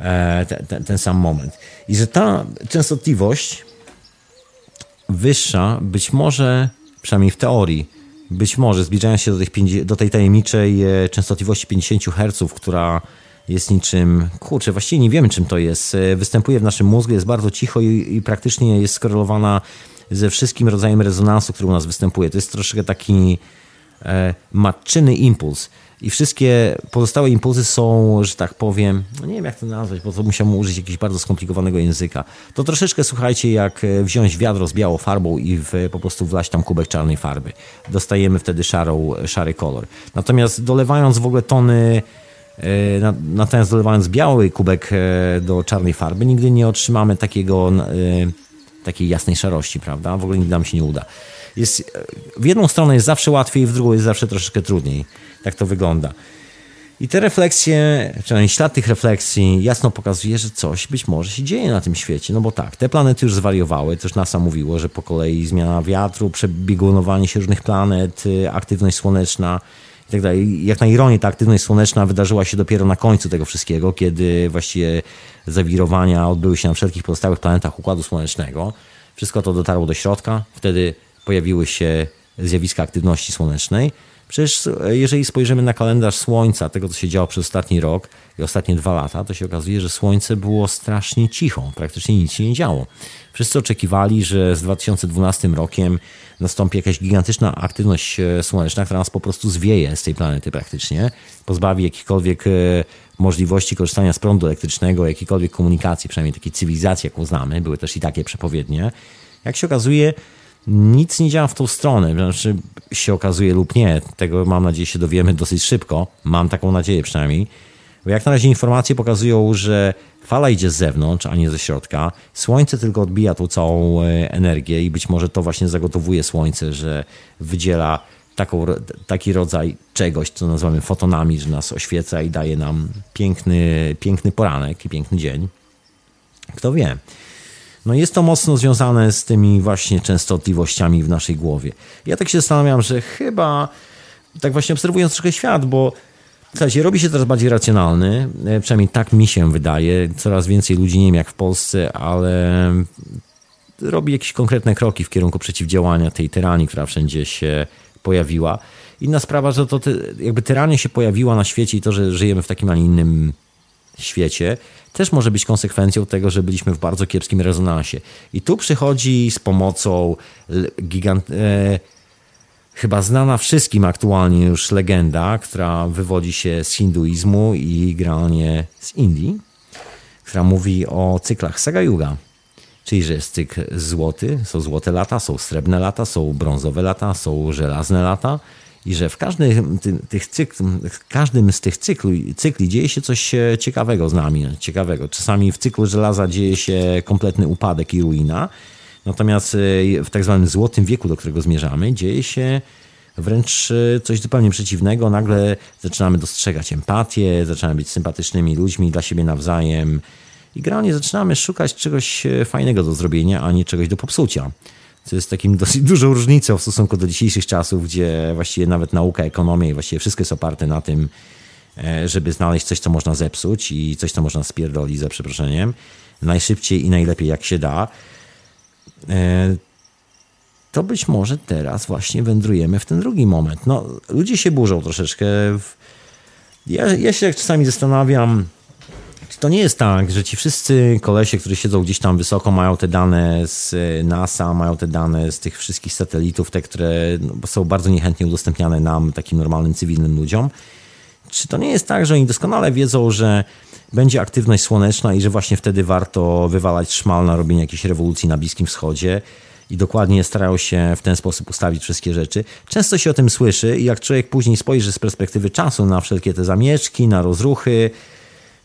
e, te, te, ten sam moment. I że ta częstotliwość wyższa, być może, przynajmniej w teorii, być może zbliżając się do, tych, do tej tajemniczej e, częstotliwości 50 Hz, która jest niczym, kurczę, właściwie nie wiemy czym to jest, e, występuje w naszym mózgu, jest bardzo cicho i, i praktycznie jest skorelowana ze wszystkim rodzajem rezonansu, który u nas występuje. To jest troszeczkę taki e, matczyny impuls. I wszystkie pozostałe impulsy są, że tak powiem, no nie wiem jak to nazwać, bo to musiałbym użyć jakiegoś bardzo skomplikowanego języka. To troszeczkę słuchajcie, jak e, wziąć wiadro z białą farbą i w, po prostu wlać tam kubek czarnej farby. Dostajemy wtedy szarą, szary kolor. Natomiast dolewając w ogóle tony Natomiast dolewając biały kubek e, do czarnej farby, nigdy nie otrzymamy takiego, e, takiej jasnej szarości, prawda? W ogóle nigdy nam się nie uda. Jest, e, w jedną stronę jest zawsze łatwiej, w drugą jest zawsze troszeczkę trudniej. Tak to wygląda. I te refleksje, przynajmniej ślad tych refleksji jasno pokazuje, że coś być może się dzieje na tym świecie. No bo tak, te planety już zwariowały, też NASA mówiło, że po kolei zmiana wiatru, przebiegunowanie się różnych planet, aktywność słoneczna i tak dalej. Jak na ironię, ta aktywność słoneczna wydarzyła się dopiero na końcu tego wszystkiego, kiedy właściwie zawirowania odbyły się na wszelkich pozostałych planetach Układu Słonecznego. Wszystko to dotarło do środka, wtedy pojawiły się zjawiska aktywności słonecznej. Przecież e, jeżeli spojrzymy na kalendarz Słońca, tego co się działo przez ostatni rok i ostatnie dwa lata, to się okazuje, że Słońce było strasznie cicho, praktycznie nic się nie działo. Wszyscy oczekiwali, że z 2012 rokiem nastąpi jakaś gigantyczna aktywność e, słoneczna, która nas po prostu zwieje z tej planety praktycznie, pozbawi jakichkolwiek e, możliwości korzystania z prądu elektrycznego, jakiejkolwiek komunikacji, przynajmniej takiej cywilizacji, jaką znamy. Były też i takie przepowiednie. Jak się okazuje, nic nie działa w tą stronę. Znaczy się okazuje lub nie. Tego mam nadzieję się dowiemy dosyć szybko. Mam taką nadzieję przynajmniej. Bo jak na razie informacje pokazują, że fala idzie z zewnątrz, a nie ze środka. Słońce tylko odbija tą całą e, energię i być może to właśnie zagotowuje Słońce, że wydziela taką, taki rodzaj czegoś, co nazywamy fotonami, że nas oświeca i daje nam piękny, piękny poranek i piękny dzień. Kto wie. No jest to mocno związane z tymi właśnie częstotliwościami w naszej głowie. Ja tak się zastanawiam, że chyba, tak właśnie obserwując trochę świat, bo Słuchajcie, robi się coraz bardziej racjonalny, e, przynajmniej tak mi się wydaje. Coraz więcej ludzi, nie wiem jak w Polsce, ale robi jakieś konkretne kroki w kierunku przeciwdziałania tej tyranii, która wszędzie się pojawiła. Inna sprawa, że to jakby tyrania się pojawiła na świecie i to, że żyjemy w takim, a nie innym świecie, też może być konsekwencją tego, że byliśmy w bardzo kiepskim rezonansie. I tu przychodzi z pomocą gigant... E, chyba znana wszystkim aktualnie już legenda, która wywodzi się z hinduizmu i generalnie z Indii, która mówi o cyklach Saga Yuga. Czyli, że jest cykl złoty, są złote lata, są srebrne lata, są brązowe lata, są żelazne lata i że w każdym, tych cykl, każdym z tych cykli, cykli dzieje się coś e, ciekawego z nami, ciekawego. Czasami w cyklu żelaza dzieje się kompletny upadek i ruina, natomiast e, w tak zwanym złotym wieku, do którego zmierzamy, dzieje się wręcz e, coś zupełnie przeciwnego. Nagle zaczynamy dostrzegać empatię, zaczynamy być sympatycznymi ludźmi dla siebie nawzajem i generalnie zaczynamy szukać czegoś fajnego do zrobienia, a nie czegoś do popsucia co jest takim dosyć dużą różnicą w stosunku do dzisiejszych czasów, gdzie właściwie nawet nauka, ekonomia i właściwie wszystko jest oparte na tym, e, żeby znaleźć coś, co można zepsuć i coś, co można spierdolić, za przeproszeniem, najszybciej i najlepiej jak się da, e, to być może teraz właśnie wędrujemy w ten drugi moment. No, ludzie się burzą troszeczkę. Ja, ja się czasami zastanawiam, to nie jest tak, że ci wszyscy kolesie, którzy siedzą gdzieś tam wysoko, mają te dane z NASA, mają te dane z tych wszystkich satelitów, te, które no, są bardzo niechętnie udostępniane nam, takim normalnym, cywilnym ludziom. Czy to nie jest tak, że oni doskonale wiedzą, że będzie aktywność słoneczna i że właśnie wtedy warto wywalać szmal na robienie jakiejś rewolucji na Bliskim Wschodzie i dokładnie starają się w ten sposób ustawić wszystkie rzeczy. Często się o tym słyszy i jak człowiek później spojrzy z perspektywy czasu na wszelkie te zamieszki, na rozruchy,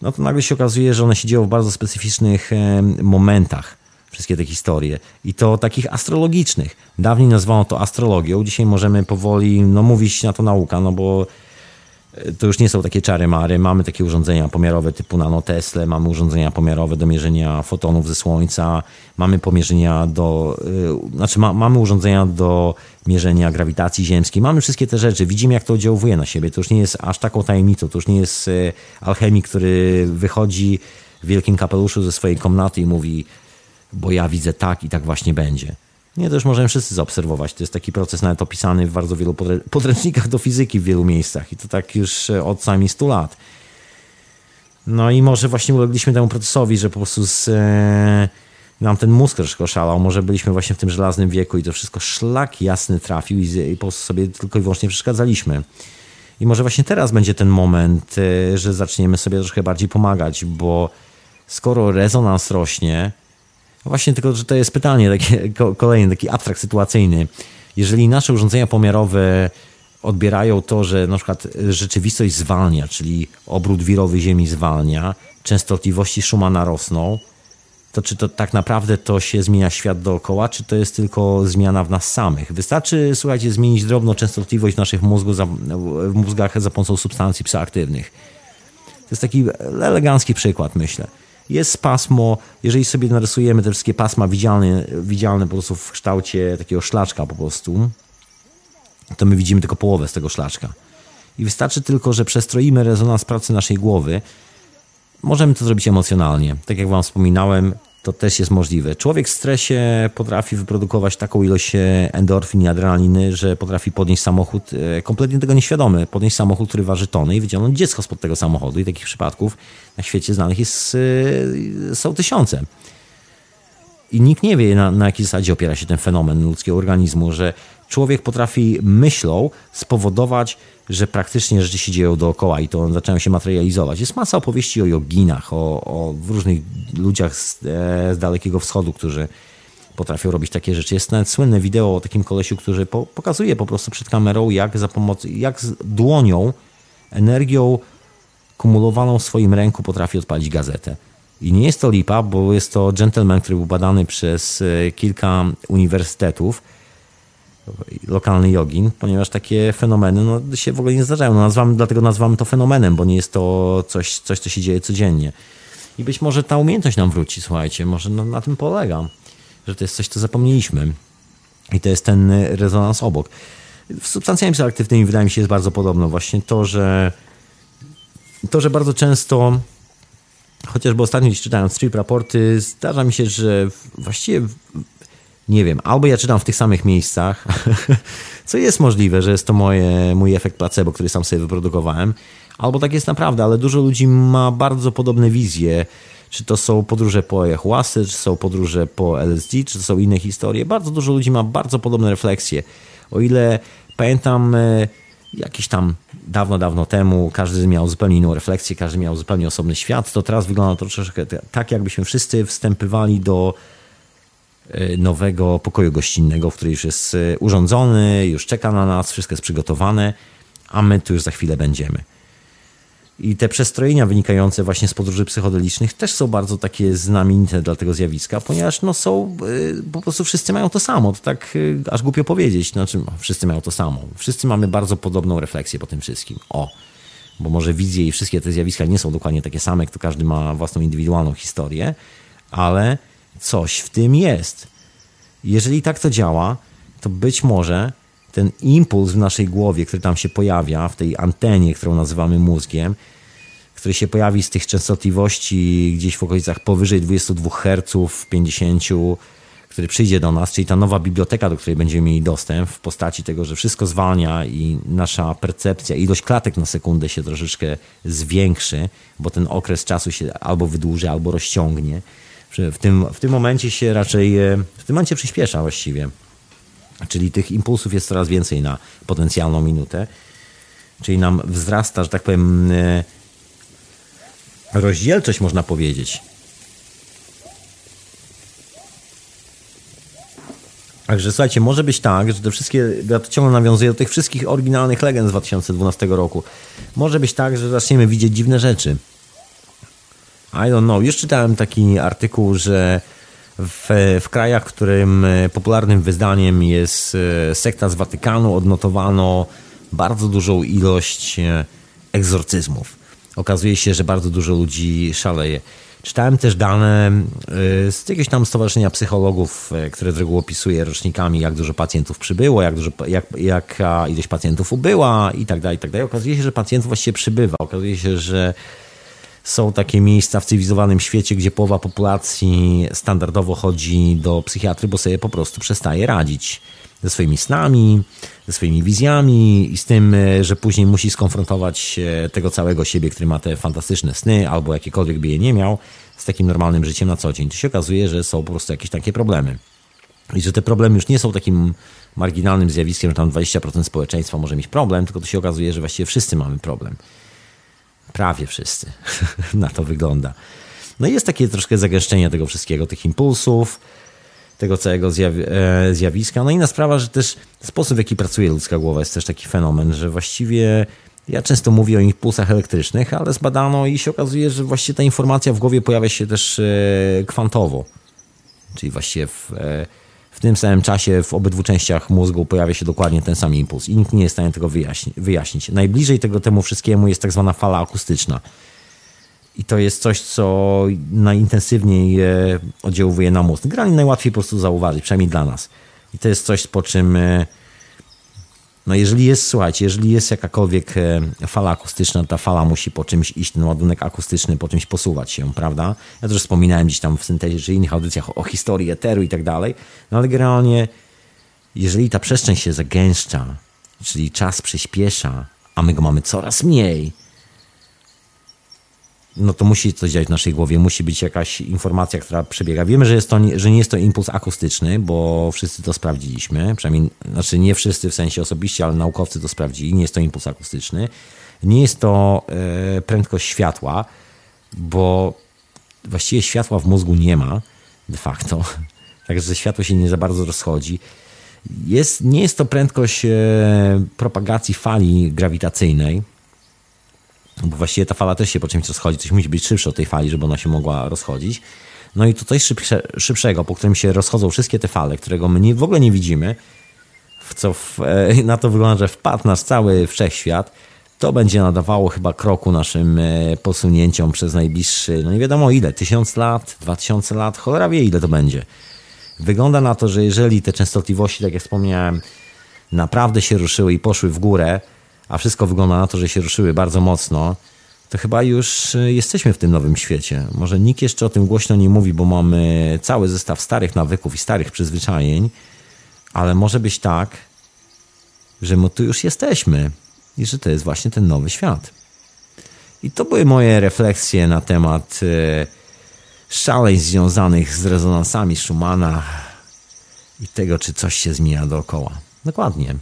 no to nagle się okazuje, że one się dzieją w bardzo specyficznych e, momentach. Wszystkie te historie. I to takich astrologicznych. Dawniej nazwano to astrologią, dzisiaj możemy powoli no, mówić na to nauka, no bo to już nie są takie czary mary. Mamy takie urządzenia pomiarowe typu nanotesle, mamy urządzenia pomiarowe do mierzenia fotonów ze Słońca, mamy pomierzenia do, yy, znaczy ma, mamy urządzenia do mierzenia grawitacji ziemskiej, mamy wszystkie te rzeczy, widzimy jak to oddziałuje na siebie. To już nie jest aż taką tajemnicą, to już nie jest yy, alchemik, który wychodzi w wielkim kapeluszu ze swojej komnaty i mówi, bo ja widzę tak i tak właśnie będzie. Nie, to już możemy wszyscy zaobserwować. To jest taki proces nawet opisany w bardzo wielu podręcznikach do fizyki w wielu miejscach i to tak już e, od sami 100 lat. No i może właśnie ulegliśmy temu procesowi, że po prostu z, e, nam ten mózg troszkę oszalał. Może byliśmy właśnie w tym żelaznym wieku i to wszystko szlak jasny trafił i, i po prostu sobie tylko i wyłącznie przeszkadzaliśmy. I może właśnie teraz będzie ten moment, e, że zaczniemy sobie troszkę bardziej pomagać, bo skoro rezonans rośnie, właśnie, tylko że to jest pytanie, takie, kolejny, taki abstrakt sytuacyjny. Jeżeli nasze urządzenia pomiarowe odbierają to, że na przykład rzeczywistość zwalnia, czyli obrót wirowy Ziemi zwalnia, częstotliwości Schumana rosną, to czy to tak naprawdę to się zmienia świat dookoła, czy to jest tylko zmiana w nas samych? Wystarczy, słuchajcie, zmienić drobną częstotliwość naszych mózgów za, w mózgach za pomocą substancji psychoaktywnych. To jest taki elegancki przykład, myślę jest pasmo, jeżeli sobie narysujemy te wszystkie pasma widzialne, widzialne po prostu w kształcie takiego szlaczka po prostu, to my widzimy tylko połowę z tego szlaczka. I wystarczy tylko, że przestroimy rezonans pracy naszej głowy. Możemy to zrobić emocjonalnie. Tak jak Wam wspominałem, to też jest możliwe. Człowiek w stresie potrafi wyprodukować taką ilość e, endorfin i adrenaliny, że potrafi podnieść samochód, e, kompletnie tego nieświadomy, podnieść samochód, który waży tony i wyciągnąć dziecko spod tego samochodu. I takich przypadków na świecie znanych jest, e, są tysiące. I nikt nie wie, na, na jakiej zasadzie opiera się ten fenomen ludzkiego organizmu, że człowiek potrafi myślą spowodować, że praktycznie rzeczy się dzieją dookoła i to zaczynają się materializować. Jest masa opowieści o joginach, o, o różnych ludziach z, e, z Dalekiego Wschodu, którzy potrafią robić takie rzeczy. Jest nawet słynne wideo o takim kolesiu, który po, pokazuje po prostu przed kamerą, jak za pomocą, jak z dłonią, energią kumulowaną w swoim ręku potrafi odpalić gazetę. I nie jest to lipa, bo jest to gentleman, który był badany przez e, kilka uniwersytetów, lokalny jogin, ponieważ takie fenomeny no, się w ogóle nie zdarzają. No, dlatego nazywamy to fenomenem, bo nie jest to coś, coś, co się dzieje codziennie. I być może ta umiejętność nam wróci, słuchajcie, może na, na tym polega, że to jest coś, co zapomnieliśmy. I to jest ten rezonans obok. W substancjami psychoaktywnymi wydaje mi się jest bardzo podobno. Właśnie to, że to, że bardzo często chociażby ostatnio czytając strip raporty, zdarza mi się, że właściwie nie wiem, albo ja czytam w tych samych miejscach, co jest możliwe, że jest to moje, mój efekt placebo, który sam sobie wyprodukowałem, albo tak jest naprawdę, ale dużo ludzi ma bardzo podobne wizje, czy to są podróże po ayahuasce, czy są podróże po LSD, czy to są inne historie. Bardzo dużo ludzi ma bardzo podobne refleksje. O ile pamiętam e, jakieś tam dawno, dawno temu każdy miał zupełnie inną refleksję, każdy miał zupełnie osobny świat, to teraz wygląda to troszeczkę tak, jakbyśmy wszyscy wstępywali do nowego pokoju gościnnego, w który już jest e, urządzony, już czeka na nas, wszystko jest przygotowane, a my tu już za chwilę będziemy. I te przestrojenia wynikające właśnie z podróży psychodelicznych też są bardzo takie znamienite dla tego zjawiska, ponieważ no są, y, po prostu wszyscy mają to samo. To tak aż głupio powiedzieć, znaczy wszyscy mają to samo. Wszyscy mamy bardzo podobną refleksję po tym wszystkim. O, bo może wizje i wszystkie te zjawiska nie są dokładnie takie same, to każdy ma własną indywidualną historię, ale coś w tym jest. Jeżeli tak to działa, to być może ten impuls w naszej głowie, który tam się pojawia, w tej antenie, którą nazywamy mózgiem, który się pojawi z tych częstotliwości gdzieś w okolicach powyżej 22 Hz, 50, który przyjdzie do nas, czyli ta nowa biblioteka, do której będziemy mieli dostęp w postaci tego, że wszystko zwalnia i nasza percepcja, ilość klatek na sekundę się troszeczkę zwiększy, bo ten okres czasu się albo wydłuży, albo rozciągnie. W tym, w tym momencie się raczej, e, w tym momencie przyspiesza właściwie. Czyli tych impulsów jest coraz więcej na potencjalną minutę. Czyli nam wzrasta, że tak powiem, e, rozdzielczość, można powiedzieć. Także słuchajcie, może być tak, że te wszystkie, ja to ciągle nawiązuję do tych wszystkich oryginalnych legend z 2012 roku. Może być tak, że zaczniemy widzieć dziwne rzeczy. I don't know. Już czytałem taki artykuł, że w, w krajach, w którym popularnym wyzdaniem jest e, sekta z Watykanu, odnotowano bardzo dużą ilość e, egzorcyzmów okazuje się, że bardzo dużo ludzi szaleje. Czytałem też dane z jakiegoś tam stowarzyszenia psychologów, które z reguły opisuje rocznikami, jak dużo pacjentów przybyło, jak dużo, jak, jaka ilość pacjentów ubyła i tak dalej, i tak dalej. Okazuje się, że pacjentów właściwie przybywa. Okazuje się, że są takie miejsca w cywilizowanym świecie, gdzie połowa populacji standardowo chodzi do psychiatry, bo sobie po prostu przestaje radzić ze swoimi snami, ze swoimi wizjami i z tym, e, że później musi skonfrontować tego całego siebie, który ma te fantastyczne sny albo jakiekolwiek by je nie miał, z takim normalnym życiem na co dzień. To się okazuje, że są po prostu jakieś takie problemy. I że te problemy już nie są takim marginalnym zjawiskiem, że tam 20% społeczeństwa może mieć problem, tylko to się okazuje, że właściwie wszyscy mamy problem. Prawie wszyscy. na to wygląda. No i jest takie troszkę zagęszczenie tego wszystkiego, tych impulsów, tego całego e, zjawiska. No inna sprawa, że też sposób, w jaki pracuje ludzka głowa jest też taki fenomen, że właściwie ja często mówię o impulsach elektrycznych, ale zbadano i się okazuje, że właściwie ta informacja w głowie pojawia się też e, kwantowo. Czyli właściwie w, e, tym samym czasie w obydwu częściach mózgu pojawia się dokładnie ten sam impuls i nikt nie jest w stanie tego wyjaśni wyjaśnić. Najbliżej tego temu wszystkiemu jest tak zwana fala akustyczna. I to jest coś, co najintensywniej e, oddziałuje na mózg. Generalnie najłatwiej po prostu zauważyć, przynajmniej dla nas. I to jest coś, po czym e, no jeżeli jest, słuchajcie, jeżeli jest jakakolwiek e, fala akustyczna, ta fala musi po czymś iść, ten ładunek akustyczny po czymś posuwać się, prawda? Ja też wspominałem gdzieś tam w syntezie czy innych audycjach o, o historii eteru i tak dalej, no ale generalnie jeżeli ta przestrzeń się zagęszcza, czyli czas przyspiesza, a my go mamy coraz mniej, no to musi coś działać w naszej głowie, musi być jakaś informacja, która przebiega. Wiemy, że, jest to, że nie jest to impuls akustyczny, bo wszyscy to sprawdziliśmy, przynajmniej, znaczy nie wszyscy w sensie osobiście, ale naukowcy to sprawdzili, nie jest to impuls akustyczny. Nie jest to e, prędkość światła, bo właściwie światła w mózgu nie ma de facto, także światło się nie za bardzo rozchodzi. Jest, nie jest to prędkość e, propagacji fali grawitacyjnej, bo właściwie ta fala też się po czymś rozchodzi, coś musi być szybsze od tej fali, żeby ona się mogła rozchodzić. No i to coś szybsze, szybszego, po którym się rozchodzą wszystkie te fale, którego my nie, w ogóle nie widzimy, w co w, e, na to wygląda, że wpadł nasz cały wszechświat, to będzie nadawało chyba kroku naszym e, posunięciom przez najbliższy, no nie wiadomo ile, tysiąc lat, dwa tysiące lat, cholera wie ile to będzie. Wygląda na to, że jeżeli te częstotliwości, tak jak wspomniałem, naprawdę się ruszyły i poszły w górę, a wszystko wygląda na to, że się ruszyły bardzo mocno, to chyba już e, jesteśmy w tym nowym świecie. Może nikt jeszcze o tym głośno nie mówi, bo mamy cały zestaw starych nawyków i starych przyzwyczajeń, ale może być tak, że my tu już jesteśmy i że to jest właśnie ten nowy świat. I to były moje refleksje na temat e, szaleń związanych z rezonansami Schumana i tego, czy coś się zmienia dookoła. Dokładnie.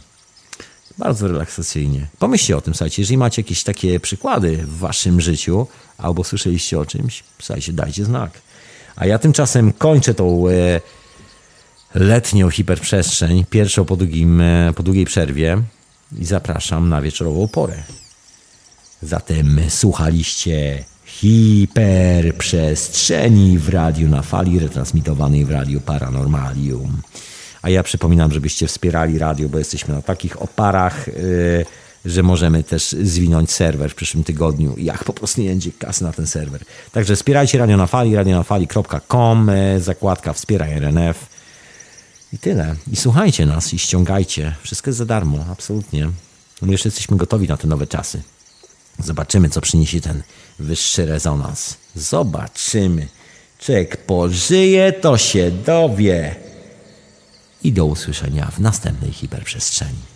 Bardzo relaksacyjnie. Pomyślcie o tym, słuchajcie, jeżeli macie jakieś takie przykłady w waszym życiu, albo słyszeliście o czymś, słuchajcie, dajcie znak. A ja tymczasem kończę tą e, letnią hiperprzestrzeń, pierwszą po, długim, e, po długiej przerwie i zapraszam na wieczorową porę. Zatem słuchaliście hiperprzestrzeni w radiu na fali retransmitowanej w radiu Paranormalium. A ja przypominam, żebyście wspierali radio, bo jesteśmy na takich oparach, yy, że możemy też zwinąć serwer w przyszłym tygodniu, jak po prostu nie będzie kasy na ten serwer. Także wspierajcie Radio na Fali, radionafali.com, yy, zakładka Wspieraj RNF. I tyle. I słuchajcie nas i ściągajcie. Wszystko jest za darmo, absolutnie. My już jesteśmy gotowi na te nowe czasy. Zobaczymy, co przyniesie ten wyższy rezonans. Zobaczymy. Czek pożyje, to się dowie. I do usłyszenia w następnej hiperprzestrzeni.